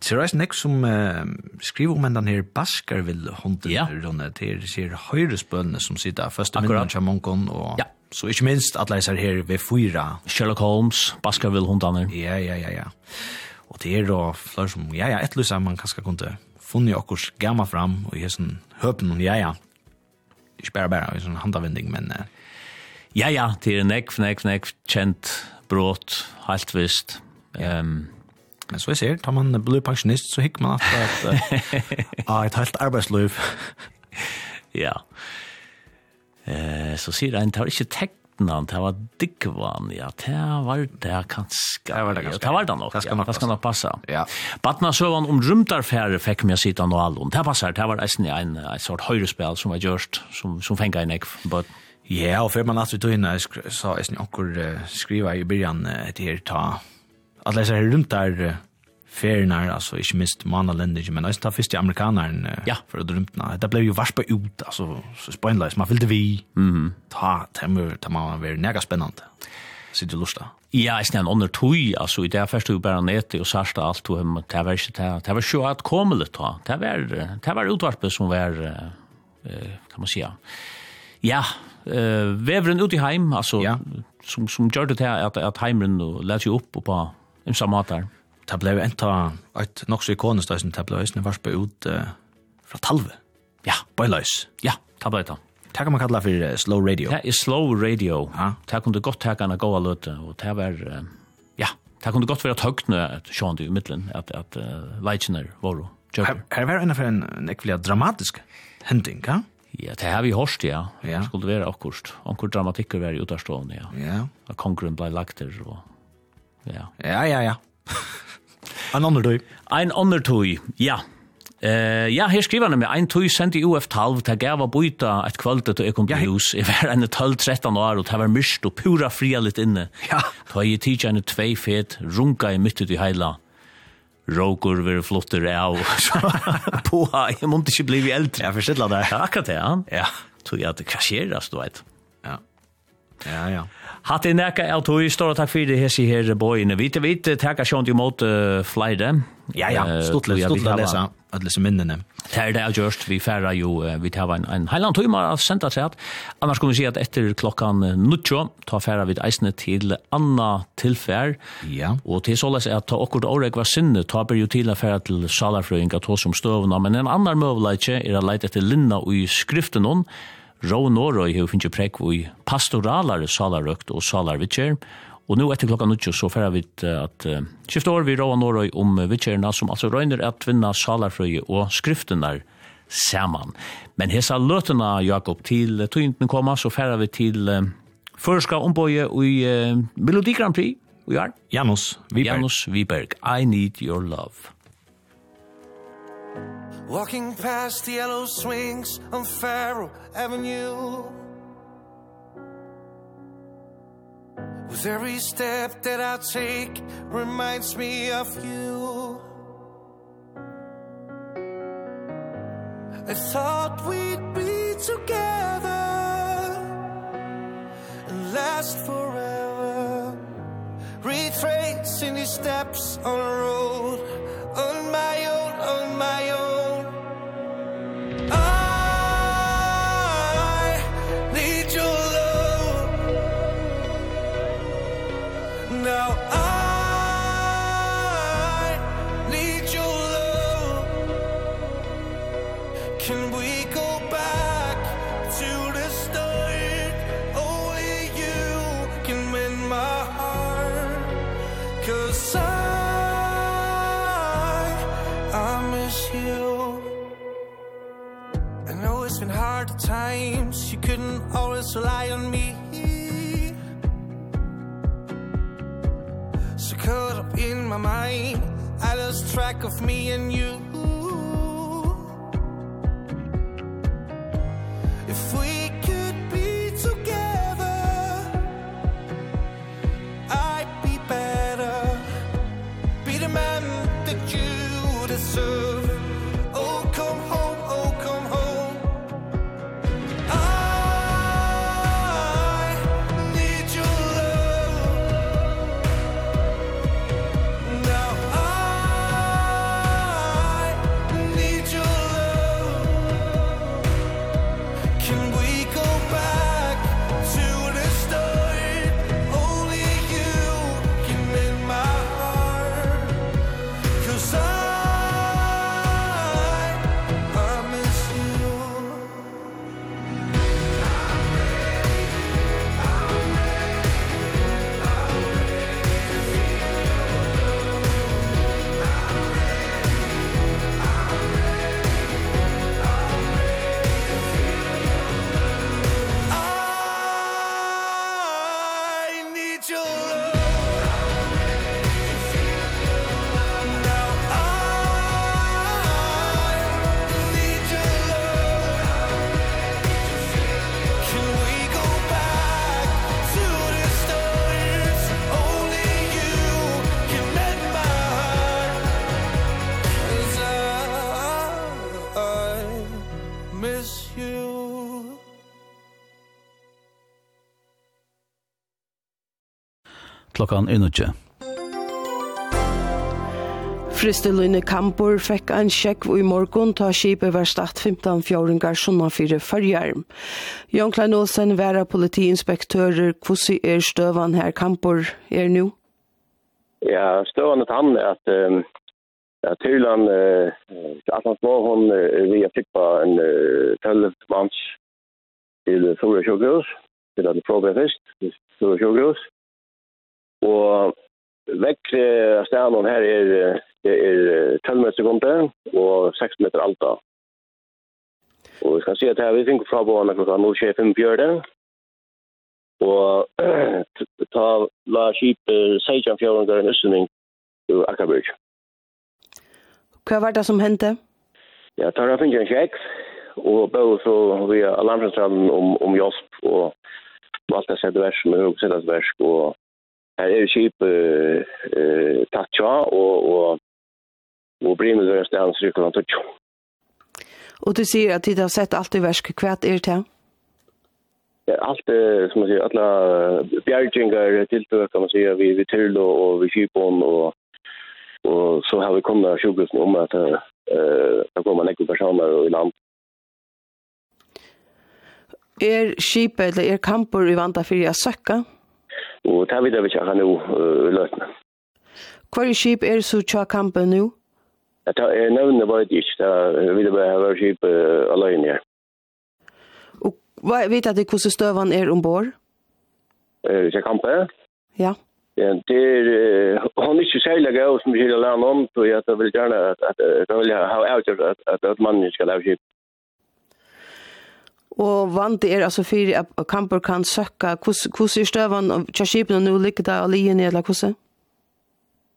Speaker 2: Så det er nek som uh, skriver om en den her baskar vil hånden
Speaker 1: ja.
Speaker 2: runde til, sier høyresbønene som sitter første minnen av Kjamonkon og...
Speaker 1: Ja
Speaker 2: Så ikke minst at leiser her ved fyra.
Speaker 1: Sherlock Holmes, Baskerville hundaner.
Speaker 2: Ja, ja, ja, ja. Og det er da flere som, ja, ja, et lysa man kanskje kunne funne okkurs gamma fram og gjøre sånn høpen, ja, ja. Ikke bare bare, en sånn handavending, men
Speaker 1: ja, ja, det er nekv, nekv, nekv, kjent, brått, helt visst. Ja. Um,
Speaker 2: Men så jeg ser, tar man blod pensjonist, så hikker man at *laughs* det er et helt arbeidsliv.
Speaker 1: ja. Eh, så sier han, det var ikke teknan, det var diggvan, ja, det var det kanskje.
Speaker 2: Det var det kanskje.
Speaker 1: Det var det nok,
Speaker 2: det skal nok, ja,
Speaker 1: det skal nok passe.
Speaker 2: Ja.
Speaker 1: Batna søvann om rymdarfære fikk meg sitte noe allom. Det passer, det var eisen en, en sort høyrespill som var gjørst, som, som fengt en ekv, but...
Speaker 2: Ja, og før man alltid tog inn, så eisen okkur skriva i byrjan til her ta, at leser rymdarfære, ferienar, altså ikke minst mannalendig, men også ta den første amerikaneren
Speaker 1: ja.
Speaker 2: for å drømtna. Det ble jo varspa ut, altså så spoinleis, man fyllte vi,
Speaker 1: mm
Speaker 2: -hmm. ta temmer, ta man var nega spennende, sier du lusta.
Speaker 1: Ja, jeg snedde under tog, altså i det første du bare nete og sørste alt, og um, det var ikke det, det var sjå at komme litt, ta, det var, det var utvarpet som var, kan man sige, ja, vevren ut i heim, altså,
Speaker 2: ja.
Speaker 1: som, som gjør det til at, at heimren lette jo opp på en samme måte
Speaker 2: det ble enta et nok så ikonisk da som det ble eisne varspa ut uh, fra talve.
Speaker 1: Ja,
Speaker 2: bøyleis.
Speaker 1: Ja, det ble det.
Speaker 2: Det kan man kalla for uh, slow radio.
Speaker 1: Det er slow radio.
Speaker 2: Ja.
Speaker 1: Det kunne godt ta en gåa løte, og det var, uh, ja, det kunne godt være tøgtne at sjående i middelen, at, at uh, leitjener var jo.
Speaker 2: Her, her var enn for en, en ekvillig dramatisk hending, ja?
Speaker 1: Ja, det har vi hørst, ja.
Speaker 2: ja.
Speaker 1: Det skulle være akkurst. Ankur dramatikker var i utastående, ja.
Speaker 2: Ja.
Speaker 1: At kongren ble lagt der, og... Ja,
Speaker 2: ja, ja. ja. En annen tøy.
Speaker 1: En annen tøy, ja. Uh, ja, her skriver han med en tøy sendt i UF-12 til å byta et kvölde til jeg kom til hus. Jeg var en 12-13 år, og det var myrst og pura fria litt inne.
Speaker 2: Ja.
Speaker 1: Da jeg tidsi en tvei fet, runga i myttet i heila. Råkur vil flotter av. *laughs* På, jeg måtte ikke bli eldre.
Speaker 2: Jeg forstiller det.
Speaker 1: Ja, akkurat det, ja.
Speaker 2: Ja.
Speaker 1: Tog jeg at det krasjeras, du vet.
Speaker 2: Ja. Ja, ja.
Speaker 1: Hatt er nekka av tog, stora takk fyrir hessi her bøyene. Vi vet, vi takkar sjånt imot uh, flere.
Speaker 2: Ja, ja,
Speaker 1: stortlig,
Speaker 2: stortlig å lese alle disse minnene.
Speaker 1: Det er det jeg gjørst, vi færre jo, vi tar en, en heiland tøyma av senda seg at, annars kan vi si at etter klokkan nuttjo, ta færre vid eisene til Anna tilfær,
Speaker 2: ja.
Speaker 1: og til såles er at ta okkur åreg var sinne, ta ber jo til å færre til salarfrøynga, ta som støvna, men en annan møvleitje er å leite etter linna og i skriften hon, Rå Norøy har finnes prekk i pastoralare salarøkt og salarvitjer, og nå etter klokka nuttjo så færa vi at uh, skifte år vi Rå Norøy om vitjerna som altså røyner at vinna salarfrøy og skriftenar saman. Men hesa løtena, Jakob, til tøyntene koma, så færa vi til uh, Førska ombøye i uh, Melodi Grand Prix, og
Speaker 2: Janus Viberg.
Speaker 1: Janus Viberg, I Need Your Love.
Speaker 10: Walking past the yellow swings on Faro Avenue. With every step that I take reminds me of you. I thought we'd be together and last forever. Retracing these steps on a road on my own on my own.
Speaker 17: so lie on me. So caught up in my mind I lost track of me and you. If we
Speaker 18: klokkan er nødje.
Speaker 7: Fristeløyne Kampur fekk ein sjekk i morgon ta skipet var start 15 fjåringar sunna fire fyrjar. Jan Klein Olsen væra politiinspektører, hvordan er støvan her Kampur er nu?
Speaker 19: Ja, støvan er han at um, at Tyrland, uh, Atlant Måhånd, uh, vi har tippa en uh, 12 manns til Stora Sjøgrøs, til at det først, til Stora Sjøgrøs. Og vekk stenen her er, er 12 meter sekunde og 6 meter alta. Og vi skal si at her vi finner fra båene klokka 0.25 bjørde. Og *clears throat* ta la skip 16 fjøringer en østning til Akabyrg.
Speaker 7: Hva var det som hendte?
Speaker 19: Ja, tar jeg finner en kjekk og bøy så via alarmsentralen om, om Josp og alt det sette versk, men også sette versk og Her er skip eh tatcha og og og brimer stedet stand sykkel og tatcha.
Speaker 7: Og du sier at de har sett alt i versk Hva er til?
Speaker 19: Ja, alt, som man sier, alle bjergjengar tiltøk, kan man sier, vi, vi tull og, og vi kjipån, og, og så har vi kommet av sjukhusen om at uh, det kommer nekker personer i land.
Speaker 7: Er skipet eller er kamper i vanta fyrir a søkka?
Speaker 19: Og det vet jeg ikke akkurat nå i løtene.
Speaker 7: Hva er skip er så tja kampen nu?
Speaker 19: Det er nevnene bare ikke. Det vil jeg bare skip alene her.
Speaker 7: Og hva vet jeg hvordan støvan er ombord?
Speaker 19: Tja kampen?
Speaker 7: Ja.
Speaker 19: Ja, det er han ikke særlig gøy som skiller land om, så jeg vil gjerne at jeg vil ha avgjort at mannen skal ha skip.
Speaker 7: Og vant er altså fyrir at kamper kan søkka, hvordan er støvan og kjærskipen og nå ligger der alene, eller hvordan?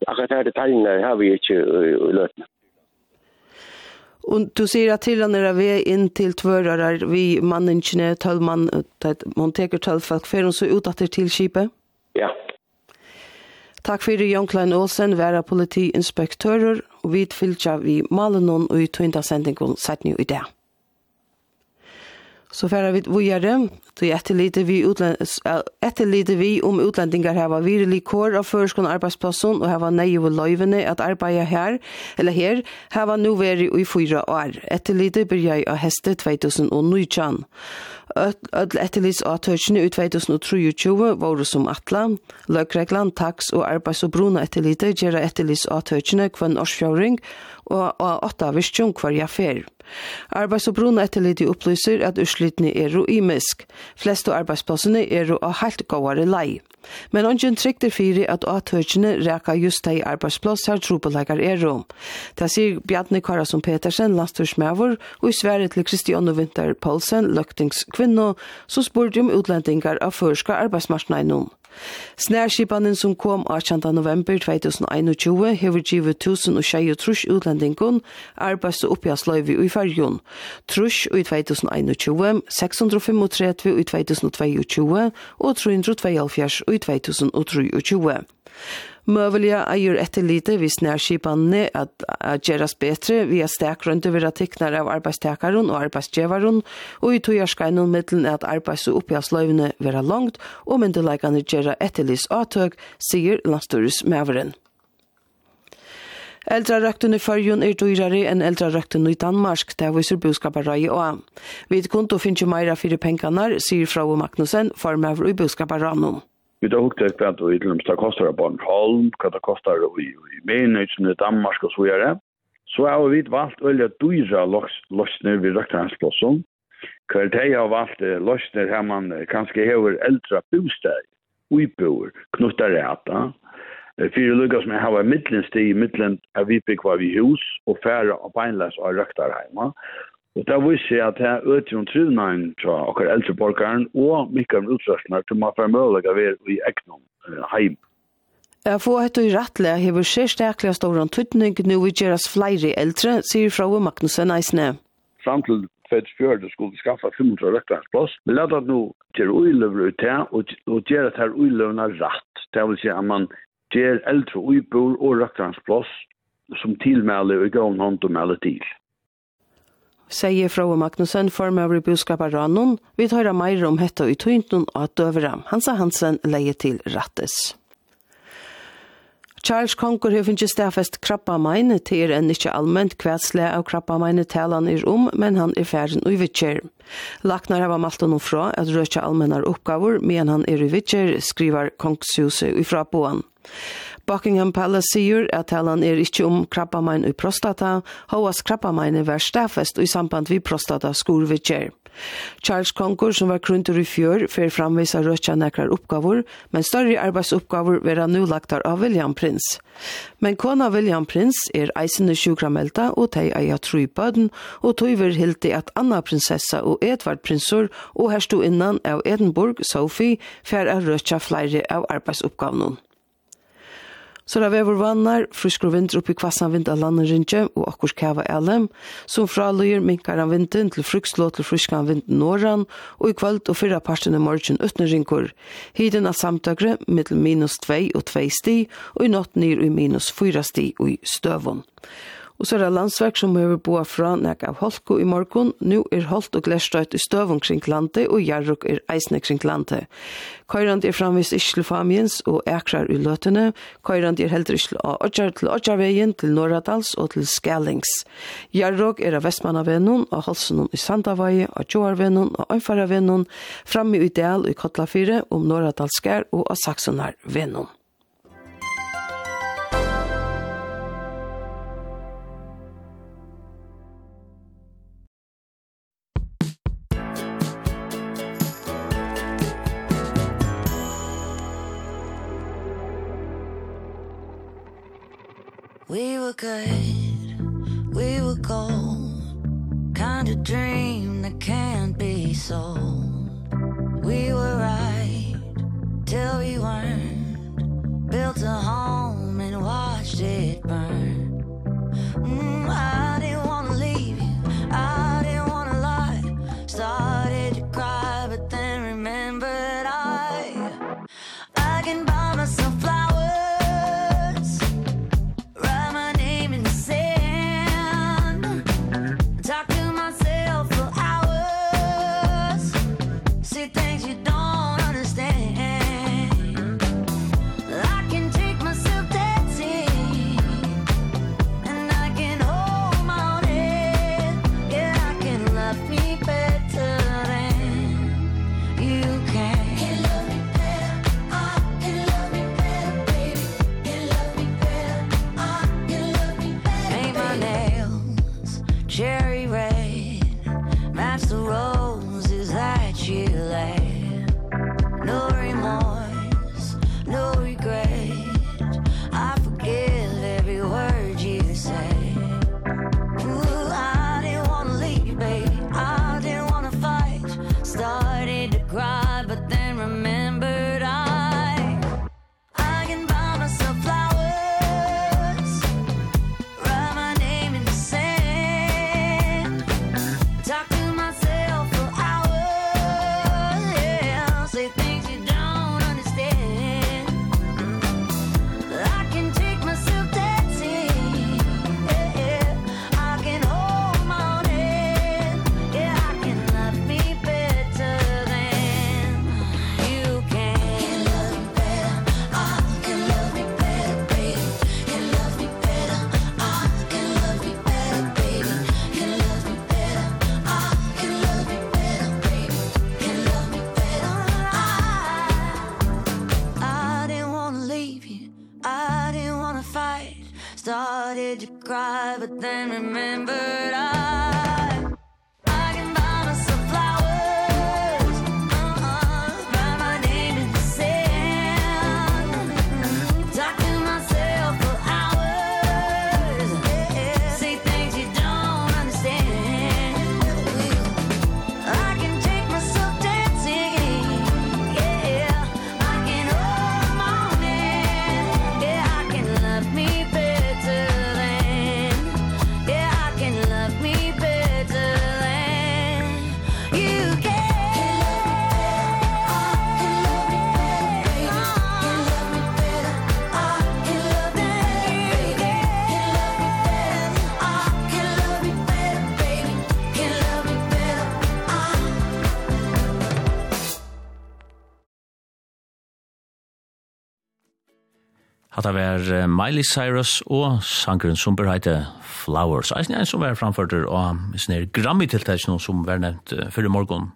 Speaker 19: Akkurat her detaljene har vi ikke i løtene.
Speaker 7: Og du sier at til han er ved inn til tvører vi manningene, tølvmann, man teker tølvfolk, fer hun så utatter til skipet?
Speaker 19: Ja.
Speaker 7: Takk fyrir Jon Klein Olsen, vera politiinspektører, og vi tilfylgja vi malen og i tøynda sendingon sett i dag. Så færa vi vujare, så etterlite vi, etterlite vi om utlendingar hava virelig kår av føreskående arbeidsplassen og hava neie og løyvene at arbeida her, eller her, hava nu veri i fyra år. Etterlite byrja jeg av heste 2019. Öll etterlits av tørsene ut 2023 var som atla, løkreglan, taks og arbeids- og bruna etterlite gjerra etterlits av tørsene kvann årsfjøring og åtta virkjum hver jafer. Arbeids- og brunetterliti opplyser at urslitene er jo imisk. Flest av arbeidsplassene er jo av helt gåare lei. Men ongen trykter fyri at atøkjene reka just de arbeidsplass her trobeleikar er jo. Det sier Bjarni Karasson Petersen, landstyrsmævor, og i sverre til Kristianne Winter Paulsen, løktingskvinno, som spurte om utlendingar av førska arbeidsmarsnei noen. Snærskipanen som kom 18. november 2021 hever givet 1023 utlendingun arbeids- og oppgjastløyvi i fargen. Trus i 2021, 635 i 2022 og 372 i 2023. Møvelige eier etterlite hvis snærskipene at, at gjøres betre via stekrønte ved artikner av arbeidstakeren og arbeidsgjøveren, og i togjørskeinen middelen at arbeids- og oppgjørsløyvene være langt, og myndelagene gjøre etterlis avtøk, sier landstøres møveren. Eldra røkten i fyrjun er dyrare enn eldra røkten i Danmark, det viser buskaparøye og. Vi kunde finne meira fyrir penkanar, sier Frau Magnussen, formøver i buskaparøye.
Speaker 20: Vi har hukt efter att vi till det kostar Bornholm, vad det kostar i, i Männigen, i Danmark och så vidare. Så har vi valt väldigt dyra lösningar vid röktarhansplatsen. Kvalitet har valt lösningar här man kanske har äldre bostäder, uibor, knuttar räta. Fyra lukkar som har mittlenstid i mittlen av vi byggvar vi hus och färre av beinläs av röktarhemma. Og det viser seg at er øker om trivnaden til akkurat eldre borgeren og mye om utsøkene til man får mulighet av er i egnom heim.
Speaker 7: Jeg får etter i rettelig hever sérstaklig stor antydning nå vi gjøres flere eldre, sier fra Magnussen Eisne.
Speaker 20: Fram til fett fjörde skulle skaffa 500 röktansplås. Vi lät at nå gjør uiløver ut det och göra det här uilövrena rett. Det vil si at man gjør eldre uibor og röktansplås som tilmelder og gav en hand och mäler
Speaker 7: sier Frau Magnussen formaver i budskapet Rannon. Vi tar mer om hetta i tøynten og at døvere. Hansa Hansen leie til rattes. Charles Conker har finnet stafest krabba meine til enn ikke allment kvæsle av krabba meine talan er om, men han er færen og i vitcher. Laknar har malt honom fra at røkja allmennar oppgaver, men han er i vittjer, skriver Konkshuse ifra boan. Buckingham Palace sier at talan er ikkje om krabbamein i prostata, hovas krabbamein var stafest i samband vi prostata skurvitjer. Charles Conker, som var krunter i fjør, fer framvisa røtja nekrar oppgavur, men større arbeidsoppgavur vera nu lagtar av William Prince. Men kona William Prince er eisende sjukramelta, og tei eia tru bøden, og tøyver hilti at Anna prinsessa og Edvard prinsur og herstu innan av Edinburgh, Sophie, fer a røtja flere av arbeidsoppgavnum. Så da vi er vannar, friskor vinter oppi kvassan vind av landet rinje og akkurs kava elem, som fra løyer minkar av vinden til frukslå til friskan vind norran, og i kvöld og fyrra parten i morgen utne rinkur. Hiden av samtagre mittel minus 2 og 2 sti, og i natt nyr i minus 4 sti og i støvun. Og så er det landsverk som har boa fra nek av Holko i morgon. Nu er Holt og Glerstøyt i støvung kring landet, og Jarruk er eisne kring landet. Køyrand er framvist ikke Famiens og Ekrar i løtene. Køyrand er heldur ikke av Odjar til Odjarveien, til Norradals og til Skellings. Jarruk er av Vestmannavennen, av Holsenon i Sandavaje, av Joarvennen og Øyfaravennen, framme i Del i Kotlafire, om Norradalskær og av Saksonar.
Speaker 4: We were good, we were gold. Kind of dream that can't be sold. We were right, till we weren't. Built a home and watched it burn. Mm, I did you cry but then remembered I
Speaker 1: Hatta var Miley Cyrus og sangren som bør heite Flowers. Eisen er en som var framført og sånne Grammy-tiltak som var nevnt før i morgen.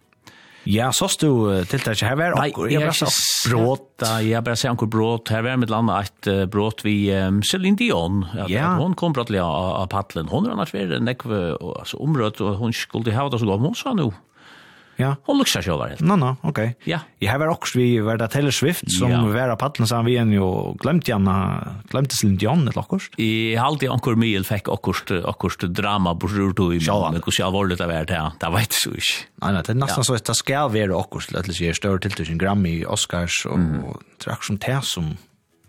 Speaker 2: Ja, så stod tiltak her var
Speaker 1: Nei, jeg har ikke
Speaker 2: brått.
Speaker 1: Jeg bare sier anker brått. Her var mitt land et brått vi um, Celine Dion. At,
Speaker 2: ja.
Speaker 1: At Hon kom brattelig av, av paddelen. Hon er annars vært nekve altså, området, og hun skulle ha det så godt. Hon sa noe.
Speaker 2: Ja.
Speaker 1: Hon lukkar sjølv helt.
Speaker 2: No, no, ok.
Speaker 1: Ja.
Speaker 2: Jeg har vært også vi var da Taylor Swift som
Speaker 1: ja.
Speaker 2: var av paddelen så vi en jo glemt Janna, glemt sin Jan et lakkost.
Speaker 1: I halti onkur Mil fikk akkurst akkurst drama på rur i
Speaker 2: i
Speaker 1: men hvordan jag det vart här. Det vet jeg så ikke.
Speaker 2: Nei, nei, det är nästan så at det skal være akkurst lätt sig stör till tusen Grammy, Oscars och mm. akkurat som det som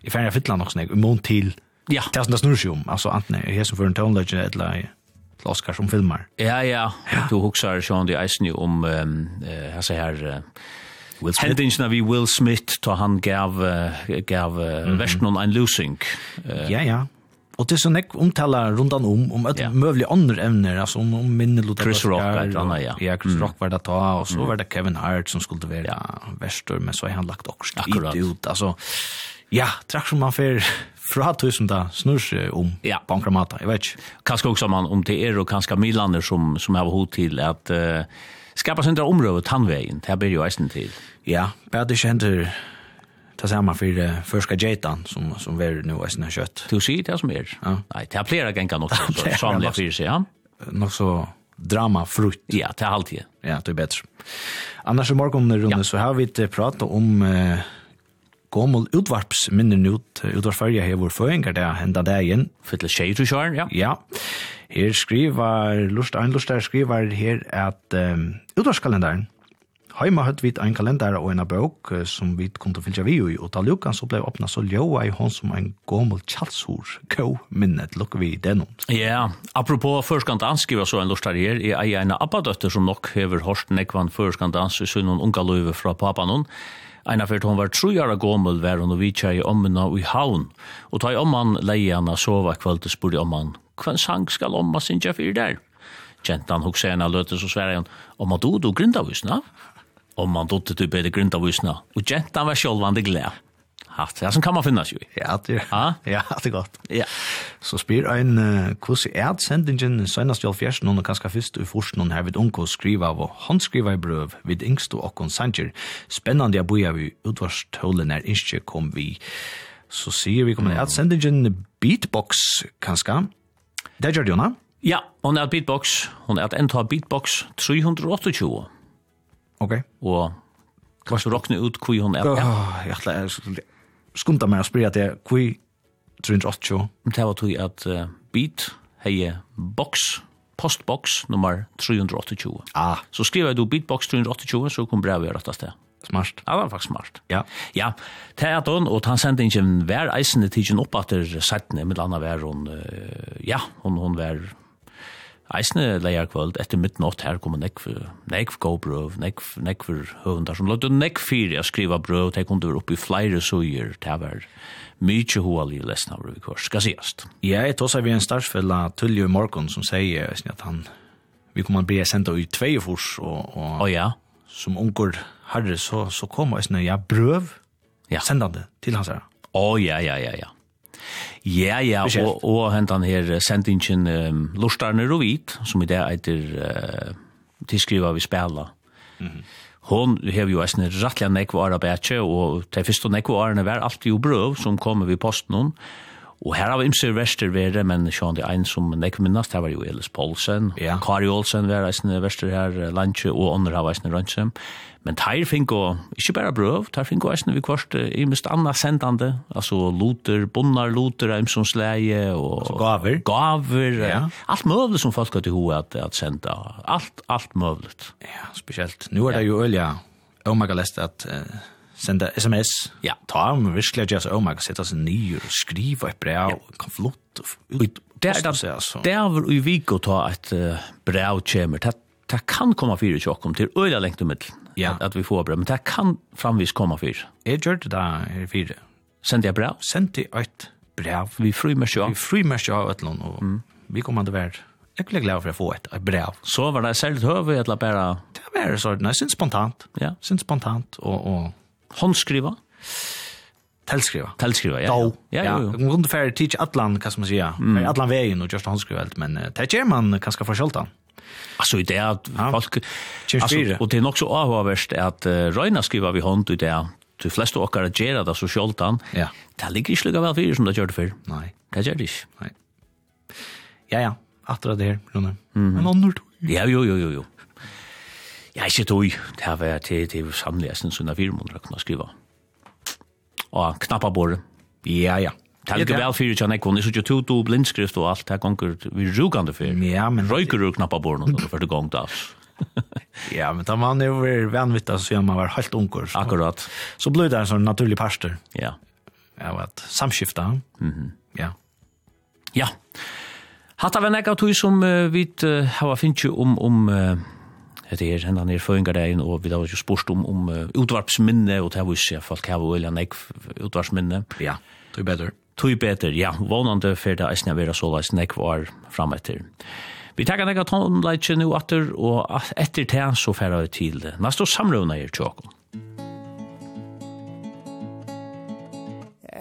Speaker 2: i färja Finland også, i mån til,
Speaker 1: Ja.
Speaker 2: Det är det snurr seg om altså, enten antingen här som for en tonlage eller til Oscar som filmer.
Speaker 1: Ja, ja. ja. Du huxar Sean de Eisen jo om um, uh, sier her, uh,
Speaker 2: Will Smith.
Speaker 1: Hendingen av Will Smith, da han gav, uh, gav uh, mm -hmm. versen en losing. Uh,
Speaker 2: ja, ja. Og det er sånn jeg omtaler rundt om, om et
Speaker 1: ja.
Speaker 2: mulig andre evner, altså om, om minnelut.
Speaker 1: Chris Rock, er anna, ja.
Speaker 2: Ja, Chris
Speaker 1: mm.
Speaker 2: Rock var det ta, og så
Speaker 1: mm.
Speaker 2: var det Kevin Hart som skulle være ja. verstor, men så har han lagt også ut, altså, ja, trakk som han fer fra tusen da snur seg om
Speaker 1: ja.
Speaker 2: bankramata, jeg vet ikke.
Speaker 1: Kanskje også man om det er og kanskje Milaner som, som har hod til at uh, skapa sindra området tannveien, det blir jo eisen til.
Speaker 2: Ja, bare det kjenter ta samma för uh, første jetan som som er nu är sina kött.
Speaker 1: Du sier det som är.
Speaker 2: Ja.
Speaker 1: Nei, det har flera gänga något så
Speaker 2: samla
Speaker 1: för sig, ja.
Speaker 2: Något så drama frukt.
Speaker 1: Ja, det er alltid.
Speaker 2: Ja, det är bättre. Annars i morgen, Rune,
Speaker 1: ja.
Speaker 2: så har vi inte pratat om uh, gommel utvarps minner ut, utvarpfarja hevur føringar der det dagen.
Speaker 1: Fytle tjej du kjør, ja.
Speaker 2: Ja. Her skriver, lust, en lust der skriver her at um, utvarskalendaren, Heima høtt vit ein kalender og en bøk som vi kom til å fylgja vi i, og da lukan så blei åpna så ljóa i hon som en gommel tjalsur kå minnet lukk vi i denom.
Speaker 1: Ja, apropos førskant anskriva så en lustar her, jeg er en abbadøtter som nok hever hårst ekvan førskant dans i sunnen unga løyve fra papanon, Eina fyrt hon var tru jara gommel var hon og vitja i ommunna og i haun, og ta i omman leie hana sova kvöld og spurte omman, hva sang skal omma sinja fyrir der? Gentan hugsa hana løte så sverre hon, omma du du grindavisna? Omman dotte du bedre grindavisna, og gentan var sjolvande gled hatt. Det er sånn kan man finnes jo.
Speaker 2: Ja, det er,
Speaker 1: ah?
Speaker 2: ja, det er godt.
Speaker 1: Ja.
Speaker 2: Så spyr ein hvordan er det sendingen senest i alfjersen, og kanskje først i forsen, og her vil unge skriva av og han håndskriva i brøv vid yngst og okkon sanger. Spennende jeg boja vi utvarstålen når ikke kom vi. Så sier vi kommer mm. at sendingen beatbox kanskje. Det gjør det, Jonna.
Speaker 1: Ja, hon er beatbox. Hon er at enda beatbox 328.
Speaker 2: Ok.
Speaker 1: Og Kanskje råkne ut hvor hun er.
Speaker 2: Ja, jeg ætla, skunta meg å spri at jeg kvi 380.
Speaker 1: Det var tog at uh, Beat hei box, postbox nummer 328.
Speaker 2: Ah.
Speaker 1: Så skriver du Beatbox 328, så kom brevet rett av sted.
Speaker 2: Smart.
Speaker 1: Ja, det var faktisk smart.
Speaker 2: Ja.
Speaker 1: Ja, det er den, og han sendte ikke hver eisende tidsen opp etter settene, med landa vær hun, ja, hun, hun var eisne leia kvöld etter midnatt her kom nekv nekv go brøv nekv nekv hundar som lagt nekv fyrir a skriva brøv te kom du upp i flere suger det var mykje hoali lesna brøv i kvart skal siast
Speaker 2: Ja, jeg tås vi en starsfella Tullio i morgon som sier at han vi kommer bli senda i tvei fors og, og
Speaker 1: oh, ja.
Speaker 2: som onkur herre så, så kom eisne ja brøv
Speaker 1: ja.
Speaker 2: sendande til hans herre
Speaker 1: Å oh, ja, ja, ja, ja Ja, ja, og, og hentan her sendingen um, Lortarne Rovit, som i det eiter uh, tilskriva vi spela. Mm -hmm. Hon hev jo eisne rattlega nekva åra bætje, og til fyrst og nekva årene var alltid jo brøv som kommer vi posten hon. Og her har vi imser verster vere, men sjån det ein som nekva minnast, her var jo Elis Poulsen,
Speaker 2: ja.
Speaker 1: Kari Olsen var eisne verster her, Lantje og Onner har eisne Rønsem. Men teir fink og, ikkje berre brøv, teir fink og eisne vi kvart i mest anna sendande, altså loter, bonnar loter, eimsonsleie og...
Speaker 2: Altså gaver.
Speaker 1: Gaver,
Speaker 2: ja.
Speaker 1: alt møvlet som folk har til hoa at, at senda, alt, alt møvlet.
Speaker 2: Ja, spesielt. Nu er det jo ølja, omega lest at uh, senda sms,
Speaker 1: ja.
Speaker 2: ta om virkelig at omega sitta seg og skriva et brev, ja. kan flott, ut,
Speaker 1: Det er det, det er vi vik å ta et brev kjemer, det det kan komma fyra tjock om till öliga längt middel.
Speaker 2: Ja.
Speaker 1: at, at vi får brev, men det kan framvis komma fyra.
Speaker 2: Jeg gjør det da, där fyra.
Speaker 1: Sendte jeg brev?
Speaker 2: Sendte jeg et brev.
Speaker 1: Vi frymärkja.
Speaker 2: Vi frymärkja av et eller og mm. vi kommer inte värd. Jag blir glad for å få et, et brev.
Speaker 1: Så var det särskilt höver eller bare...
Speaker 2: Det var så, nej, sin spontant.
Speaker 1: Ja.
Speaker 2: Sin spontant og... og...
Speaker 1: Håndskriva? Håndskriva?
Speaker 2: Tellskriva.
Speaker 1: Tellskriva, ja.
Speaker 2: Då.
Speaker 1: Ja,
Speaker 2: ja. Man kunde färre teach Atlan, kan man säga. Mm. Atlan vägen och just handskriva allt, men det är man kanske för sköltan.
Speaker 1: Alltså i det att folk... Alltså, och det är nog så avhåvärst att uh, Röjna skriva vid hånd i det. De flesta åkare gör det så sköltan.
Speaker 2: Ja.
Speaker 1: Det ligger inte lika väl för som det gör det för.
Speaker 2: Nej.
Speaker 1: Det gör det inte.
Speaker 2: Nej. Ja, ja. Attra det här, Rune.
Speaker 1: Mm.
Speaker 2: Men annor
Speaker 1: Ja, jo, jo, jo, jo. Ja, ikke tog. Det har vært til, til samlesen, som sånn at å må skriva og knappa bor.
Speaker 2: Ja, ja.
Speaker 1: Takk ikke vel fyrir John Ekon, det er jo to blindskrift og alt, det gonger vi rugande fyrir.
Speaker 2: Ja, men...
Speaker 1: Røyker ur knappa bor noe, for gong da.
Speaker 2: ja, men da man er jo vanvittig, så gjør man var helt unger. Så.
Speaker 1: Akkurat.
Speaker 2: Så blir det en sånn naturlig parster.
Speaker 1: Ja.
Speaker 2: Ja, vet, samskifta.
Speaker 1: Mm -hmm.
Speaker 2: Ja.
Speaker 1: Ja. Hatta vi nekka tog som uh, vi uh, hava finnst om, om uh, det er hendan er føringardeien, og vi har jo spørst om, om uh, utvarpsminne, og det har vi ikke, folk hava jo eller nek utvarpsminne.
Speaker 2: Ja, det er bedre.
Speaker 1: Det er bedre, ja. Vånande for det eisne vera så leis nek var fram etter. Vi takkar nek at hon leitje nu atter, og etter det så færa vi til det. Næst og samrøvna er.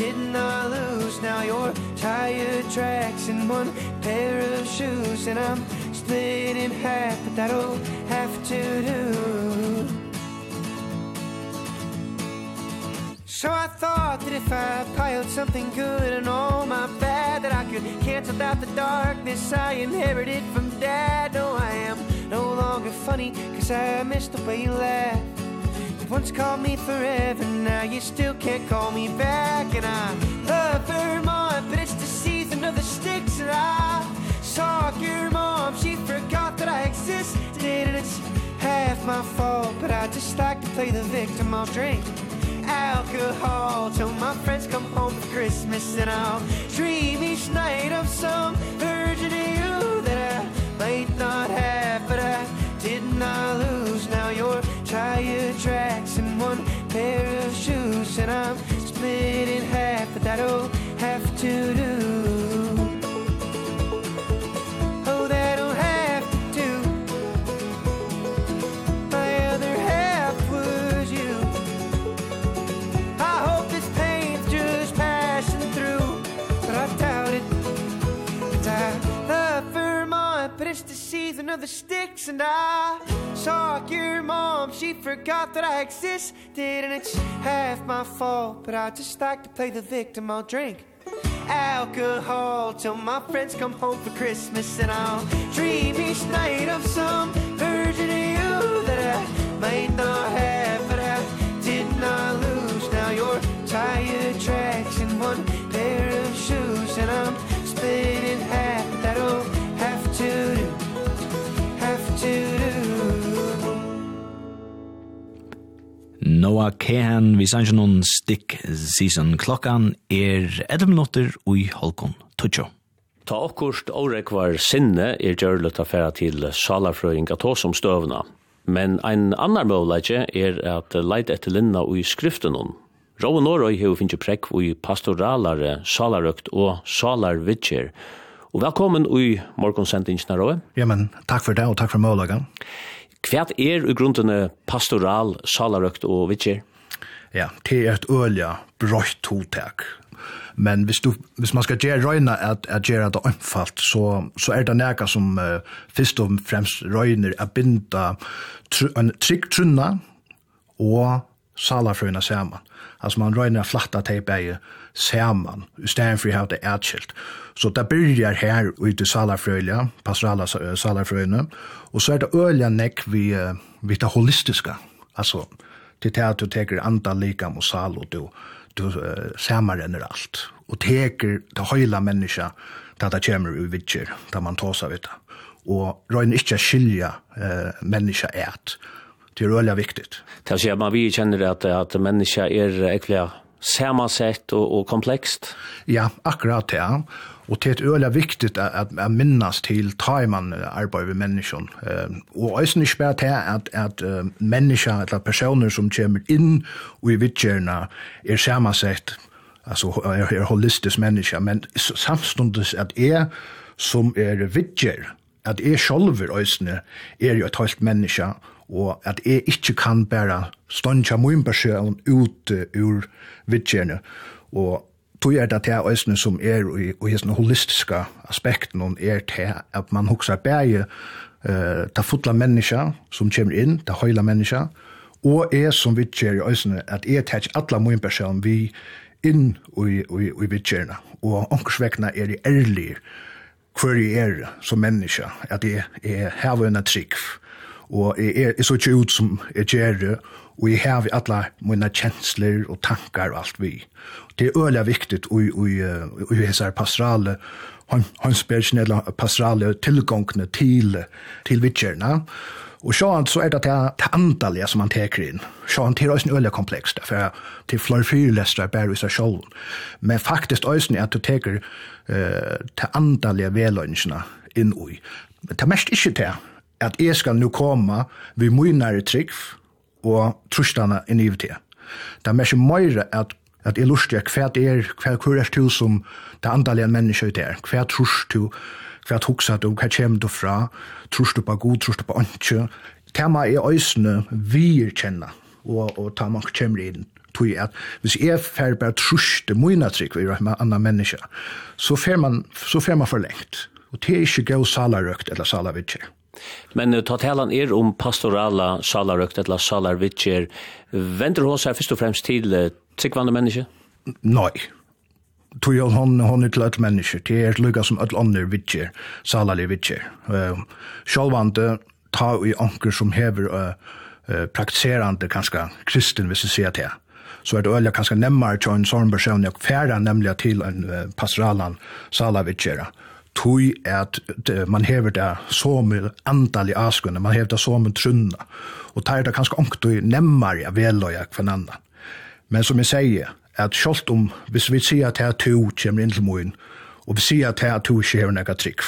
Speaker 21: didn't I lose now your tire tracks in one pair of shoes and I'm split in half but that'll have to do. So I thought that if I piled something good and all my bad That I could cancel out the darkness I inherited from dad. No, I am no longer funny Cause I missed the way you laugh once called me forever Now? You still can't call me back And I love Vermont But it's the season of the sticks And I saw your mom. She forgot that I existed And it's half my fault But I just like to play the victim. I'll drink alcohol Till my friends come home for Christmas And I'll dream each night of some virgin to you That I might not have But I did not lose. Now you're your trash and I'm split in half but that'll have to do. of the sticks and I saw your mom. She forgot that I existed and it's half my fault? But I just like to play the victim. I'll drink alcohol Till my friends come home for Christmas. And I'll dream each night of some version of you That I might not have. But I did not lose. Now your tire tracks and one pair of shoes. And I'm split in half that old
Speaker 2: Noah Cahan, vi sanns noen stikk season. Klokkan er 11 minutter i halkon. Tutsjo.
Speaker 1: Ta okkurst årekvar sinne er gjørlet affæra til salafrøyinga tå som støvna. Men ein annar møvleitje er at leit etter linna ui skriften hon. Rauan Norøy hei finnje prekk ui pastoralare salarøkt og salarvitjer, Og velkommen i morgonsendingen her.
Speaker 22: Ja, men takk for det, og takk for målagen.
Speaker 1: Hva er i grunnen pastoral, salarøkt og vitser?
Speaker 22: Ja, det er et ølja brøyt hotek. Men hvis, du, hvis man skal gjøre røyna at, at gjøre det omfalt, så, så er det nega som uh, først og fremst røyner er binda tr en trygg trunna og salarfrøyna saman. Altså man røyner flatta teip saman, i stedet for å ha det atskilt. Så det byrjar her ute i Salafrøyla, pastorala Salafrøyla, og så er det øyla nekk vi, vi det holistiska, altså, til det at du teker anda likam og sal, og du, du uh, samarenner alt, og teker det høyla menneska, da det kommer ui vidtjer, da man tåsa vidt, og røyne ikkje skilja uh, menneska et, det er øyla viktigt.
Speaker 1: Det er man vi kjenner at, at menneska er ekvelig samansett og, og komplekst?
Speaker 22: Ja, akkurat det. Ja. Og det er öliga viktigt at, at att minnas ta i man arbeid med människan. Uh, og ösen inte spärrt här at att äh, eller personer som kommer inn og i vitcherna er samansett altså er, er holistisk menneske, men samstundes at är som er vitcher att er sjolver ösne er jo et helt menneske, og at jeg ikke kan bare ståndja min person ut ur vidtjerne. Og tog er det til øsene som er i, i sånne holistiske aspekten, og er til at man hokser bæge uh, ta fotla menneska som kommer inn, ta høyla menneska, og er som vidtjer i øsene, at jeg tar ikke alle min person vi inn i, i, i vidtjerne. Og omkrsvekkene er det ærlig hver jeg er som menneska, at jeg, jeg har trygg. Uh, og jeg, er, jeg så ikke ut som jeg gjør det, og jeg har alle mine kjensler og tankar og alt vi. Det er øyelig viktig i hese pastorale håndsbjergene, eller pastorale tilgångene til, til vidtjerne, Og sjåan så er det det antallet som man teker inn. er til òsne øyla komplekst, for til flere fyrlestra bare i seg selv. Men faktisk òsne at du teker uh, det andalige velønnsene inn i. Men det mest ikke det, at jeg skal nå komme vi nære trygg og trustene i nyvetid. Det er mest mer at at jeg lurer hva det er, hva hvor er du som det andalige mennesker ut er, hva trus du, hva tukser du, hva kommer du fra, trus du på god, trus du på åndkjø. Tema er øysene vi kjenner, og, og ta man kommer inn tog at hvis jeg fer bare truste mine trygg vi med andre mennesker, så fer man, så fer man for lengt. Og det er ikke gøy salarøkt eller salavidtjøk.
Speaker 1: Men uh, ta talan er om pastorala salarøkt, eller salarvitjer. Venter hos her først og fremst til uh, tryggvande menneske?
Speaker 22: Nei. Tog jo hon, hon er til et menneske. Det er lukka som et andre vitjer, salarlig vitjer. Uh, Sjálvande ta i anker som hever uh, uh, praktiserande, kanskje kristen, hvis jeg sier det så er det øyla kanskje nemmere til en sånn person å fære, nemlig til en uh, pastoralan salavitjera tui at man hever det som antall i askunne, man hever det som trunna, og tar det kanskje ångt og nemmar av veløya kvann annan. Men som jeg sier, at sjålt om, hvis vi sier at her to kommer inn til moen, og vi sier at her to ikke hever nekka trygg,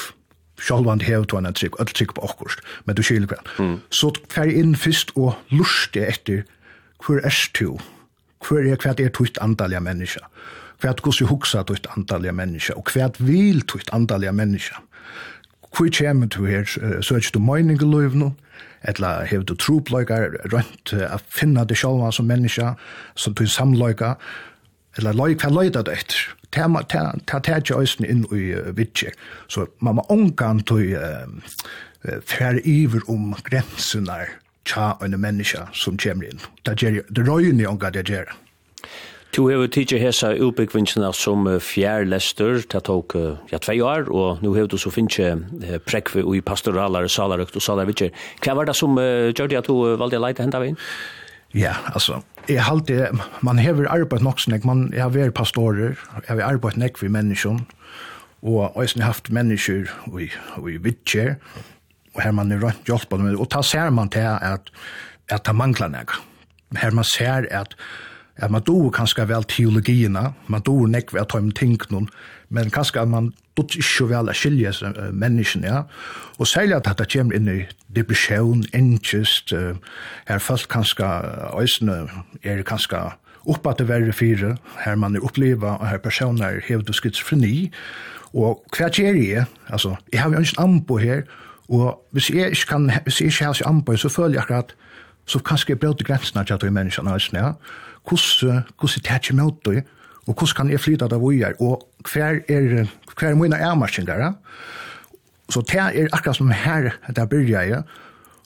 Speaker 22: det hever to annan trygg, alt trygg på okkurst, men du skilur kvann. Mm. Så fer inn fyrst og lusti etter, hver er to, Hver er hver er tutt andalja menneska? Hva hvordan huksa tutt antalliga menneska, og hva vil tutt antalliga menneska? Hvor kommer du her, søker du møyning i løyvnum, eller hever du tropløygar rundt a finna det sjálva som menneska, som du samløyga, eller løy, hva løyda du etter? Ta tætja òsne inn i vitje Så man må omgang til fer iver om grensunar tja og menneska som kommer inn. Det røyni omgang det gjerra.
Speaker 1: Du har tidsi hesa utbyggvinnsina som fjærlester, det tok ja, tvei år, og nu har du så finnje prekve i pastoralar, salarøkt og salarvitjer. Hva var det som uh, gjør det at du valgte å leite henda veien?
Speaker 22: Ja, altså, jeg halte, man hever arbeid nok man, jeg har vært pastorer, jeg har arbeid nok for menneskjon, og jeg har haft mennesker og, og i og her man er rønt hjelp, og ta ser man til at, at det mangler nek. Her man ser at at man doer kanskje vel teologierna, man doer nekve at de tingene, men kanskje at man doer ikke vel å skilje menneskene, ja. Og særlig at det kommer inn i depresjon, engest, uh, her folk kanskje, øyne er kanskje oppa til verre fire, her man er oppleva, og her personer hevd og skizofreni, og hva gjør jeg? Altså, jeg har jo ikke anbo her, og hvis jeg ikke kan, hvis jeg ikke har anbo, så føler jeg akkurat, så kanskje jeg brøter grensene til at de menneskene, ja hvordan, hvordan det er mot det, og hvordan kan jeg flytta det vi er, og hver er, hver er mine avmarskinger, så det er akkurat som her der byrja jeg,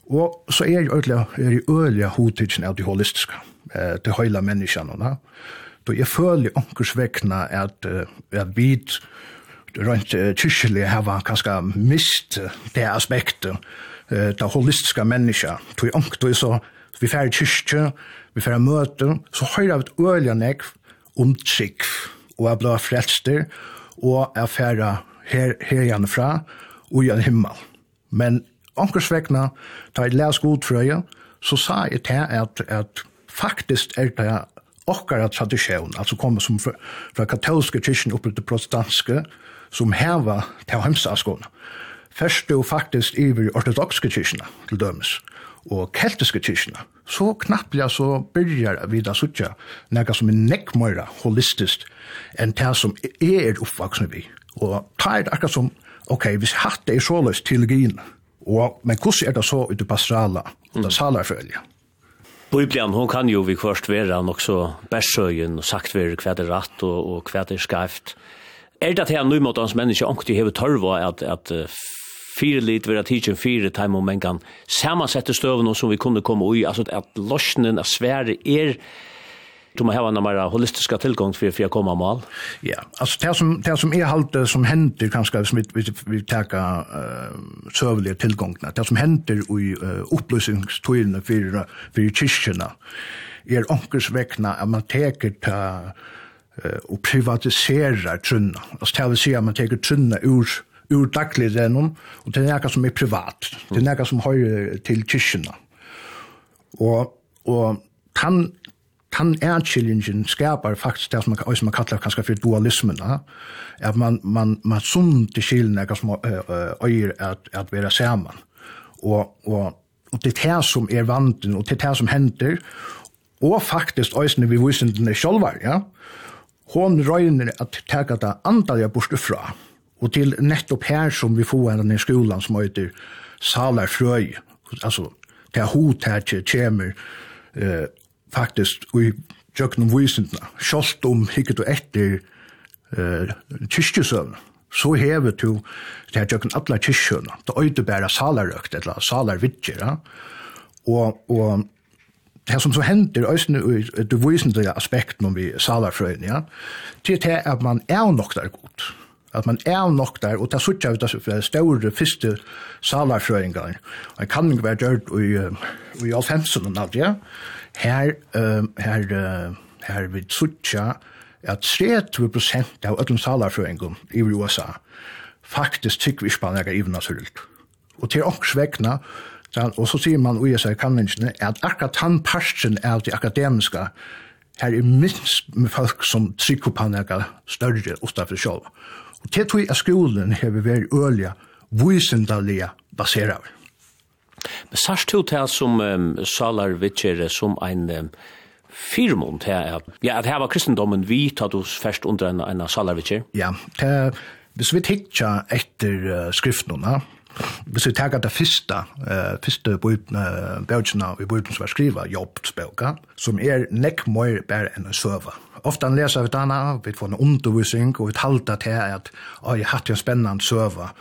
Speaker 22: og så er jeg ødelig, er jeg ødelig hodtidsen av det holistiske, eh, det høyla menneskene, da. Så jeg føler onkers vekkene at, at vi rent kyrkjelig har kanskje mist det aspektet, det holistiske mennesker tog onk, tog så, vi færre kyrkje, vi færre møte, så høyre vi et øyelig nekv om trygg, og jeg ble frelster, og jeg færre her, her igjen fra, og igjen himmel. Men omkursvekkene, da jeg leser god frøye, så sa jeg til at, at faktisk er det okkara tradisjon, altså kommer som fra, fra katolske kyrkjen oppe til protestanske, som heva til hemsaskåne. Først er jo faktisk i ortodoxe kyrkjene, til dømes og keltiske kyrkjene, så knapplega så byrjar vi da suttja nega som er nekkmøyra holistisk enn det som er oppvaksne vi. Og ta er akkurat som, ok, hvis hatt er så såløs teologien, og, men hvordan er det så ut i pastrala og det salarfølge?
Speaker 1: Bibelen, hon kan jo vi først være nok så bærsøyen og sagt være hva det er rett og, og hva det er skreft. Er det at her nu mot hans menneske omkring hever tørva at, at fire lit vera teaching fire time om man kan samansette støvene som vi kunne komme ui, altså at løsningen av svære er du må ha en mer holistisk tilgang for for å komme mal.
Speaker 22: Ja, altså det som det som er halt som händer kanskje som vi vi, vi tar uh, serverlig tilgang Det som händer i uh, oppløsningstøyene for for kirkene er onkers väckna at man teker ta uh, og privatiserer trunna. Altså det vil si at man teker trunna ur ur dagligrennom, og det er nekka som er privat, det er nekka som høyre til kyrkjena. Og, og tan, tan erkjellingen skapar faktisk det som man, som man kallar kanskje for dualismen, at man, man, man sunder kjelene nekka som øyer at, at være saman. Og, og, og det er det som er vanten, og det er det som hender, og faktisk øyne vi visendene sjolvar, ja? Hon røyner at teka det andalige bortefra. fra Og til nettopp her som vi får henne i skolan som heter Salar Frøy, altså det er hot her til kjemer eh, faktisk i jøkken om visendene, kjølt om hikket og etter eh, kyrkjøsøvn, så hever til det her jøkken alle kyrkjøvn, det øyde bare salarøkt, eller salarvidger, ja? og, og det som så hender øyne i det visende aspekten om vi salarfrøyene, ja? til det at man er nok der godt, at man er nok der, og det er ut av det større fyrste salarfrøyngar. kan ikke være gjørt i, i alfemsen og nadja. Her, uh, her, uh, her vi suttja at 30 prosent av öllum salarfrøyngar i USA faktisk tykker vi ikke på spannaga ivna sult. Og til åks vekna, og så sier man ui seg kanningene, at akkurat han parsten av de akademiska her er minst med folk som trykker på noe større utenfor sjølv til tog av skolen har vi vært ølja, visendalega baserar.
Speaker 1: Men sørst to til som um, Salar Vitcher som ein um, firmund her, at, ja, at her var kristendommen vi tatt oss først under en, en Salar Vitcher?
Speaker 22: Ja, det, hvis vi tikkja etter uh, skriftene, hvis vi tager det første, uh, første bøkene i bøkene som er skrivet, Jobbs bøkene, som er nekk mer bare enn å søve. Mm ofta leser vi denne, vi får en undervisning, og vi talte til at «Oi, jeg hatt en spennende søve».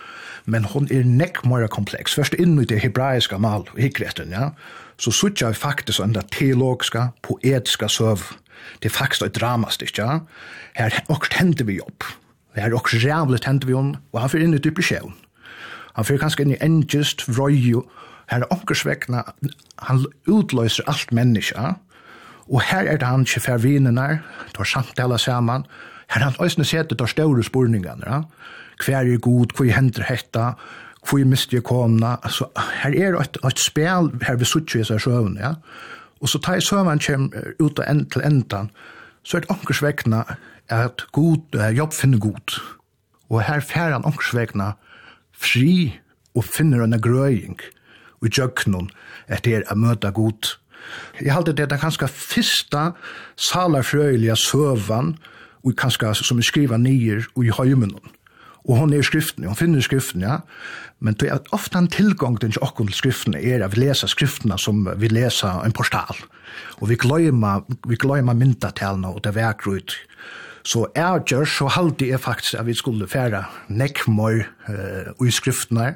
Speaker 22: Men hon er nekk mer kompleks. Først inn i det hebraiska mal, hikretten, ja. Så sutja vi faktisk under teologiska, poetiska søv. Det er faktisk et ja. Her okkur hender vi jobb. Her okkur rævlig hender vi om, og han fyrir inn i dypesjevn. Han fyrir kanskje inn i engest, vrøy, her er okkurs han utløyser alt menneska, Og her er det han ikke fær vinenar, tar samtala saman, her han òsne sete tar større spurningar, ja? hver er god, hva hender hetta, hver mister jeg kona, altså, her er et, et spel her vi sutter i seg søvn, ja? og så tar jeg søvn kjem ut end til endan, så er det onkers at god, uh, jobb finner god, og her fær han onkers fri og finner en grøying, og i jøknon, etter å møte møta god, Jeg halte det er kanskje fyrsta salarfrøyliga søvan, og kanskje som er skriva nyer og i høymen. Og hon er i skriften, hon finner skriften, ja. Men det er ofte en tilgang til okken til skriften er at vi leser skriftene som vi leser en portal. Og vi gløymer, vi gløymer myndatalene og det vekker ut. Så er gjør, så halte jeg faktisk at vi skulle fære nekkmøy uh, i skriftene.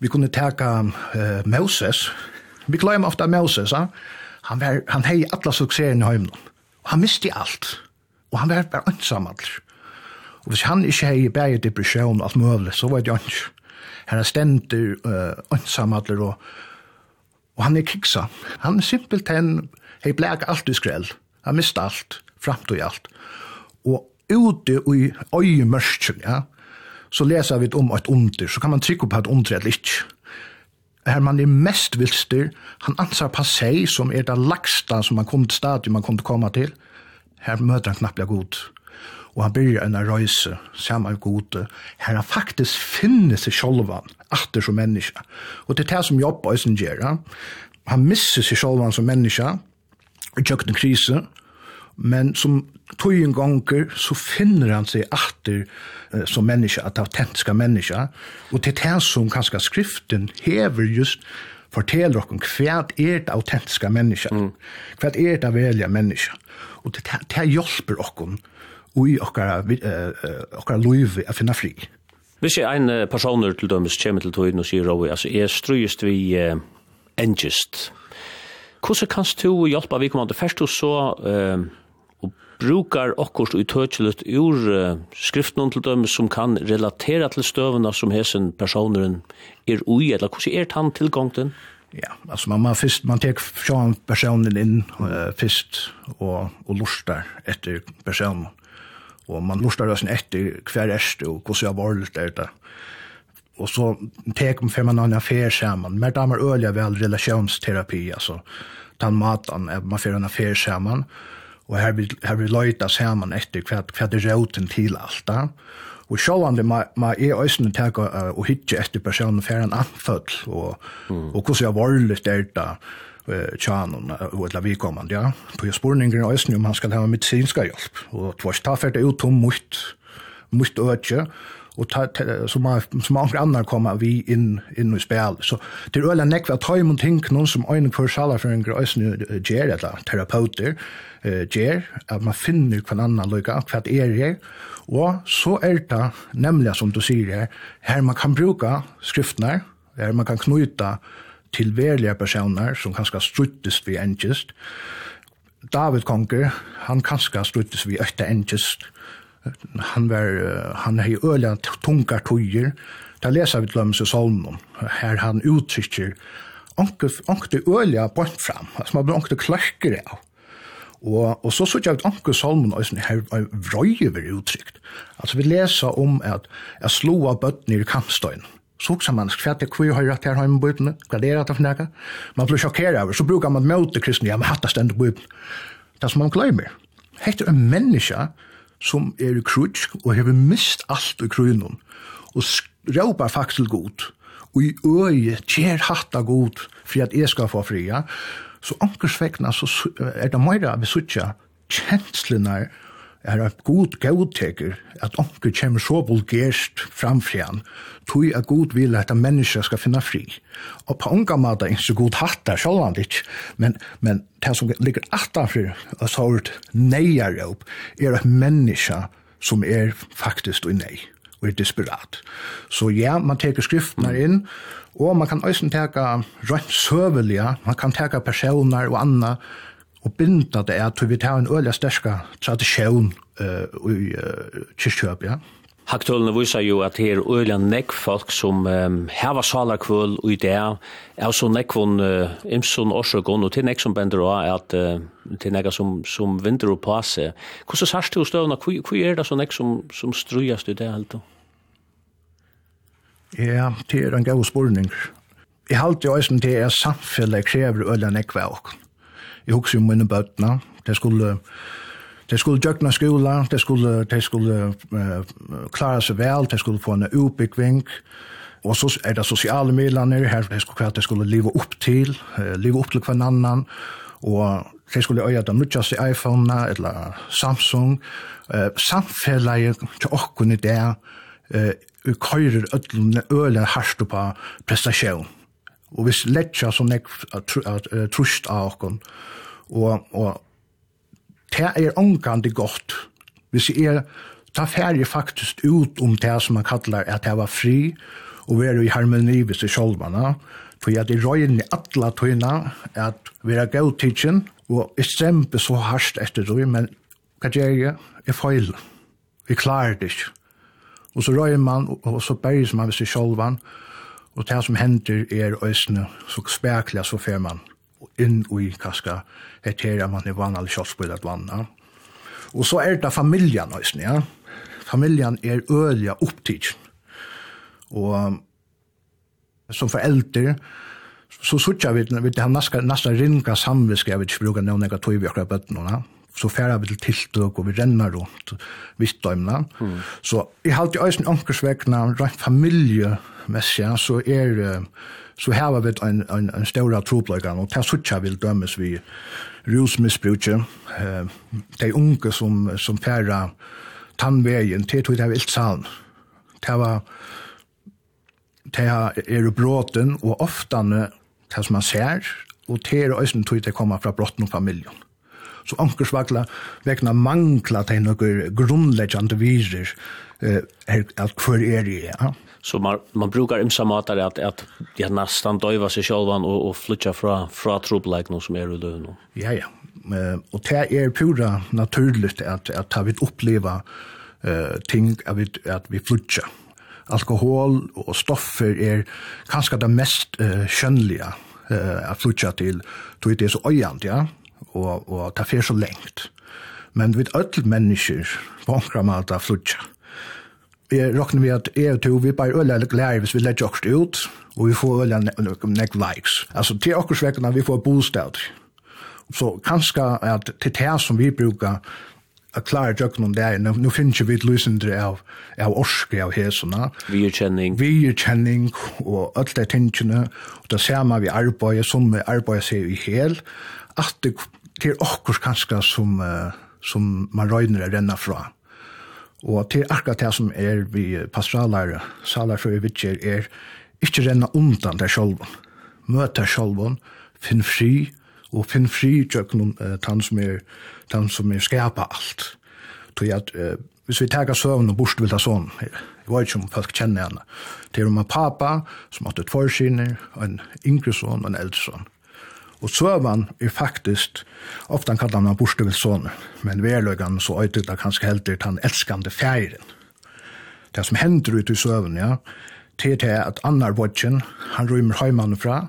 Speaker 22: Vi kunne teka uh, Moses, Vi glemmer ofte Moses, ja? han, var, han hei alla sukseren i heimen. Og han misti alt. Og han var bare ansamall. Og hvis han ikke hei bæg depresjon og alt mulig, så var det jo ikke. Han er stendur uh, ansamall og, og han er kiksa. Han er simpelthen hei blæg alt i skrell. Han mist alt, framt og alt. Og ute i øyemørsk, ja, så leser vi om et under, så kan man trykke på et under eller ikke her man er mest vilstyr, han ansar passei som er det lagsta som man kom til stadion man kom til komma til, her møter han knapplega god. Og han byrjar en røyse, saman god, her han faktisk finner seg sjolvan, atter som menneska. Og det er det som jobba i sin gjerra, han misser seg sjolvan som menneska, i tjøkken krise, men som tøyen gonger så finner han seg atter uh, som menneske, at autentiska menneske, og til det som kanskje skriften hever just forteller oss hva er det autentiska menneske, mm. hva er det velja menneske, og til det, det hjelper oss og i okkara, uh, okkara loiv å finne fri.
Speaker 1: Hvis jeg en personer til dømes kommer til tøyden og sier, altså, jeg strøyest vi uh, engest, hvordan kan du hjelpe vi kommer til først og så... Uh, brukar okkurs utøkjelet ur uh, skriftnån til døm som kan relatera til støvna som hesen personeren er ui, eller hvordan er tann tilgångten?
Speaker 22: Ja, altså man, man, fyrst, man tek sjåan personen inn uh, fyrst og, og lustar etter personen. Og man lustar oss etter hver erst og hvordan jeg var er det Og så tek man fem annan affær sammen. Men damer øyla vel relasjonsterapi, altså. Tan matan, man fyrir en affær sammen. Og og her vil, her vil løyta saman etter hva, hva det råten til alt da. Og sjålande ma, ma er òsne teka uh, og hitje etter personen for en anfødl, og, mm. og hvordan jeg varlig styrta uh, tjanen og etla vikommande, ja. På jeg spurninger er òsne om han skal ha medicinska hjelp, og tvars ta fyrir ut om mot, mot øtje, och ta, ta som man som många andra kommer vi in in i spel så det är öla näck vad tajm och tänk någon som en för sala för en grösn ger eller terapeuter eh ger att man finner kvar annan lucka kvart är det och så är det nämligen som du säger här man kan bruka skriftnar där man kan knyta till verlige personer som kanskje struttes vi enkelt David Konker, han kanskje struttes vi ötta enkest, han var han har ju öliga tunga tøyer. lesa läser vi glöms och salmon. Här han uttrycker onkel onkel öliga bort fram. Alltså man blir onkel klöcker av. Og, og så sørger jeg at Anke Salmon er sånn her vrøyver uttrykt. Altså vi leser om at jeg slo av bøttene i kampstøyen. Så også man skvært det kvir høyre til hjemme bøttene, graderet av nekka. Man blir sjokkeret over, så brukar man møte kristne, ja, men hatt det stendt bøttene. Det som man glemmer. Hette en menneske som er i krutsk og hever mist alt i krunnen og råpar faktisk godt og i øye kjer hatta god for at jeg skal få fria så ankersvekna så er det mer av suttja kjenslene er at god godteker at onker kommer så bulgerst framfrian, tog at god vil at en menneske skal finna fri. Og på unga måte er så god hatt der sjølvan litt, men, men det som ligger attanfri og så er neier opp, er at menneske som er faktisk og nei og er desperat. Så ja, man teker skriftene inn, og man kan også teka rønt søvelige, man kan teka personer og anna, og binda det er at vi tar en øyla sterska tradisjon uh, i uh, kyrkjøp, ja.
Speaker 1: Haktølene viser jo at det er øyla nekk folk som um, heva salarkvøl og i det er så nekkvån uh, imson årsøkon og til nekk som bender også at uh, til nekka som, som vinter og passe. Hvordan sørst du støvna? Hvor er det så nekk som, som strujast i det helt?
Speaker 22: Ja, det er en gav spurning. Jeg halte jo eisen til at samfunnet krever øyla nekk av Jeg husker jo mine bøtene. Det skulle, det skulle døgna skola, det skulle, det skulle uh, klare seg vel, det skulle få en utbyggving. Og så er det sosiale midlene her, det skulle, det skulle leve opp til, uh, leve opp til hver annan. Og det skulle øye de nødvendigste iPhone-ene, eller Samsung. Uh, samfellet til åkken i det, uh, vi køyrer ødlene øle hardt på prestasjon. Og hvis sletja så nek trusht av åkken, uh, og, og det er omgande godt. Hvis jeg er, ta ferie faktisk ut om det som man kallar at jeg var fri, og være i harmoni hvis det sjolvana, for jeg er røyne i atla tøyna at vi er gav tidsin, og jeg strempe så hardt etter det, men hva gjør jeg? Jeg feil. vi klarer det ikke. Og så røyne man, og så berges man hvis det sjolvan, og det som hender er øysene så spekler så fer man inn i kaska et at man er vanlig kjøttspillet vann. Ja. Og så er det familjan også, ja. Familjan er øyelig opptid. Og som foreldre, så sutja vi, vi har nesten, nesten ringa samviske, jeg vil ikke bruke noen negativ i akkurat bøttene, så færa vi til tiltøk, og vi renner rundt vittdøymene. Mm. Så i halte i øyne omkringsvekna, rent familiemessig, så er uh, så her var vi en, en, en større tropløkene, og det suttje vil dømes vi rusmisbruket, eh, de unge som, som færre tannveien, det tog det var ilt salen. Det var det er bråten, og oftane det som man ser, og det er øyne tog det kommer fra bråten og familjen Så ankersvagla vegna mangla til noen grunnleggjande virer eh, at hver er det, ja.
Speaker 1: Så man, man brukar imsa matar att, att ja, nästan döva sig självan och, och flytta från, från trubblägen som är i lönen.
Speaker 22: Ja, ja. Uh, och det är pura naturligt att, att, ta vi uppleva uh, ting att vi, att vi flyttar. Alkohol och stoffer är kanske det mest uh, skönliga uh, att flytta till. Då är det så öjant, ja. Och, och det är så längt. Men vi öll människor på omkramata flyttar jeg råkner vi at jeg og to, vi bare øyler lærer hvis vi legger oss ut, og vi får øyler nek likes. Altså til akkurat vi får bostad. Så kanskje at til det som vi bruker, a klara jökn om det er, nu finnes vi et lysindre av, av orske av hesuna. Vierkjenning. Vierkjenning og alt det tingene, og det samme vi arbeid, som vi arbeid seg i hel, at det er okkurs kanskje som, uh, som man røyner er renna fra. Og til akkurat det som er vi pastoraler, salar for vi er ikke renna undan der sjolven. Møt der sjolvun, finn fri, og finn fri tjøkken uh, tann som er, tann som er skapa alt. Tog at, uh, hvis vi tega søvn og bort vil ta sånn, jeg vet ikke om folk kjenner henne, det er om en papa som har två syner, en yngre son og en eldre son. Og søvann er faktisk, ofte kallar han borstevilsån, men verløgan så øytet er kanskje heldig han elskande færen. Det som hender ut i søvann, ja, til til at annar vodgen, han rymmer heimann fra,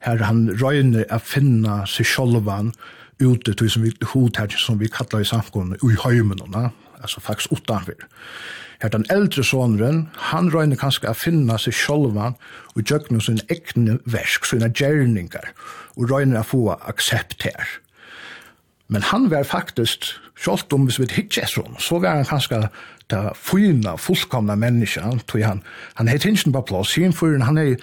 Speaker 22: her han røyner å finna seg sjolvan ute til som vi, hodtært som vi kallar i samkomne, ui heimann, altså faktisk utanfyr. Her den eldre sonren, han røyner kanskje å finne seg sjolvan og gjøkne sin egne versk, sine gjerningar, og røyner å få aksept her. Men han var faktisk, sjolvt om hvis vi ikke er sånn, så var han kanskje det fyna, fullkomna menneska, tog han, han heit hinsen på plass, sin fyrin, han, er,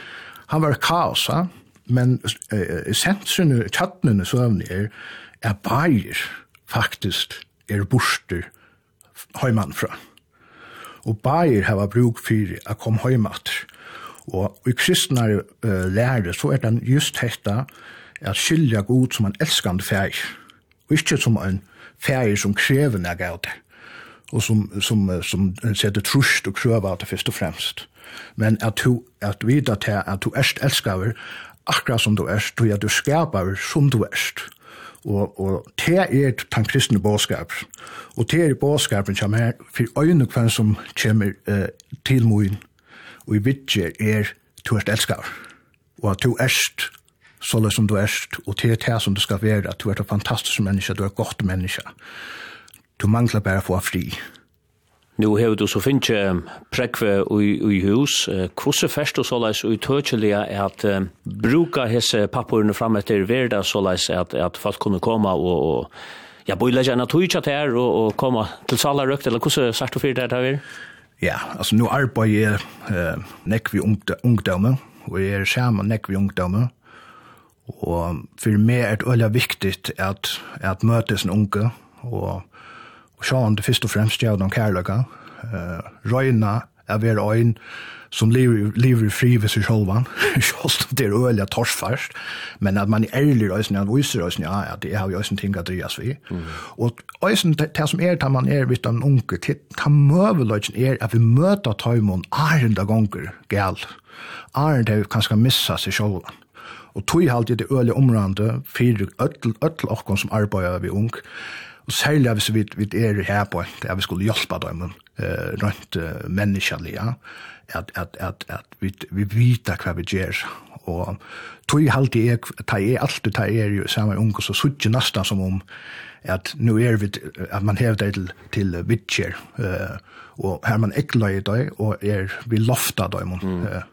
Speaker 22: han var kaosa, men eh, sensynu, tjattnene søvni er, er bægir faktisk er borster heimann fra og bæir hava brug fyrir a kom heimater. Og i kristnare uh, lære så er den just hetta at skilja god som en elskande fæg, og ikkje som en fæg som krever nega av det, og som, som, som, setter trusht og krøver av det først og fremst. Men at du, at vidar til at du erst elskaver akkurat som du erst, og at du skapar som du erst. Og, og det er den kristne bådskap. Og det er bådskapen som er for øyne kvann som kommer uh, til moen. Og i vidtje er du erst elskar. Og at du erst sånn som du erst. Og det er det som du skal være. At du er et fantastisk menneske, du er et godt menneske. Du manglar bare få fri.
Speaker 1: Nu hevur du so finnje prekve í hús, kussu fest og solis og tøkiliga at um, bruka hesse pappurna fram eftir verda solis at at fast kunnu koma og, og ja boila jana tøycha tær og, og koma til sala røkt eller kussu sagt og fyrir tær her.
Speaker 22: Ja, altså nu arbeid jeg eh, nekk vi ungdomme, og jeg er sammen nekk vi ungdomme, og for meg er det veldig viktig at, at møtes en unge, og og sjåan det først og fremst gjør noen kærløyga, uh, røyna er ved øyn som lever, lever fri ved seg sjolvan, *laughs* sjolst det er øyla først. men at man er ærlig røysen, at viser røysen, ja, at det har jo øysen ting å drias vi. Mm. Og øysen, det som er, tar man er vidt en unge, ta møveløysen er at vi møter tøymon ærende ganger galt. Ærende er kanskje missa seg selv. Og tog halte det øyla omrande, fyrir øtl, øtl, öll, öll, öll, vi öll, öll, særlig hvis vi, vi er her på at vi skulle hjelpe dem uh, rundt uh, ja at, at, at, at vi, vi vet hva vi gjør. Og tog jeg alltid, jeg, ta er alltid, ta er jo samme unge, så sutt nesten som om at nu er vi, at man hever det til, til vitcher, uh, og her man ekler i dag, og er vi lofta dem. Mm. Uh,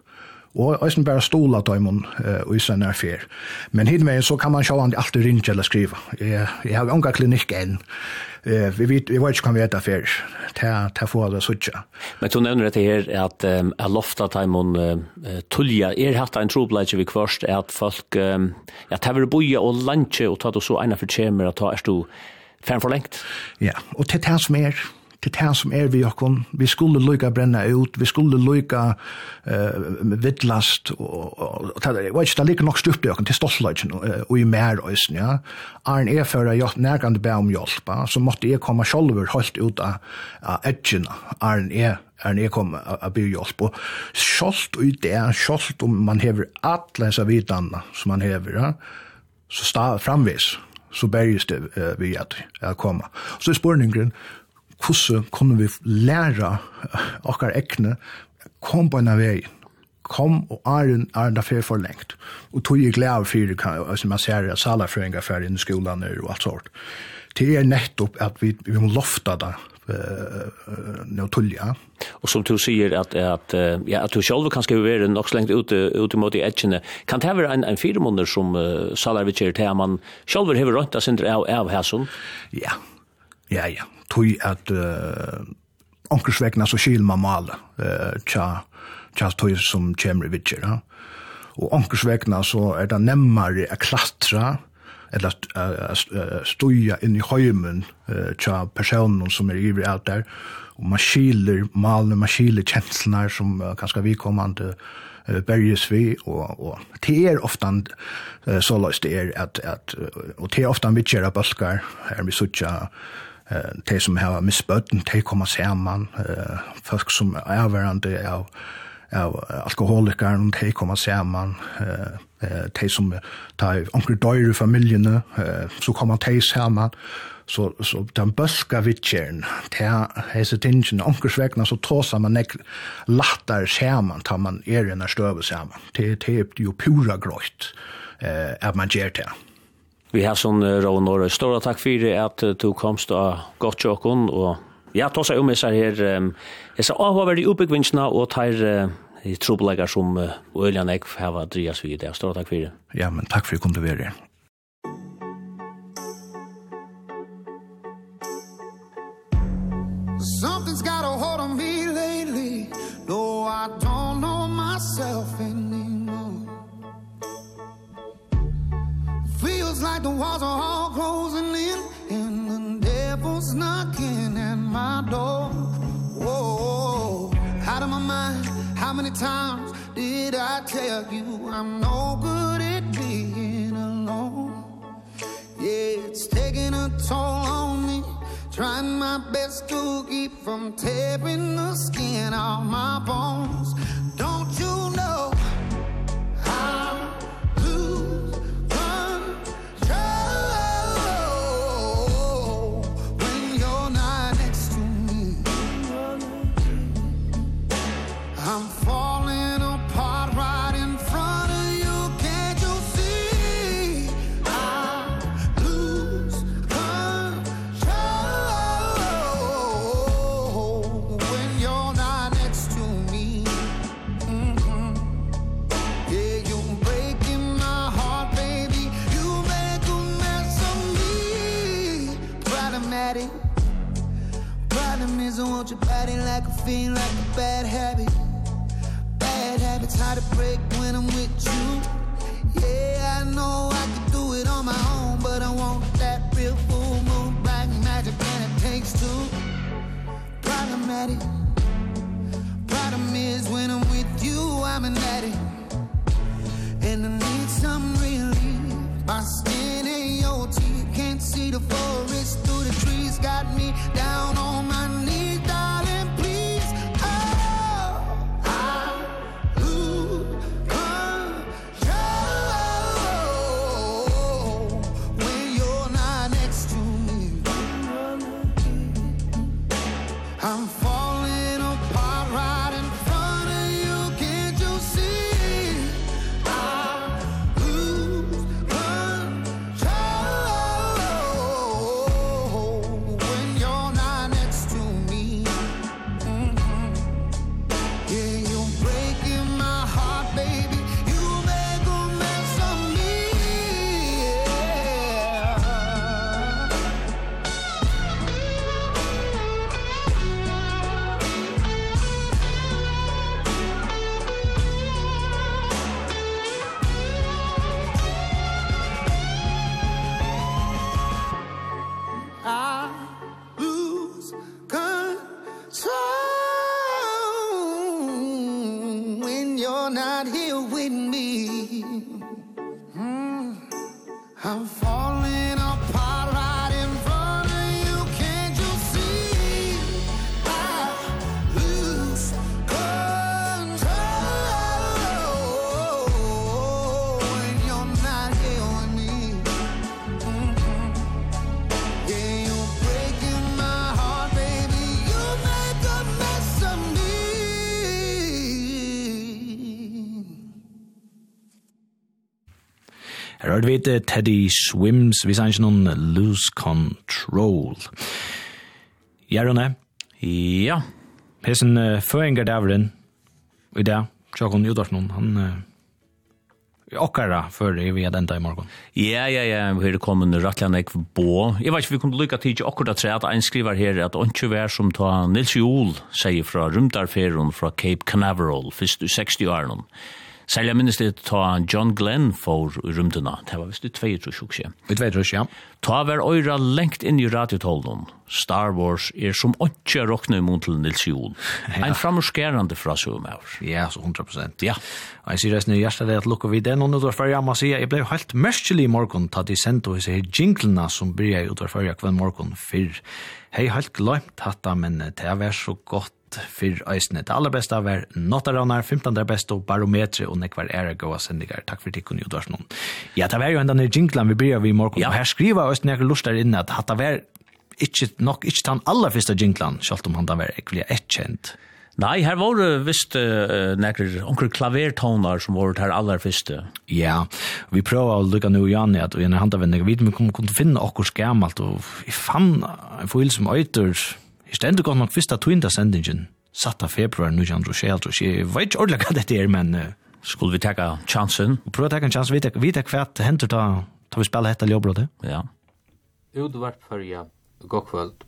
Speaker 22: og eisen bare stola døymon uh, isa nær fyr. Men hit med, så kan man sjå han alltid rinja eller skriva. Jeg, jeg har unga klinikk enn. Uh, Vi vet, vi vet ikke hva vi vet fyr. Det får det suttja.
Speaker 1: Men du nevner dette her at um, er lofta døymon uh, tullja. Er hatt en trobladje vi kvarst er at folk, um, ja, ta vil boja og lantje, og ta du så eina for tjemer, at ta erst du fern for lengt.
Speaker 22: Ja, og til det som er, til det som er vi jokken. Vi skulle lykka brenna ut, vi skulle lykka uh, vidlast, og, og, og, det var ikke det like nok styrpe jokken til stoltløyken og i mer òsne, ja. Arne er for jeg gjort nærgande be om hjelp, så måtte jeg komme sjolver holdt ut av, av edgen, Arne er er jeg kom a byr hjelp. Og sjolvt og i det, sjolvt om man hever alle disse videne som man hever, ja, så sta framvis, så berges det uh, vi at jeg kommer. Så er spørningen, hvordan kunne vi lære okkar ekne kom på en av veien kom og Arjen Arjen affær for lengt. Og tog jeg glede for det, som man ser at salafrøynga fer inn i skolan og alt sånt. Det er nettopp at vi, vi må lofta det uh, tullja.
Speaker 1: Og som du sier at, at, ja, at du selv kan skal være nok så lengt ute, ute mot i etkene. Kan det være en, en fire måneder som uh, salar vi kjer til at man selv har rønta sin av, av hæsson?
Speaker 22: Ja, ja, ja tog at uh, onkersvegna så skil man mal uh, tja, tja tog som kjemri vitser. Ja. Og onkersvegna så er det nemmare a klatra eller stuja inn i høymen uh, tja personen som er ivrig alt der og man skiler malene, man skiler kjenslene som uh, kanskje vi kommer til uh, berges vi, og, og det er ofte uh, så løst det er at, at og det er ofte vi kjører bølger, her vi sutja eh te som har missbøtten te kommer sammen eh folk som er verande av av alkoholikar og te kommer sammen eh te som tar onkel døyr i eh så kommer te sammen så så den bøska vitchen ta hesa tingen onkel svegna så tosa man nek lattar skärman tar man er i när stöver sammen te te jo pura grått eh att man ger det
Speaker 1: Vi har sånn Ravn Norge. Stora takk for at du komst av godt tjåkon, og ja, ta seg om disse her, disse avhåverdige oppbyggvinsene og tar i trobeleggere som Øljan Ekv har vært drias vid det. Stora takk for det.
Speaker 22: Ja, men takk for at du kom til å være her.
Speaker 10: many times did I tell you I'm no good at being alone? Yeah, it's taking a toll on me Trying my best to keep from tearing the skin off my bones. to break when I'm with you. Yeah, I know I could do it on my own But I want that real full moon Black magic and it takes two. Problematic Problem is when I'm with you I'm an addict. And I need some relief. My skin and your teeth Can't see the forest through the trees. Got me down
Speaker 2: heter Teddy Swims, vi sa ikke noen Lose Control. Ja, Rune?
Speaker 1: Ja.
Speaker 2: Hesen uh, føringer davren, i dag, Tjokken Jodarsson, han... Uh, okkara för vi via den där i morgon.
Speaker 1: Ja ja ja, vi hade kommit nu rattlan ek bo. Jag vet inte vi kunde lycka till okkara tre att en skriver här att onchu vær som ta Nils Jol säger från Rumdarferon från Cape Canaveral först 60 åren. Særlig jeg minnes det ta John Glenn for rymdena. Det var visst det tvei trus også.
Speaker 2: Vi tvei trus, ja.
Speaker 1: Ta var øyra lengt inn i radiotolden. Star Wars er som åttja råkna imot til Nils Jol. *laughs* Ja. En framorskerande fra Sumauer.
Speaker 2: Ja, så 100 prosent. Ja. Og jeg sier resten i hjertet det at lukka vi det. og nå tar jeg må si, jeg ble helt merskelig i morgen, ta de sendt og jeg jinglena som bryr jeg utvarførja kvann morgen fyr. Hei, helt glemt hatt men det er så godt alt for. Det aller beste var Nottaravnar, 15. best og barometre og nekvar ære gåa sendigar. Takk for tikkun, Jodarsson. Ja, det var jo enda nere jinglan vi byrja vi i morgen. Ja. Og her skriva øysene jeg lustar inne at hatt det var ikke nok, ikke den aller første jinglan, sjalt om han da var ekvillig etkjent.
Speaker 1: Nei, her var det visst uh, nekker onker klavertoner som var her aller første.
Speaker 2: Ja, vi prøver å lykke nå, Janne, at vi er handa vennig. Vi kunne finne okkur skæmalt, og vi fann en foil som øyter Jeg stendte godt nok fyrst av tøynda sendingen, satt av februar 1906, og jeg vet ikke ordentlig hva dette er, men... Uh,
Speaker 1: Skulle vi teka chansen?
Speaker 2: Prøv å teka en chans, Vi vite hva det henter da, da vi spiller hette Ljøbrødet.
Speaker 1: Ja.
Speaker 23: Udvart fyrja, god kvöld.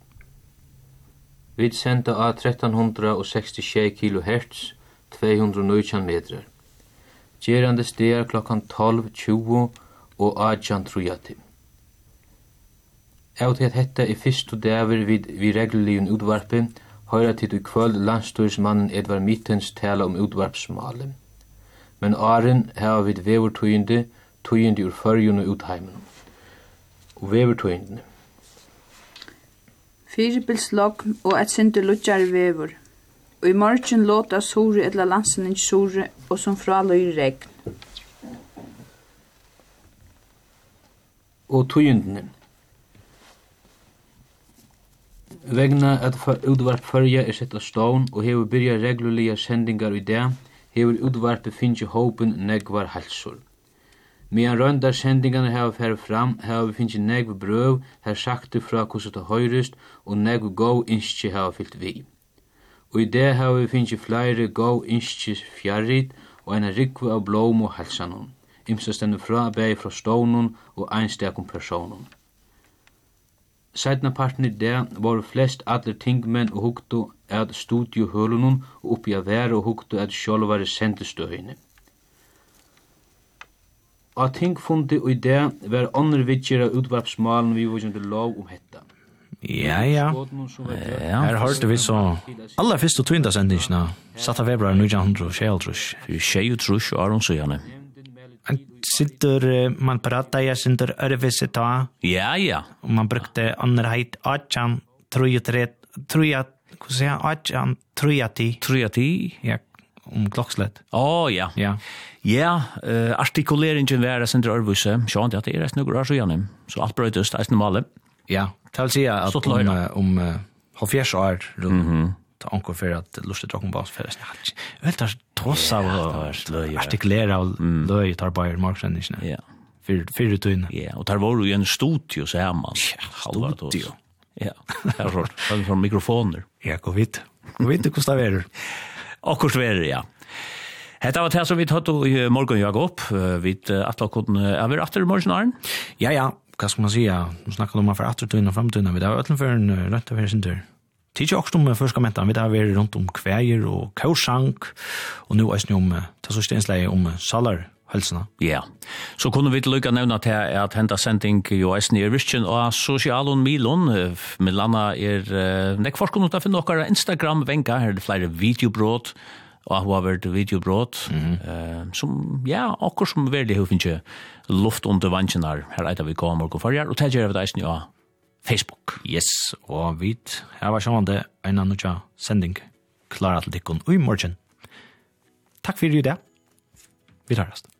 Speaker 23: Vi senda av 1366 kHz, 219 metrar. Gerande stegar klokkan 12.20 og 18.30. Av til at hetta er fyrstu dagur vid, við regluligun utvarpi, høyra til i kvöld landstøysmannen Edvard Mittens tala om utvarpsmalen. Men åren hava vid vevertøyende, tøyende ur fyrjun og utheimen. Og vevertøyende.
Speaker 24: Fyribilslogn og et sindu lutjar vevur. Og i morgen låta sore etla landsen ikke sore, og som fraløy regn.
Speaker 23: Og tøyendene. Vegna at utvarp fyrja er sett av stån og hefur byrja reglulega sendingar i det, hefur utvarpet finnje håpen negvar halsur. Medan røndar sendingarna hefur fer fram, hefur finnje negv brøv, her sakte fra kurset til høyrest, og negv gov innskje hefur fyllt vi. Og i dag hefur finnje flere gov innskje fjarrit, og en rikve av blom og halsanum. Imsa stendur fra bæg fra stånun og einstakum personun. Sætna parten i det var flest allir tingmenn og hugtu at studiohølunum og uppi a vera og hugtu at sjálvari sendestøyni. Og tingfundi og i det var ånder vidgjera utvarpsmalen vi var kjent lov om hetta.
Speaker 2: Ja, ja. ja. Her hørte vi så aller fyrst og tvinda sendingsna, satt av februar og
Speaker 1: 1900 og 1900 og 1900 og 1900 og
Speaker 2: 1900 1900 og 1900 og 1900 og 1900 og 1900 Sintur, man prata ja sintur örvise ta.
Speaker 1: Ja, ja.
Speaker 2: Och man brukte andra hit atchan, tror ju tre, tror jag, hur
Speaker 1: säger jag, ti. Tror ti?
Speaker 2: Ja, om klockslet.
Speaker 1: Åh, oh, ja.
Speaker 2: Ja.
Speaker 1: Ja, uh, artikuleringen var sintur örvise, sjån det att det är rätt några år sedan. Så allt bröt det är normalt.
Speaker 2: Ja, det vill säga att om, om, om, om, om, om, om, om, om, ta anko för att lusta dragon bas för att hatch. Vet du tross av artikulera och löj tar Bayern Marksen inte.
Speaker 1: Ja.
Speaker 2: För för du in.
Speaker 1: Ja, och tar var ju en studio så här man.
Speaker 2: Studio.
Speaker 1: Ja. Här så från mikrofoner.
Speaker 2: Ja, gå vid. Gå vid hur stavar du?
Speaker 1: Och hur stavar ja. Hetta var det som vi tatt i morgon Jakob. Vi atla kunde er vi åter i morgon.
Speaker 2: Ja ja, vad skal man säga? Nu snackar de om för åter tunna framtunna. Vi där ötlen för en rätt över sin dörr tidsi også om først kommentan, vi da vi rundt om kveir og kausank, og nu er om, det sørste innslaget om salar helsena.
Speaker 1: Ja, så kunne vi lukka nevna til at henta sending jo eisen i Ristjen og sosialon Milon, Milana er, nek forskon uta finne okkara Instagram-venka, her er det flere videobrot, og hun har vært videobrot, mm -hmm. uh, som, ja, akkur som verlig hun finnes luft under vansjenar, her eit vi kommer og farger, og det gjør vi det eisen jo Facebook.
Speaker 2: Yes, og vi her var det en annen tja sending klar til dikken i morgen. Takk for i dag. Vi tar resten.